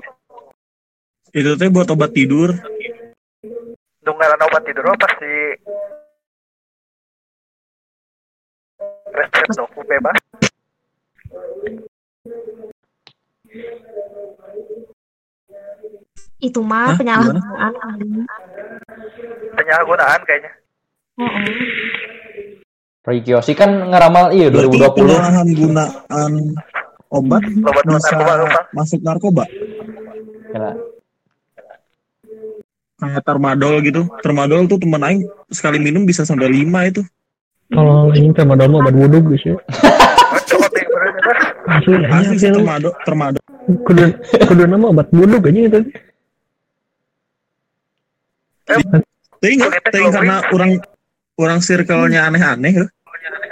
itu teh buat obat tidur nu ngaran obat tidur mah pasti resep doku bebas Itu mah Hah? penyalahgunaan. anjing. penyalahgunaan kayaknya Heeh. Roy Kiyoshi kan ngeramal iya berarti 2020. penyalahgunaan obat Obat bisa narkoba, masuk narkoba Kira. kayak tramadol gitu tramadol tuh teman aing sekali minum bisa sampai lima itu Kalau anjing sama dom obat wudhu guys ya. [LAUGHS] Asli asli anjing sih asli. tramadol tramadol Kudu kudu nama obat wudhu aja itu. tapi nggak tapi karena orang orang circle-nya aneh-aneh ya.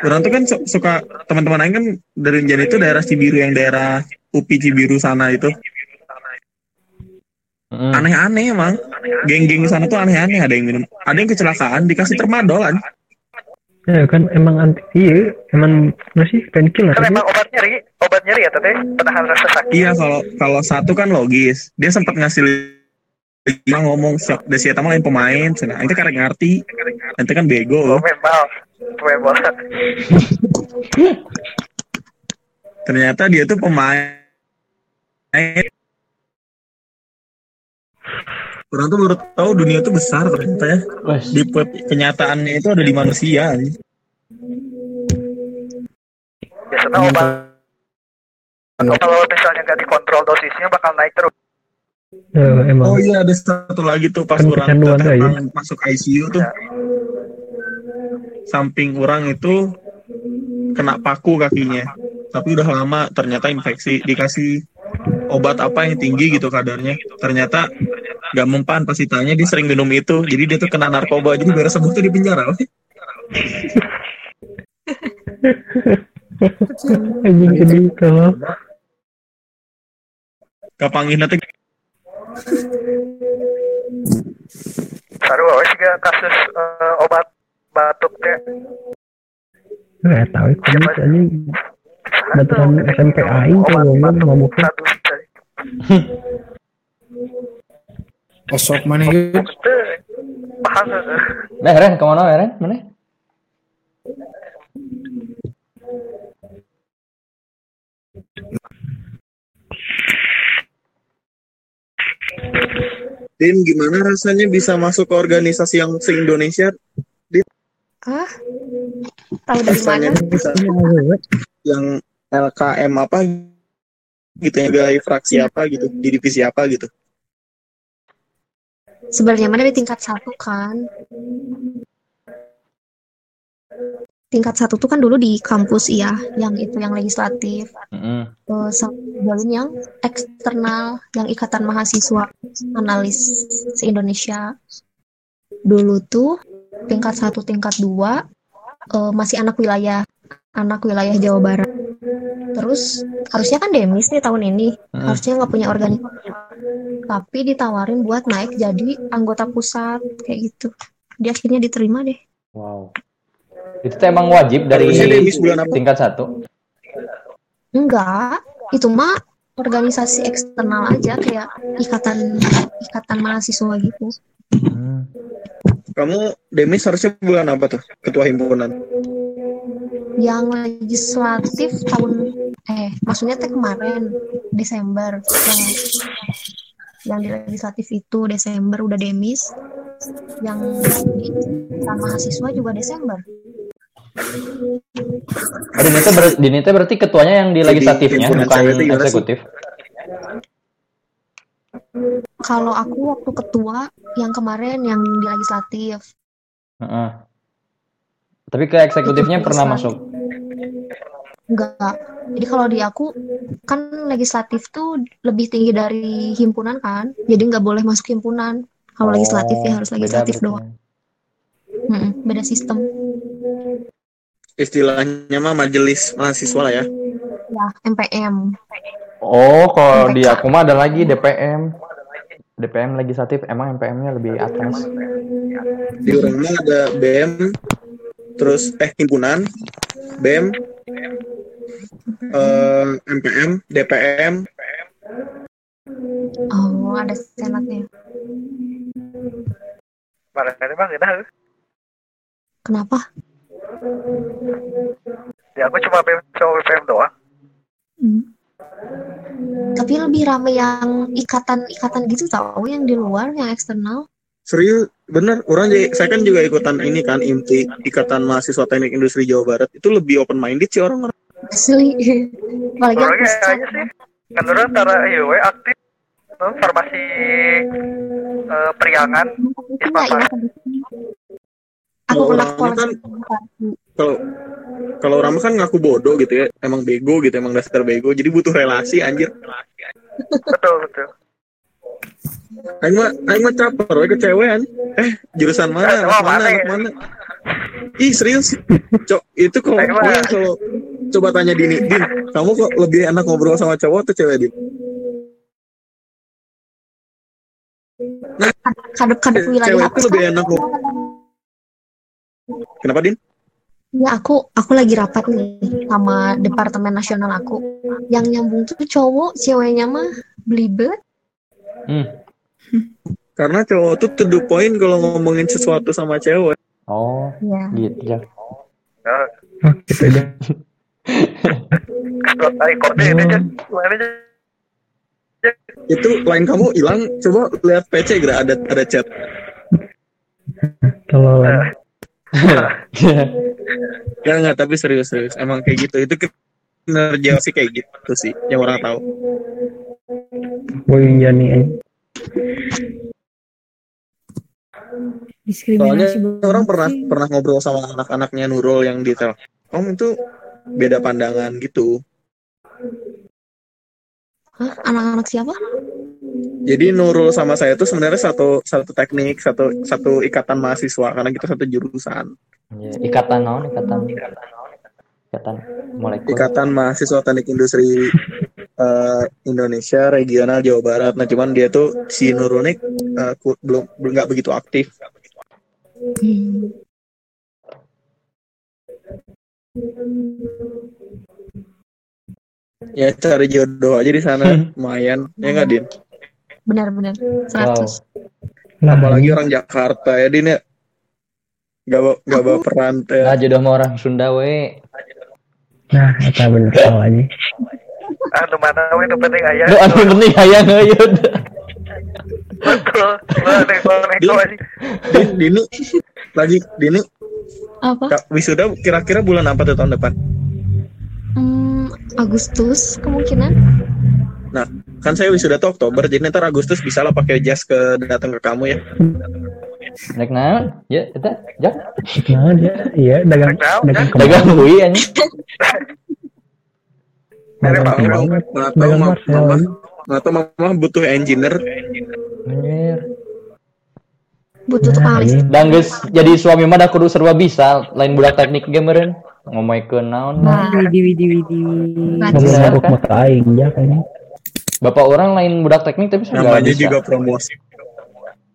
orang tuh kan su- suka teman-teman aing kan dari jadi itu daerah Cibiru yang daerah UPI Cibiru sana itu aneh-aneh emang geng-geng di sana tuh aneh-aneh ada yang minum ada yang kecelakaan dikasih termadol kan Ya kan emang anti iya emang masih painkiller. Kan emang obat nyeri, obat nyeri ya teteh, penahan rasa sakit. iya kalau kalau satu kan logis dia sempat ngasih lima ngomong siap desi eta mah lain pemain cenah itu karek ngerti. Nanti kan bego. Membal. ternyata dia tuh pemain. Orang tuh baru tahu dunia tuh besar ternyata ya. Di kenyataannya itu ada di manusia Biasanya obat kalau misalnya nggak dikontrol dosisnya bakal naik terus. Ya, emang. oh iya ada satu lagi tuh pas Kan orang ya. masuk ICU tuh. Samping orang itu kena paku kakinya. Tapi udah lama ternyata infeksi dikasih obat apa yang tinggi gitu kadarnya. Ternyata nggak mempan pas ditanya dia sering minum itu. Jadi dia tuh kena narkoba jadi biar sembuh tuh di penjara. [LAUGHS] Anjing sedih kalau kapangin nanti Baru awas juga kasus eh, obat batuk teh. nggak tahu komik anjing Baturan SMP aing tuh ngomong mabuknya. Osok mana gitu? Paham. Nah, Ren, ke mana Ren? Mana? Din gimana rasanya bisa masuk ke organisasi yang se Indonesia Din Ah, tahu dari rasanya mana? bisa yang LKM apa gitu ya guys fraksi apa gitu di divisi apa gitu Sebenarnya mana di tingkat satu kan? Tingkat satu tuh kan dulu di kampus iya, yang itu yang legislatif. Sama bagian yang eksternal, yang ikatan mahasiswa analis se-Indonesia. Dulu tuh tingkat satu, tingkat dua eh, masih anak wilayah, anak wilayah Jawa Barat. Terus harusnya kan demis nih tahun ini, Hmm. harusnya nggak punya organisasi. Tapi ditawarin buat naik jadi anggota pusat kayak gitu. Dia akhirnya diterima deh. Wow. Itu tuh emang wajib dari tingkat satu. Enggak, itu mah organisasi eksternal aja kayak ikatan ikatan mahasiswa gitu. kamu demis harusnya bulan apa tuh ketua himpunan Yang legislatif tahun eh maksudnya teh kemarin Desember yang yang di legislatif itu Desember udah demis. Yang ikatan mahasiswa juga Desember. Oh, Dini teh ber- Dini teh berarti ketuanya yang di legislatifnya, bukan eksekutif. Kalau aku waktu ketua yang kemarin yang di legislatif Heeh. Tapi ke eksekutifnya Itu pernah masuk. Enggak. Jadi kalau di aku kan legislatif tuh lebih tinggi dari himpunan kan. Jadi nggak boleh masuk himpunan. Kalau legislatif ya harus Oh, beda legislatif doang. Mm-mm, beda sistem. Istilahnya mah majelis mahasiswa lah ya Ya, MPM. Oh, kalau di aku mah ada lagi DPM. DPM legislatif emang MPM-nya lebih atas. di orang mah ada BM terus eh himpunan BEM eh, MPM DPM Oh, ada senatnya. Mana ini bang Kenapa? Ya aku cuma BM cuma BPM doang. Hmm. Tapi lebih rame yang ikatan-ikatan gitu tahu yang di luar, yang eksternal. serius bener orang jadi saya kan juga ikutan ini kan inti ikatan mahasiswa teknik industri Jawa Barat itu lebih open minded sih orang-orang Asli. [LAUGHS] Apalagi pusat. aja sih. Kan orang antara iya we aktif farmasi eh, priangan Iya, iya. Aku Kalau pernah orang sekolah kan kalau kalau orang mah kan ngaku bodoh gitu ya emang bego gitu emang dasar bego jadi butuh relasi anjir. Betul betul. Aing mah Aing mah caper we kecewean. Eh jurusan mana? Anak mana anak mana? Ih serius? Cok itu kalau mah- Aing kalau coba tanya Dini Din kamu kok lebih enak ngobrol sama cowok atau cewek Din? Kadep-kadep wilayah cewek aku itu lebih enak kok. Kenapa Din? Ya aku aku lagi rapat nih sama departemen nasional aku. Yang nyambung tuh cowok, ceweknya mah belibet. Karena cowok tuh to the point kalau ngomongin sesuatu sama cewek. Oh, Iya. gitu ya. [LAUGHS] Oh, gitu aja. Aja. Itu line kamu hilang, coba lihat PC gra ada ada chat. Kalau Ya enggak, tapi serius serius. Emang kayak gitu. Itu kinerja sih kayak gitu sih yang orang tahu. Boy Jani eh. Soalnya Diskriminasi banget orang pernah sih. pernah ngobrol sama anak-anaknya Nurul yang di Telkom itu beda pandangan gitu. Hah? Anak-anak siapa? Jadi Nurul sama saya itu sebenarnya satu satu teknik, satu satu ikatan mahasiswa karena kita satu jurusan. Ya, ikatan naon ikatan ikatan molekul Ikatan Mahasiswa Teknik Industri eh, Indonesia regional Jawa Barat. Nah, cuman dia tuh si Nurul ini ku- belum belum nggak begitu aktif. Ya cari jodoh aja di sana, lumayan. Ya nggak Din? Benar-benar. 100. Apalagi orang Jakarta ya Din ya. Gak bawa, gak bawa peran teh. nah jodoh sama orang Sunda we Nah, eta bener tahu aja. Anu mana we nu penting aya. Duh, anu penting aya ngeuyeut Betul. Mana neko aja. Din, Dini lagi Dini Apa? Kak, wisuda kira-kira bulan apa tuh tahun depan? Hmm, Agustus kemungkinan. Nah, kan saya wisuda tuh Oktober, jadi ntar Agustus bisa lah pakai jas ke datang ke kamu ya. Nek naon? Ya, eta, jak. Nah, dia iya dagang dagang kembang. Dagang anjing. [LAUGHS] Dagang kembang. Nggak tahu Dagang mama, Marcel. mama, nggak tahu mama butuh engineer. Anjir. Butuh tukang listrik. Dan geus jadi suami mah da kudu serba bisa, lain budak teknik ge meureun. Ngomongkeun naon. Widi widi widi. Mobil mabuk mata aing ya kayaknya. Bapak orang lain budak teknik tapi segala Namanya bisa. juga promosi.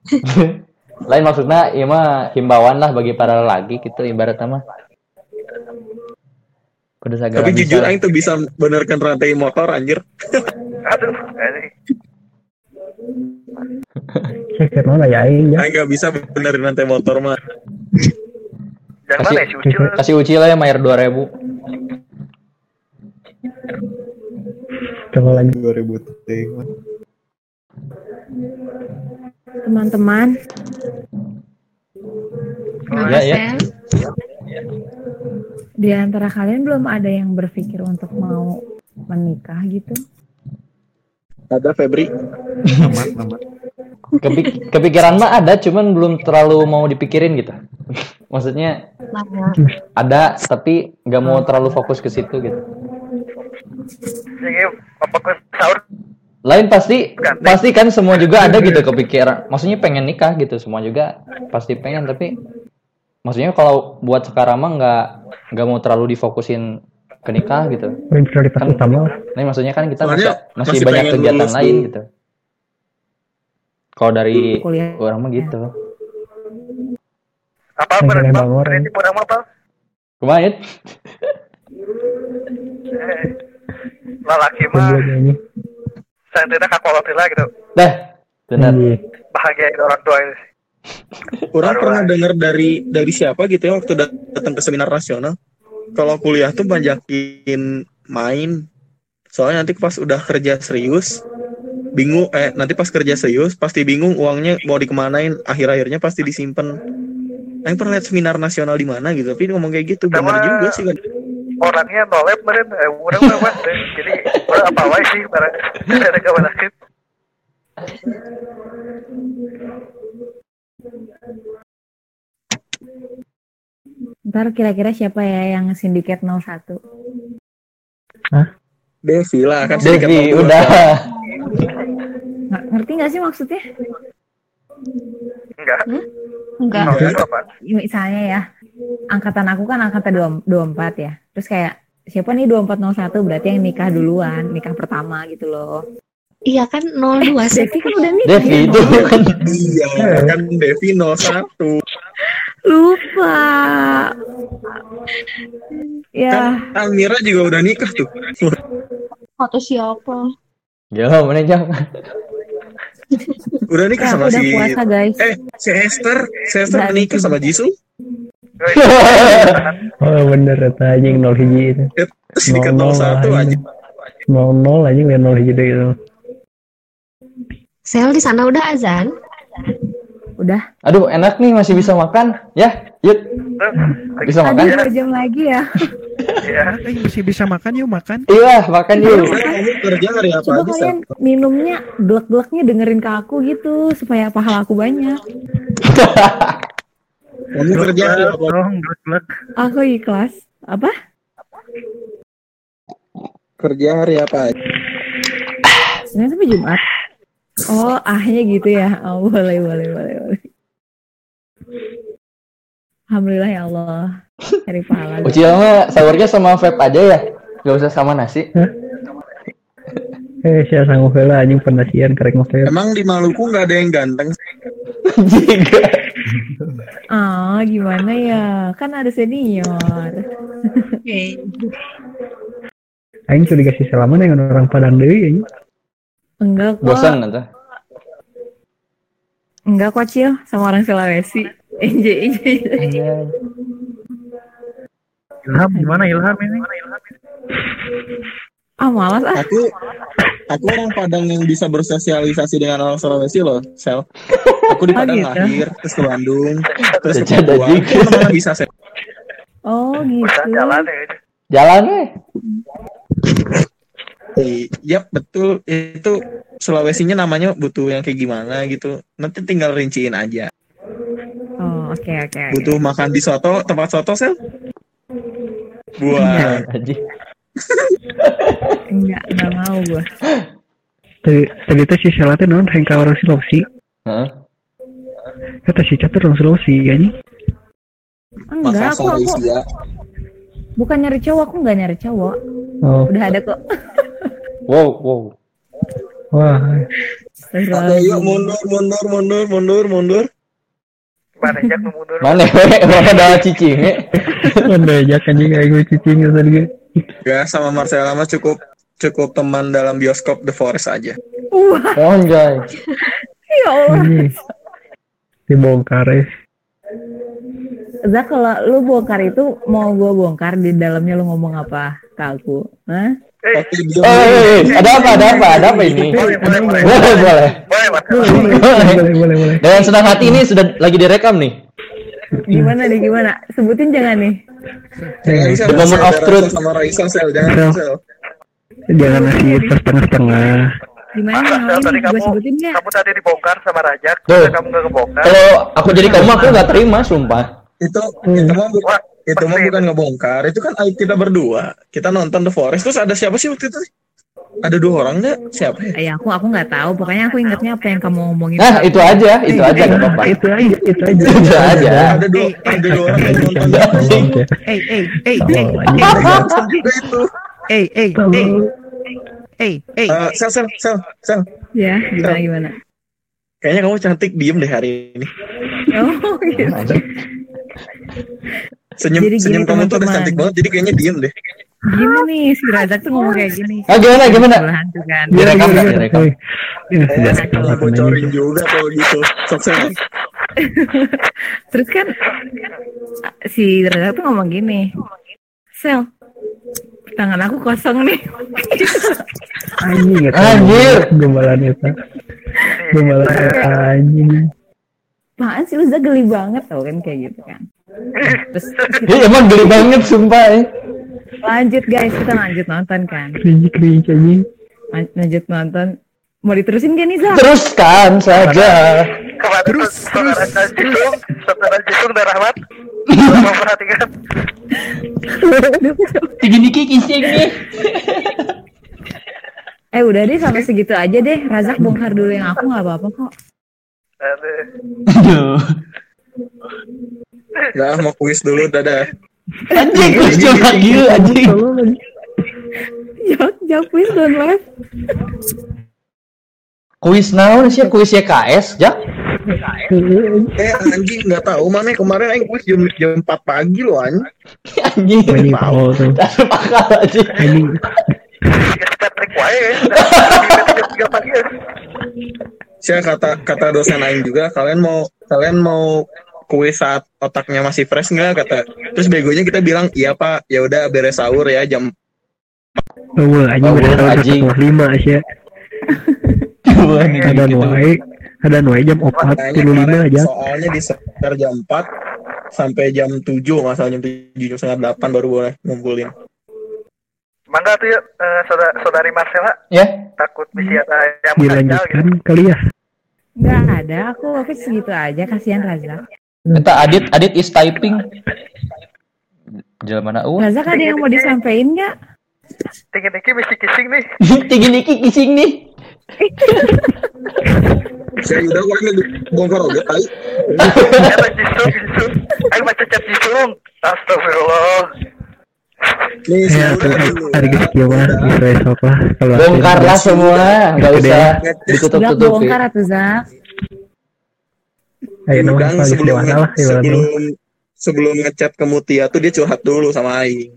[LAUGHS] lain maksudnya iya mah himbauan lah bagi para lelaki gitu ibaratnya mah. Kudu Tapi bisa jujur lah. aing tuh bisa benerkan rantai motor anjir. Aduh, anjing. Cek mana ya aing ya. Aing nggak bisa benerin rantai motor mah. Jangan kasih, Ucil. kasih ucil ya bayar 2000 Coba lagi. 2000 ting. Teman-teman, ya ya di antara kalian belum ada yang berpikir untuk mau menikah gitu? Ada Febri. Amat, amat. Kepik- kepikiran mah ada cuman belum terlalu mau dipikirin gitu maksudnya ada tapi nggak mau terlalu fokus ke situ gitu sahur lain pasti pasti kan semua juga ada gitu kepikiran maksudnya pengen nikah gitu semua juga pasti pengen tapi maksudnya kalau buat sekarang mah nggak nggak mau terlalu difokusin ke nikah gitu Prioritas utama. nah maksudnya kan kita masih, Soalnya masih masih banyak kegiatan lulus lain dulu. gitu kalau dari Kuliah. orang mah gitu apa berarti orang. berarti apa? kemarin Eh, Lalaki mah Keduanya ini. santai kakolotin lah gitu. dah benar Iya. Bahagia orang tua ini. Orang pernah dengar dari dari siapa gitu ya waktu dat- datang ke seminar nasional. Kalau kuliah tuh banyakin main. Soalnya nanti pas udah kerja serius, bingung eh nanti pas kerja serius pasti bingung uangnya mau dikemanain akhir-akhirnya pasti disimpan Aing pernah lihat seminar nasional di mana gitu tapi ngomong kayak gitu benar juga sih kan Orangnya nolep meren, eh, orang mah [LAUGHS] jadi orang apa wae sih barang ada kebalakin. Ntar kira-kira siapa ya yang sindiket 01? Devi lah kan Devi udah Nggak- ngerti nggak sih maksudnya? Enggak. Enggak. Nolep apa? Misalnya ya, angkatan aku kan angkatan 2 24 ya. Terus kayak siapa nih 2401 berarti yang nikah duluan, nikah pertama gitu loh. Iya kan 02 Devi kan udah nikah Devi ya, itu kan Iya, kan Devi 01. lupa ya Kan Almira juga udah nikah tuh. Foto siapa? Gila mana jang Udah nikah Ya, sama udah si puasa, guys. Eh, si Esther, si Esther Udah menikah nikah. sama Jisoo. [LAUGHS] Oh bener eta anjing nol hiji itu. Terus nikah 01 aja. Nol nol anjing. Lain nol hiji itu. Sel di sana udah azan? udah. Aduh enak nih masih bisa makan. Ya yuk. Bisa ada makan? dua jam lagi ya. Eh, masih bisa makan yuk makan. Iya makan yuk. Kerja hari apa coba aja, kalian minumnya glek-gleknya dengerin ke aku gitu supaya pahala aku banyak [LAUGHS] Kamu kerja hari aku ikhlas. Apa? Kerja hari apa? Senin sampai Jumat. Oh ahnya gitu ya. Oh boleh boleh boleh boleh. Alhamdulillah ya Allah. Cari pahala. Uci mah sahurnya sama vape aja ya? Gak usah sama nasi. Eh sia sanggup heula anjing penasian karek ngopi. Emang di Maluku nggak ada yang ganteng? Ah gimana ya? Kan ada senior. Aing sudah dikasih selama dengan orang Padang deui anjing. enggak kok. Bosan nanti enggak kok Cil sama orang Sulawesi. Enje enje. Ilham gimana Ilham ini? Ah malas ah Aku aku orang Padang yang bisa bersosialisasi dengan orang Sulawesi loh, Sel. Aku di Oh, Padang gitu. lahir, terus ke Bandung, terus ke Jadi Papua. gitu. Aku mana bisa, Sel. oh gitu Jalan ya. Jalan eh Eh, Yap, betul. Itu Sulawesinya namanya butuh yang kayak gimana gitu. Nanti tinggal rinciin aja. oh oke oke oke. Butuh makan di soto, tempat soto, Sel? Buat Aji [LAUGHS] enggak enggak mau gua Tadi tadi teh si Sela teh naon hayang ka orang Sulawesi. Heeh. Kata si Catur orang Sulawesi anjing. enggak aku aku Isia. bukan nyari cowok aku nggak nyari cowok Oh. udah ada kok [LAUGHS] Wow wow Wah. Oke, yuk mundur, mundur, mundur, mundur, mundur. Mana jak mundur. Mana Mana ada cicing eh ya kan anjing we cicing tadi. Ya, sama Marcella mah cukup cukup teman dalam bioskop The Forest aja. wah Oh anjay [LAUGHS] ya Allah Anjing. Dibongkar eh. Zak kalau lu bongkar itu mau gua bongkar di dalamnya lu ngomong apa ke aku Hah? Oke, diam Oh dulu. eh, eh, ada apa ada apa ada apa ini Boleh, boleh, boleh. Boleh boleh Boleh. Boleh boleh boleh. Dengan senang hati ini sudah lagi direkam nih gimana nih gimana sebutin jangan nih Sel, The moment of truth. Sama Raisa, Sel. Jangan, Sel. Jangan ngasih setengah-setengah. gimana Masa, Sel, tadi kamu, sebutin kamu tadi dibongkar sama Rajak, Tuh. terus kamu nggak kebongkar. Kalau aku jadi kamu aku nggak terima sumpah Itu Hmm. itu mah bukan Wah, itu mah bukan ngebongkar. Itu kan aib kita berdua. Kita nonton The Forest terus ada siapa sih waktu itu? Ada dua orang deh. Siapa ya? Eh, aku aku nggak tahu pokoknya aku ingatnya apa yang kamu ngomongin Nah itu aja itu aja nggak apa-apa Itu aja, itu aja. Itu aja Ada dua ada dua orang yang nonton. Eh, eh, eh, eh, eh, eh, eh, eh, eh. Eh, Sel, Sel, Sel, Sel. ya gimana gimana Kayaknya kamu cantik diem deh hari ini. oh gitu Senyum Jadi senyum kamu tuh cantik banget. Jadi kayaknya diem deh. gini nih si Razak tuh ngomong kayak gini Ah gimana gimana hantu kan Direkam direkam Eh, kamu bocorin juga kalau gitu. Sel. terus kan si Razak tuh ngomong gini Sel tangan aku kosong nih. Anjir. Gombalan eta. Gombalan eta anjing. apaan sih lu geli banget tau kan kayak gitu kan terus Iya emang geli banget sumpah eh. lanjut guys kita lanjut nonton kan Cringe cringe. Lan- lanjut nonton mau diterusin gak nih Zak? Teruskan saja Kemarin terus, saudara Jitung, saudara Jitung dan Rahmat, memperhatikan. Begini kikisnya nih eh udah deh sampai segitu aja deh Razak bongkar dulu yang aku nggak apa-apa kok Aduh. Nah, mau kuis dulu, dadah. Anjing kuis lagi anjing Jawab, jawab please don't laugh Kuis naon sih? Kuis YKS, Jak? Eh anjing nggak tahu mana kemarin aing kuis jam jam 4 pagi loh anjing. Anjing. Anjing Paul tuh. Bakal aja. Anjing. Ya. Saya kata kata dosen aing juga kalian mau kalian mau kuis saat otaknya masih fresh nggak kata terus begonya kita bilang iya pak ya udah beres sahur ya jam Oh, anjing Oh, bener anjing. tahun Ada nuai, ada nuai jam Makanya puluh lima aja. soalnya di sekitar jam 4 sampai jam 7 masalah jam 7 jam setengah 8 baru boleh ngumpulin Mangga tuh ya, eh, saudara, saudari Marcella. Ya. Takut bisa ada yang mengajal gitu. Dilanjutkan kali ya. Nggak ada, aku office segitu aja, kasihan Raza. Eta Adit, Adit is typing. Jalan mana? Uh. Raza ada yang mau disampaikan nggak? Tinggi Niki misi kissing nih. [LAUGHS] Tinggi Niki kissing nih. Saya udah gue lagi bongkar oke tai. Ayo baca chat jisung. Astagfirullah. nih Ya, tuh, hari gitu mah, bisa esok lah. Kalau ada Bongkar yang- lah semua, nggak usah Zak ditutup-tutupi. bongkar atuh Zak. Ayo nama Gang paling sebelum lah, sebelum sebelum ngechat ke Mutia tuh dia curhat dulu sama aing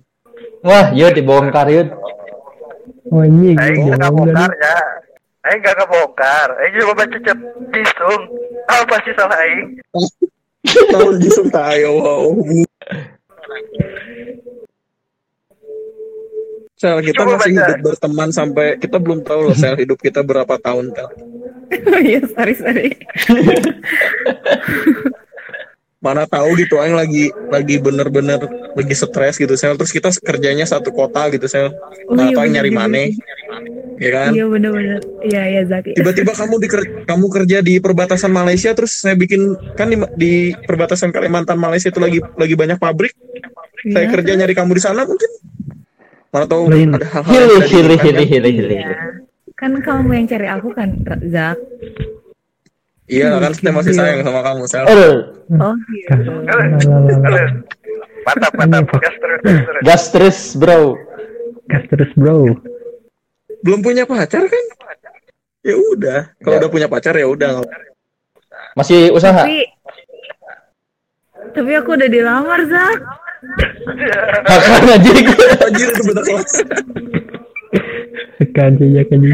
Wah, yuk dibongkar yuk. Oh, anjing, Aing nggak bohong bongkar ya. Aing nggak kebongkar. Aing cuma baca chat jisung. Apa sih salah Aing? tahun jisung tayo wow Sel, kita Coba masih baca. hidup berteman sampai kita belum tahu loh sel hidup kita berapa tahun kan. Iya, sorry sorry. [LAUGHS] Mana tahu gitu aing lagi lagi bener-bener lagi stres gitu sel terus kita kerjanya satu kota gitu sel. Oh, Mana iya, tahu nyari mana ya kan? Iya bener-bener. Iya iya Zak. Tiba-tiba [LAUGHS] kamu di kamu kerja di perbatasan Malaysia terus saya bikin kan di, di perbatasan Kalimantan Malaysia itu lagi lagi banyak pabrik. Saya Iya. kerja nyari kamu di sana mungkin. Mana tahu Lain. ada hal-hal kan? hilih, hilih. Iya. Kan kamu yang cari aku kan, Zak. Iya kan saya masih sayang sama kamu sel. Aduh, Oh gitu. Mantap, mantap. Gas terus, gas bro. Gas terus bro. Belum punya pacar kan? Ya udah, kalau udah punya pacar ya udah. Masih usaha? Tapi tapi aku udah dilamar Zak. Makan aja. Anjir itu beda kelas. Kanji ya kanji.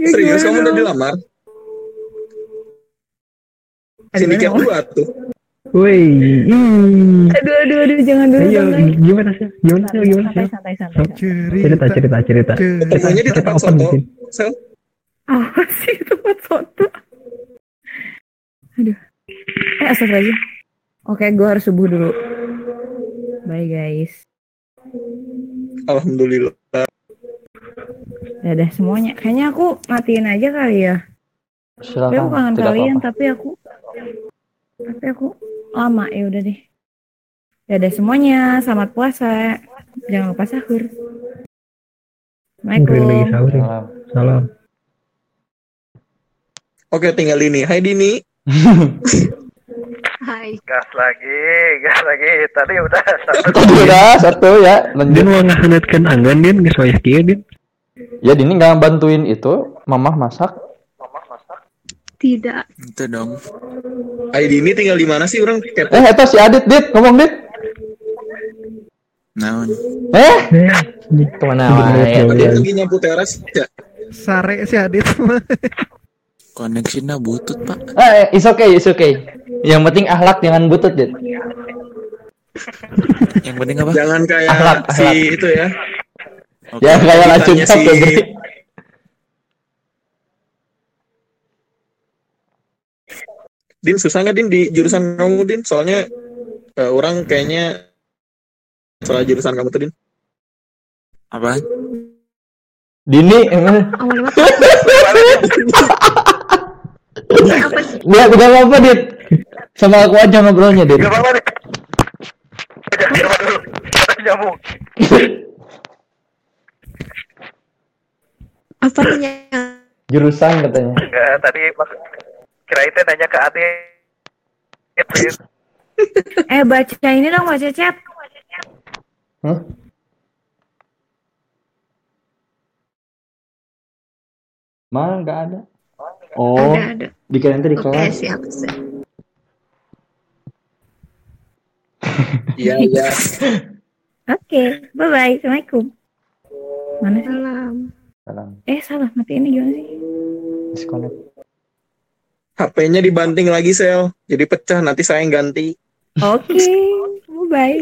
Ya, Serius kamu udah dilamar? Aduh, Sindikat dua tuh. Woi, ih. Aduh aduh aduh jangan dulu Ayo, jangan. gimana sih? Gimana sih? Gimana sih? Santai santai santai. Cerita, cerita, cerita. Ketemunya di tempat open soto. mungkin. Sel. Apa sih tempat soto? Aduh. Eh astagfirullahaladzim. Oke, gue harus subuh dulu. Bye guys. Alhamdulillah. Dadah semuanya. Kayaknya aku matiin aja kali ya. Tapi aku kangen tidak kalian, apa-apa. tapi aku tapi aku lama ya udah deh. Dadah semuanya, selamat puasa. Jangan lupa sahur. Lagi Assalamualaikum. sahur ya. Salam. Oke, tinggal ini. Hai Dini. [LAUGHS] Hai. Gas lagi, gas lagi. Tadi udah satu. Tadi udah satu ya. Lanjut. Din mau ngahanatkan anggan din geus kieu din. Ya Dini nggak bantuin itu, mamah masak. Tidak. Itu dong. Hai Dini tinggal di mana sih orang kepo. Eh, itu si Adit, Dit, ngomong Dit. Naon. Eh, Eh, ke mana wae? Dia lagi nyapu teras. Ya. Sare si Adit. [LAUGHS] Koneksinya butut, Pak. Eh, it's okay, it's okay. Yang penting akhlak jangan butut, Dit. Yang penting apa? Jangan kayak Akhlak, si akhlak. itu ya. Ya kayak Ditanya si... Din susah nggak Din di jurusan kamu Din? Soalnya eh, orang kayaknya soal jurusan kamu tuh Din. Apa? Dini, emang. Nggak, nggak apa-apa, Dit. Sama aku aja ngobrolnya, Dit. Gak apa-apa. Apa nih Jurusan katanya. Enggak, tadi mas kira itu nanya ke Ade. [LAUGHS] Eh baca ini dong, baca chat. Hah? Mana nggak ada. Oh, Ada, ada. dikira nanti di Oke, kelas. siap, siap. [LAUGHS] Iya iya. Oke, bye bye. Assalamualaikum. Mana? Salam. Salam. Eh salah, mati ini gimana sih? Disconnect. HP-nya dibanting lagi sel, jadi pecah nanti saya yang ganti. Oke, bye bye.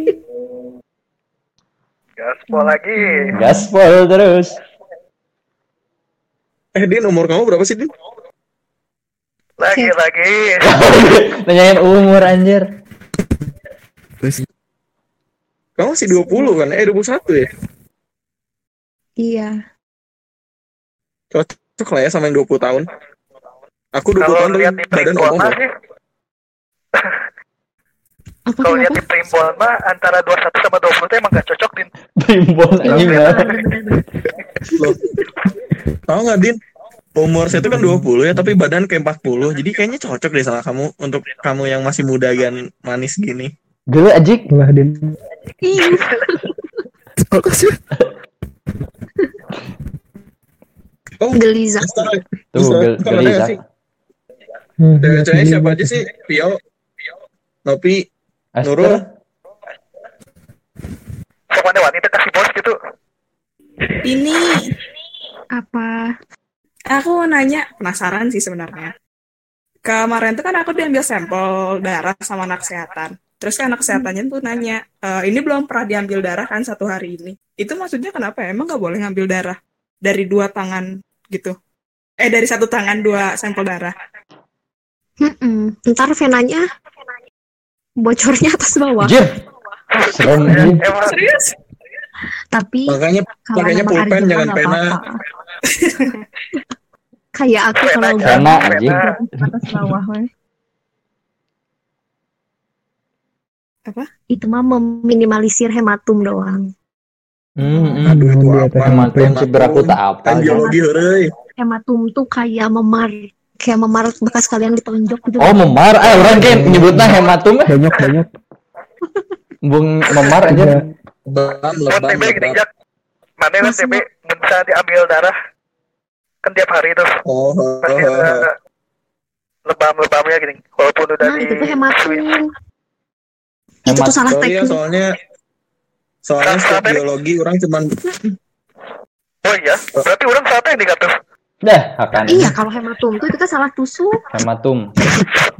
Gaspol lagi. Gaspol terus. Eh Din, umur kamu berapa sih Din? Lagi lagi. [LAUGHS] Nanyain umur anjir. Kamu masih 20 kan? Eh 21 ya? Iya. Cocok lah ya sama yang 20 tahun. Aku 20 Kalau tahun lihat di badan loh. sih. [LAUGHS] Kalau lihat di primbon mah antara 21 sama 20 itu emang gak cocok din. Primbon anjing lah. [LAUGHS] Loh. Tahu nggak Din? Umur saya itu kan 20 ya, tapi badan kayak 40. Jadi kayaknya cocok deh sama kamu untuk kamu yang masih muda dan manis gini. Dulu ajik. Lah Din. Oh, Geliza. Tuh, gel- geliza. Cewek-cewek siapa aja sih? Pio, Nopi, Nurul. Sama ada wanita kasih bos gitu. Ini Apa? aku mau nanya, penasaran sih sebenarnya. Kemarin tuh kan aku diambil sampel darah sama anak kesehatan. Terus kan anak kesehatannya tuh nanya, "E, ini belum pernah diambil darah kan satu hari ini. Itu maksudnya kenapa? Emang nggak boleh ngambil darah dari dua tangan gitu? Eh dari satu tangan dua sampel darah. Mm-mm. Ntar venanya bocornya atas bawah. Anjir. Serem. Serius? Tapi Makanya memang pulpen jangan pena. [LAUGHS] Kayak aku kalau Pena, anjing. atas bawah. Apa? Itu mah meminimalisir hematum doang. Hmm, Aduh itu apa? atas Hemat prinsip beraku tak apa. Kan biologi. Hematum tuh kayak memar kayak memar bekas kalian ditonjok gitu. Oh, memar. Ah, orang kayak nyebutnya hematum eh. Banyak banyak. Bung memar aja. Lebam, Buat lebam, lebam. jak. Mana kan TB bisa diambil darah. Kan tiap hari tuh. Oh, oh, Pasti oh, oh. ada lebam-lebamnya gini. Walaupun udah Nah, di itu tuh hematum. Itu tuh salah ya, teknik. soalnya soalnya setiap biologi orang cuman Oh iya, berarti orang salah teknik atuh. Dah, akan. Iya, kalau hematum tuh kita salah tusuk. Hematum.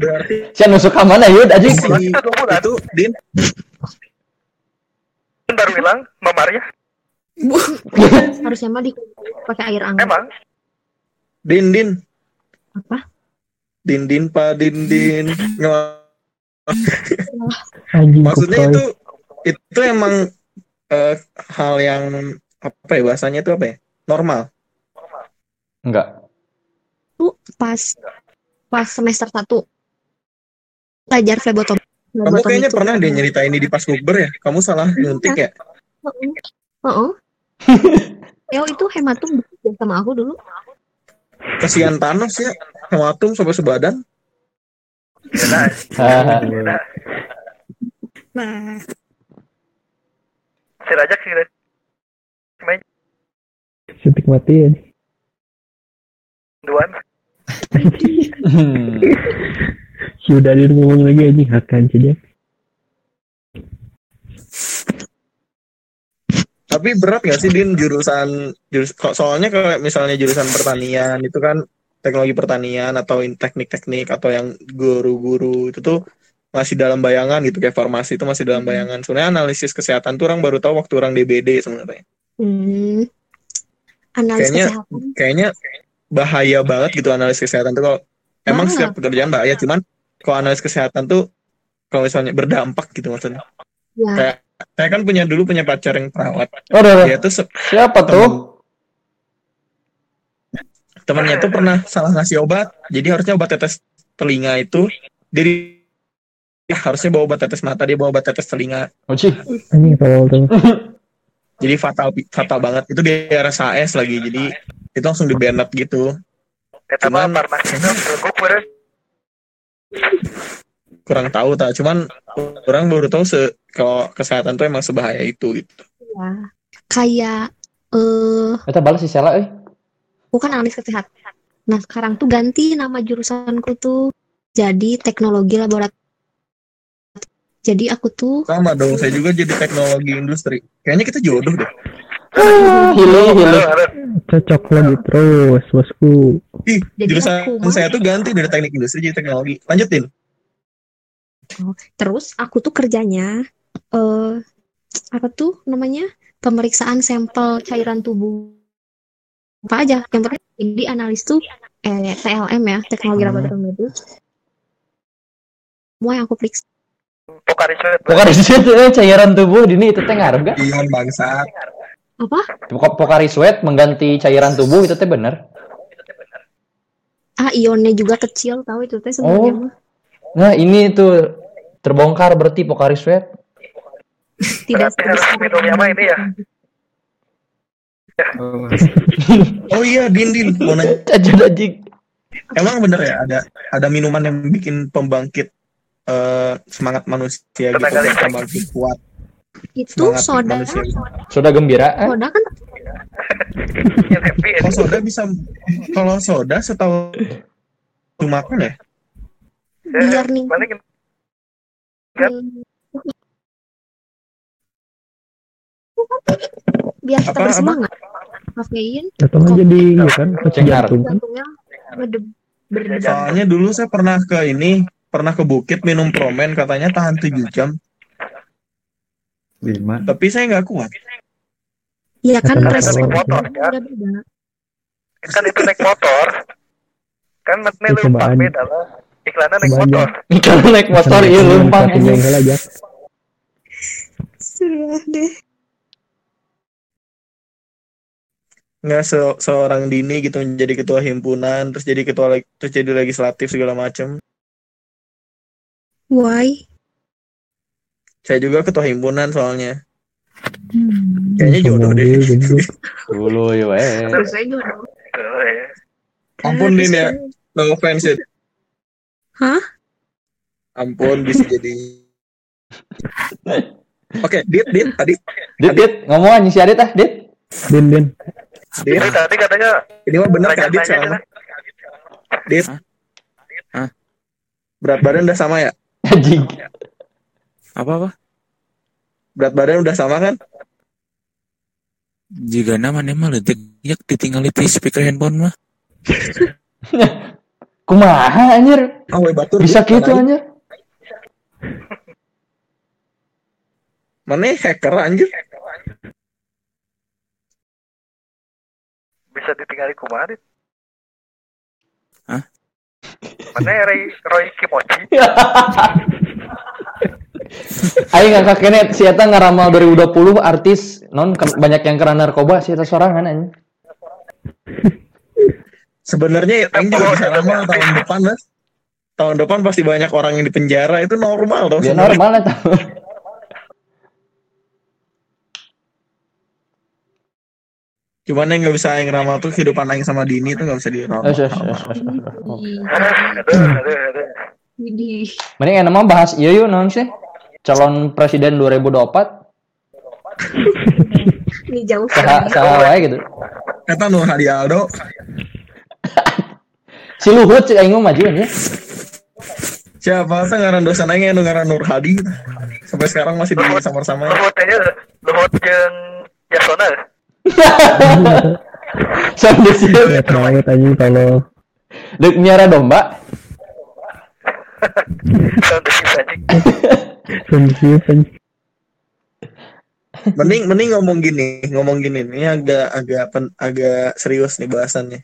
berarti Siapa nusuk ke mana yud anjing? si itu Din baru bilang memarnya. [LAUGHS] Harusnya mah di pakai air hangat. Emang Din Din Apa? Din Din pa Din Din [LAUGHS] maksudnya itu itu emang eh, hal yang apa ya bahasanya itu apa ya normal Enggak. Tuh pas pas semester 1 belajar flebotomi. kamu kayaknya itu- pernah deh nyeritain ini di pas bukber ya kamu salah nyuntik ya Heeh. Heeh. [LAUGHS] Yo itu hematum sama aku dulu. kesian Thanos ya hematum sampai sebadan. Nah, si Rajak sih. Suntik mati ya. Duaan. Hmm. Si udah dia ngomong lagi anjing akan saja. Tapi berat gak sih Din jurusan jurus kok soalnya kalau misalnya jurusan pertanian itu kan teknologi pertanian atau teknik-teknik atau yang guru-guru itu tuh masih dalam bayangan gitu kayak farmasi itu masih dalam bayangan. Sebenarnya analisis kesehatan tuh orang baru tahu waktu orang DBD sebenarnya. Hmm. Analis Kayaknya kesehatan. kayaknya bahaya banget gitu analis kesehatan tuh kalau emang Banget. setiap pekerjaan bahaya cuman kalau analis kesehatan tuh kalau misalnya berdampak gitu maksudnya. Ya. Kayak saya kan punya dulu punya pacar yang perawat. Oh, udah, udah. Dia tuh Siapa tuh? temannya tuh pernah salah ngasih obat jadi harusnya obat tetes telinga itu jadi ya, harusnya bawa obat tetes mata dia bawa obat tetes telinga Oh, cih. Tolol tuh. [LAUGHS] jadi fatal fatal banget itu di RSAS lagi jadi itu langsung di banned gitu mah cuman kurang tahu tak cuman orang baru tahu se kalau kesehatan tuh emang sebahaya itu gitu Ya. Kayak eh Kita balas si Sela euy. bukan analis kesehatan. Nah, sekarang tuh ganti nama jurusanku tuh jadi teknologi laboratorium. Jadi aku tuh Sama dong, saya juga jadi teknologi industri. Kayaknya kita jodoh deh. Hilo, hilo. Cocok lagi terus, bosku. Ih, Jadi jurusan aku saya tuh ganti dari teknik industri jadi teknologi. Lanjutin. Oh, terus aku tuh kerjanya eh apa tuh namanya pemeriksaan sampel cairan tubuh apa aja yang penting jadi analis tuh eh TLM ya teknologi Hmm. laboratorium itu semua yang aku periksa Pokari sweat. Pokari sweat eh, cairan tubuh dini itu teh ngaruh gak? Ion bangsat. apa Pok- Pokari sweat mengganti cairan tubuh itu teh bener. ah ionnya juga kecil tahu itu teh sebenarnya Oh. Nah ini tuh terbongkar berarti Pokari sweat. [LAUGHS] tidak harus minumnya mah ini ya. Oh iya, Din, Din. Mau nanya. [LAUGHS] Emang bener ya ada ada minuman yang bikin pembangkit eh, semangat manusia gitu, listrik. pembangkit kuat. itu Semangat soda manusia. Sudah gembira. eh? soda kan Kalau soda bisa kalau soda setahu cuma makan ya? biar nih biar kita Apa, apa? bersemangat kafein Atau jadi ya kan kan? jantungnya Soalnya dulu saya pernah ke ini, pernah ke bukit minum promen katanya tahan 7 jam. Lima. Tapi saya nggak kuat. Iya kan Kan naik motor ya. beda. Kan itu naik motor. Kan mana Ya, lu beda lah. Iklannya naik aja. motor. Kalau naik motor iya lumpang aja. Sudah deh. Nggak se- seorang dini gitu menjadi ketua himpunan, terus jadi ketua terus jadi legislatif segala macam. Why? Saya juga ketua himpunan soalnya. Hmm. Kayaknya jodoh deh. Dulu ya weh. Terus aja dong. Tuh, ya. Ampun Din ya. No offense ya. Hah? Ampun bisa jadi. Oke, Dit, Dit tadi. Dit, dit, ngomong aja si Adit ah, Dit. Din, din. Dit, tadi katanya ini mah bener Kak Dit Tanya-tanya sekarang. aja mah. Dit. Hah? Berat badan udah sama ya? Anjing. Apa apa? Berat badan udah sama kan? Jika nama nih mah letik ya ditinggal di speaker handphone mah. [LAUGHS] Kumaha anjir? Oh, we batur. Bisa gitu anjir. Mana hacker anjir? bisa ditinggali kumaha Dit? Hah? Mana Roy, Roy Kimochi? [LAUGHS] Ayo ngangkat kene si eta ngaramal 2020 artis non banyak yang kena narkoba si eta sorangan anjing. Sebenarnya yang juga bisa lama tahun depan mas. Tahun depan pasti banyak orang yang di penjara itu normal dong. Ya normal eta. Cuman yang nggak bisa yang ramal tuh kehidupan aing sama Dini tuh nggak bisa diramal. Mending enak mah bahas iya yuk non sih. Calon presiden 2024 [LAUGHS] Ini jauh saha sekali. saha wae gitu. Kata Nur Hadi Aldo. [LAUGHS] Si Luhut cek aing mah maju ya. Siapa sih ngaran dosen aing anu ngaran Nur Hadi. Sampai sekarang masih di sama-sama. Luhut aja, Luhut jeung Yasona. Sampai sih. Ya tahu tanya kalau Dek miara domba. Mending mending ngomong gini, ngomong gini. Ini agak agak pen- agak serius nih bahasannya.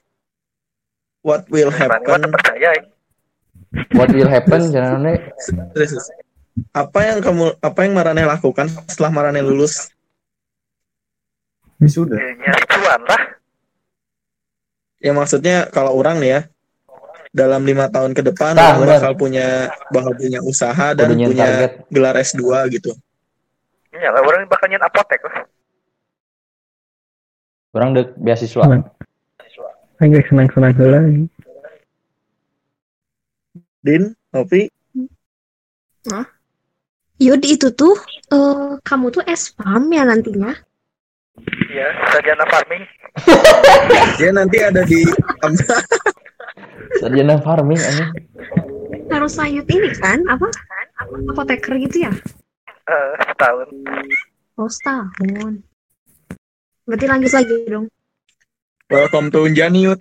What will happen? percaya ya. What will happen jangan. Apa yang kamu apa yang Marane lakukan setelah Marane lulus? Wisuda. Ya, Nyari cuan lah. Ya maksudnya kalau orang nih ya dalam lima tahun ke depan Nah, bakal punya bakal punya usaha dan punya target. gelar S2 gitu. Iya lah, orang bakal nyen apotek lah. Orang dek beasiswa. Aing geus senang-senang heula. Din, Nopi, Yud itu tuh eh, kamu tuh S-Farm ya nantinya? Iya, sarjana farming. [LAUGHS] dia nanti ada di Sarjana farming anjing. Harus sayut ini kan? Apa? Apoteker gitu ya? Eh, setahun. Oh, setahun. Berarti lanjut lagi dong. Welcome to Unjaniut.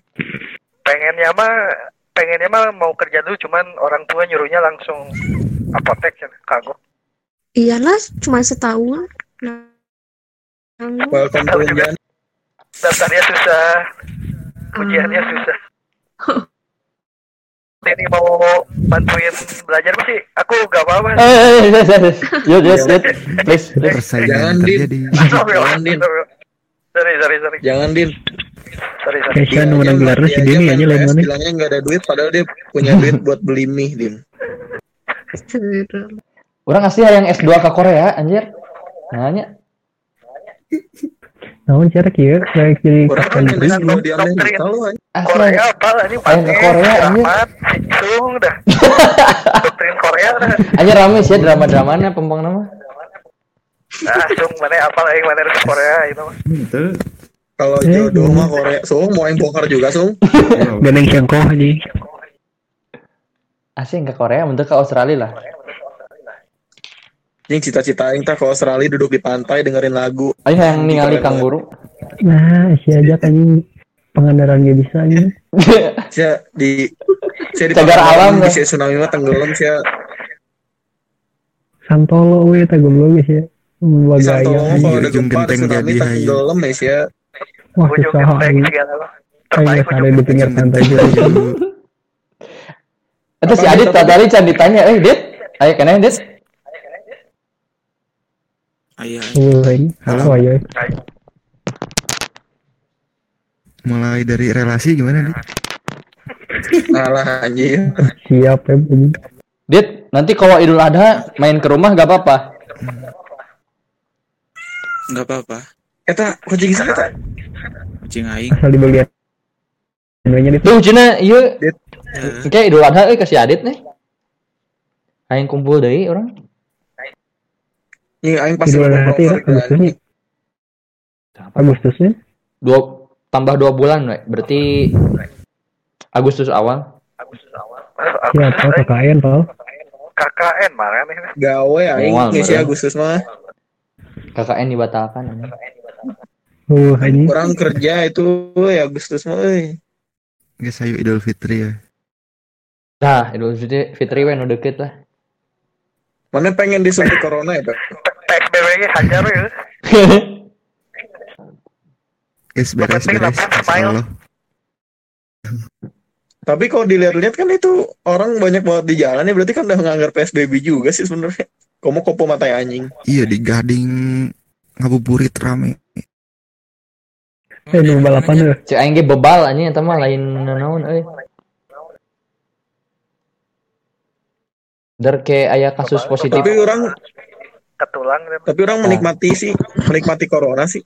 Pengennya mah pengennya mah mau kerja dulu cuman orang tua nyuruhnya langsung apotek ya kagok. Iyalah, cuma setahun. Nah, Welcome to Unjaniut. Daftarnya susah. Ujiannya susah. Ini mau bantuin belajar sih, aku gak apa-apa. Eh, eh, eh, yes, yes, yes. Yud, yud. Please, please. Persaingan Jangan, Din. Jangan, Din. Sorry, sorry, sorry. Jangan, Din. Sorry, sorry. Kayaknya menang gelar si aja lah PS, mana. bilangnya nggak ada duit, padahal dia punya duit buat beli mie, Din. Orang asli yang S2 ke Korea anjir. Nanya. Naon cara kieu kayak jadi kan aja. Korea apa lah ini Ayo ke Korea. Ahmad, Sung dah. Doktrin [LAUGHS] Korea dah. Anjir rame sih ya drama-dramanya pempang nama. Ah, Sung mana apa lagi mana harus Korea itu mah. Itu Kalau jodoh mah Korea, Sung mau yang bongkar juga, Sung. [LAUGHS] Ganeng cengkoh aja. Asli ke Korea bentuk ke Australia lah. Yang cita-cita yang tak ke Australia duduk di pantai dengerin lagu. Ayo yang ningali Keren Kang Guru. Nah, si aja kan ini pengandaran gak bisa ini. [LAUGHS] Saya di saya di Cagar alam, di si tsunami mah tenggelam saya Santolo we tak goblok guys ya. Santolo kalau ada gempa tsunami tenggelam ya saya Wah, susah genteng ini. segala mah. Kayak ada di pinggir pantai gitu. dulu. Itu si Adit tadi can ditanya, eh Dit, ayo kena Dit. Wah, ini. Halo. Iya. Mulai dari relasi gimana nih? [LAUGHS] Alah anjir. Siap ya. ini. Dit, nanti kalau Idul Adha main ke rumah gak apa-apa. Enggak apa-apa. Eta kucing sana eta. Cing aing. Asal dibeli di Tuh Cina, iya. Dit. Oke, Idul Adha eh kasih Adit nih. Aing kumpul deui orang. Ini aing pas Idul Adha hati ya, Agustus nih. Agustusnya. Dua tambah dua bulan, we. berarti Agustus awal. Siapa KKN, Pal? KKN malah nih. gawe aing ngisi. Agustus mah. KKN dibatalkan. anjing. Uh, ini. Orang kerja itu ya Agustus mah euy. Guys, ayo Idul Fitri ya. Nah, Idul Fitri, Fitri we nu deket lah. Mana pengen disuntik corona ya, Pak? PSBB nya hajar ya. [LAUGHS] Guys. Tapi kalau dilihat-lihat kan itu orang banyak banget di jalan ya berarti kan udah nganggap PSBB juga sih sebenarnya. Kamu kopo mata anjing. Iya di Gading ngabuburit rame. Eh, nu balapan tuh. Cek aing ge bebal anjing eta mah lain naon euy. Dar ke aya kasus positif. Tapi orang Ketulang tapi orang menikmati sih, menikmati corona sih.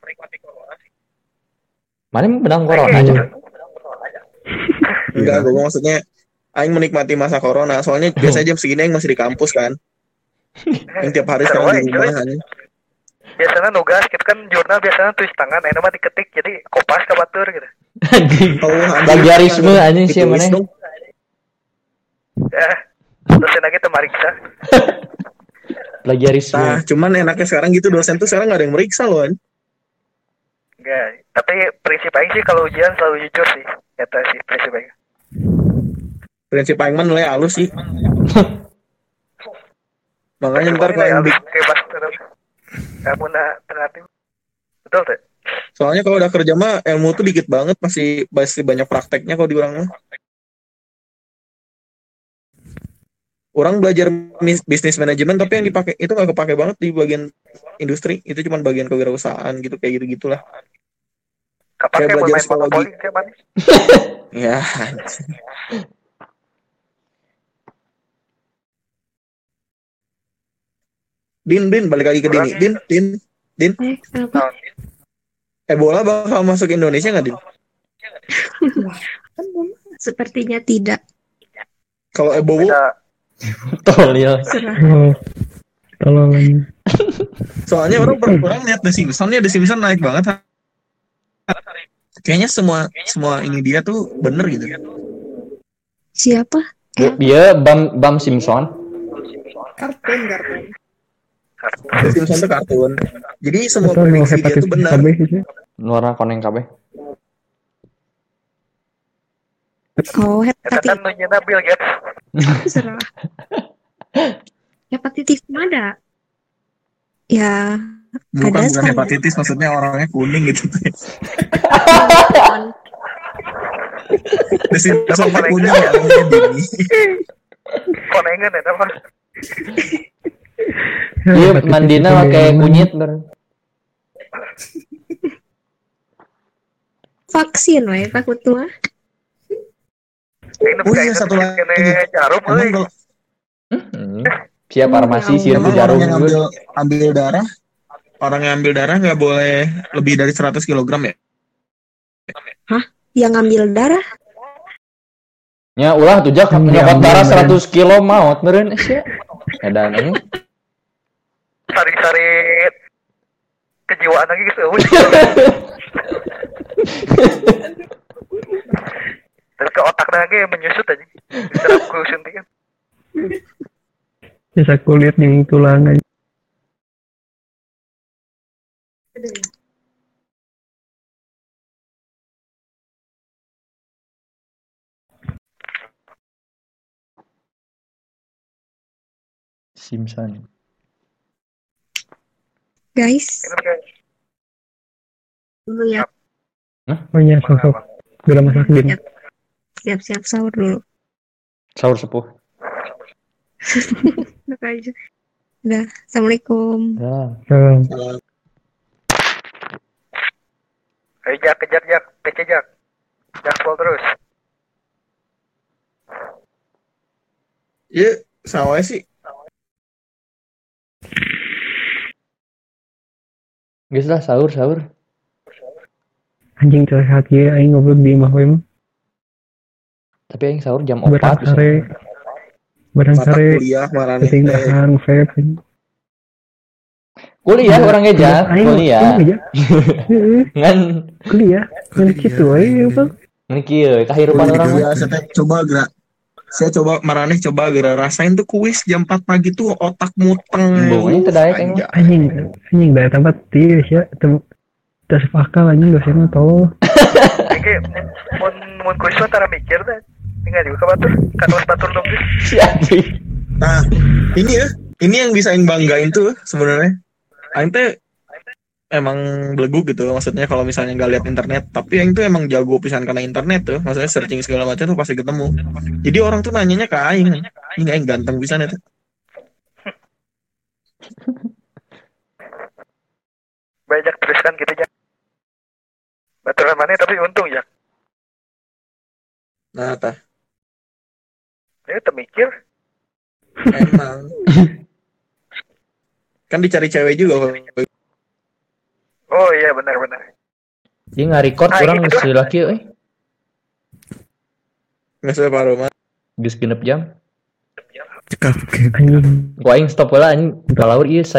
Mana menang corona aja. [LAUGHS] Enggak, gue maksudnya aing menikmati masa corona. Soalnya [LAUGHS] biasa jam segini aing masih di kampus kan. [LAUGHS] Yang tiap hari sekarang di rumah kan. biasanya nugas gitu kan jurnal biasanya tulis tangan enak mah diketik jadi kopas ke batur gitu Oh, anjing. Plagiarisme anjing sih mana. ya terus lagi temariksa Plagiarisme. Nah, cuman enaknya sekarang gitu dosen tuh sekarang nggak ada yang meriksa loh. An. enggak tapi prinsip aing sih kalau ujian selalu jujur sih kata sih prinsip aing Prinsip aing mah nilai halus sih. [LAUGHS] Makanya ntar kalau yang kamu nak terhati betul tuh soalnya kalau udah kerja mah ilmu tuh dikit banget masih masih banyak prakteknya kalau di orang mah. Orang belajar bisnis manajemen tapi yang dipakai itu nggak kepake banget di bagian industri. Itu cuma bagian kewirausahaan gitu kayak gitu gitulah kapan Kayak belajar psikologi. [LAUGHS] ya Din Din balik lagi ke Dini. Din Din Din. Eh? Ebola bakal masuk Indonesia nggak Din? Sepertinya tidak. kalau Ebola Tolil. [LAUGHS] Tolong lagi. soalnya orang per- orang lihat The Simpsons The Simpsons naik banget kayaknya semua semua ini dia tuh bener gitu Siapa? Dia- Dia Bam Bam Simpson. Kartun, kartun. Simpson itu kartun. Jadi semua prediksi dia tuh benar. Gitu. Nuara koneng kabeh. Oh, [LAUGHS] hepatitis. kan nu nyeuna Bill Gates. [LAUGHS] Serah. Hepatitis ada. Ya, Bukan ada bukan hepatitis maksudnya orangnya kuning gitu. [LAUGHS] Desinfektannya kuning orangnya dini. Konengan eta mah. Iya mandina pakai kunyit ber. Vaksin we takut mah. Oh iya satu lagi. jarum Emang kalau Siap farmasi sih itu emang jarum orang yang ambil ambil darah orang yang ambil darah nggak boleh lebih dari 100 kg ya? Hah? Yang ngambil darah? Ya ulah tuh jak nyokot diambil darah beneran. 100 kilo maut meureun sia. Edan ini. Sari-sari kejiwaan lagi gitu. [LAUGHS] [LAUGHS] Terus ke otak lagi menyusut aja. Diserap ku suntikan. [LAUGHS] Jasa kulit yang tulang aja. Simpson. Guys. Dulu ya. Oh iya, sosok. Gula masak gini. Siap-siap sahur dulu. Sahur sepuh. [LAUGHS] Udah aja. Udah. Assalamualaikum. Salam. Ayo jak kejar jak, PC jak. Jaspol terus. Iya, sawah sih. Geus lah sahur sahur. Anjing terlihat ya, aing ngobrol di imah mah. Tapi aing sahur jam Barang 4 sare. Barang Penting teh. dahan vape. Kuliah orang geja, Aing kuliah. geja. Heeh. [LAUGHS] Ngan Kuliah. Ngan kitu we apa? ngan kieu kahirupan orang. Ya, saya teh coba gerak. Saya coba marane coba gerak rasain tuh kuis jam 4 pagi tuh otak muteng. Aing mah. Anjing, anjing dari tempat tiris ya. Tem tas pakal anjing dosennya tolol. [LAUGHS] Oke, mun kuis mah tara mikir dah. Tinggal juga batur, kan batur dong. Si anjing. Nah, ini ya, ini yang bisa aing banggain tuh sebenarnya. Aing teh emang belegu gitu maksudnya kalau misalnya nggak lihat internet tapi aing tuh emang jago pisan karena internet tuh maksudnya searching segala macam tuh pasti ketemu jadi orang tuh nanyanya ke aing ini aing ganteng pisan itu Banyak teruskan gitu ya. Baturan mana tapi untung ya. nah tah Ini temikir. emang kan dicari cewek juga Oh iya benar-benar. Dia nge-record Ah, orang gitu. geus laki euy. nggak separuh mah Geus genep jam. Anjing. Gua aing stop heula anjing. Kalaur ieu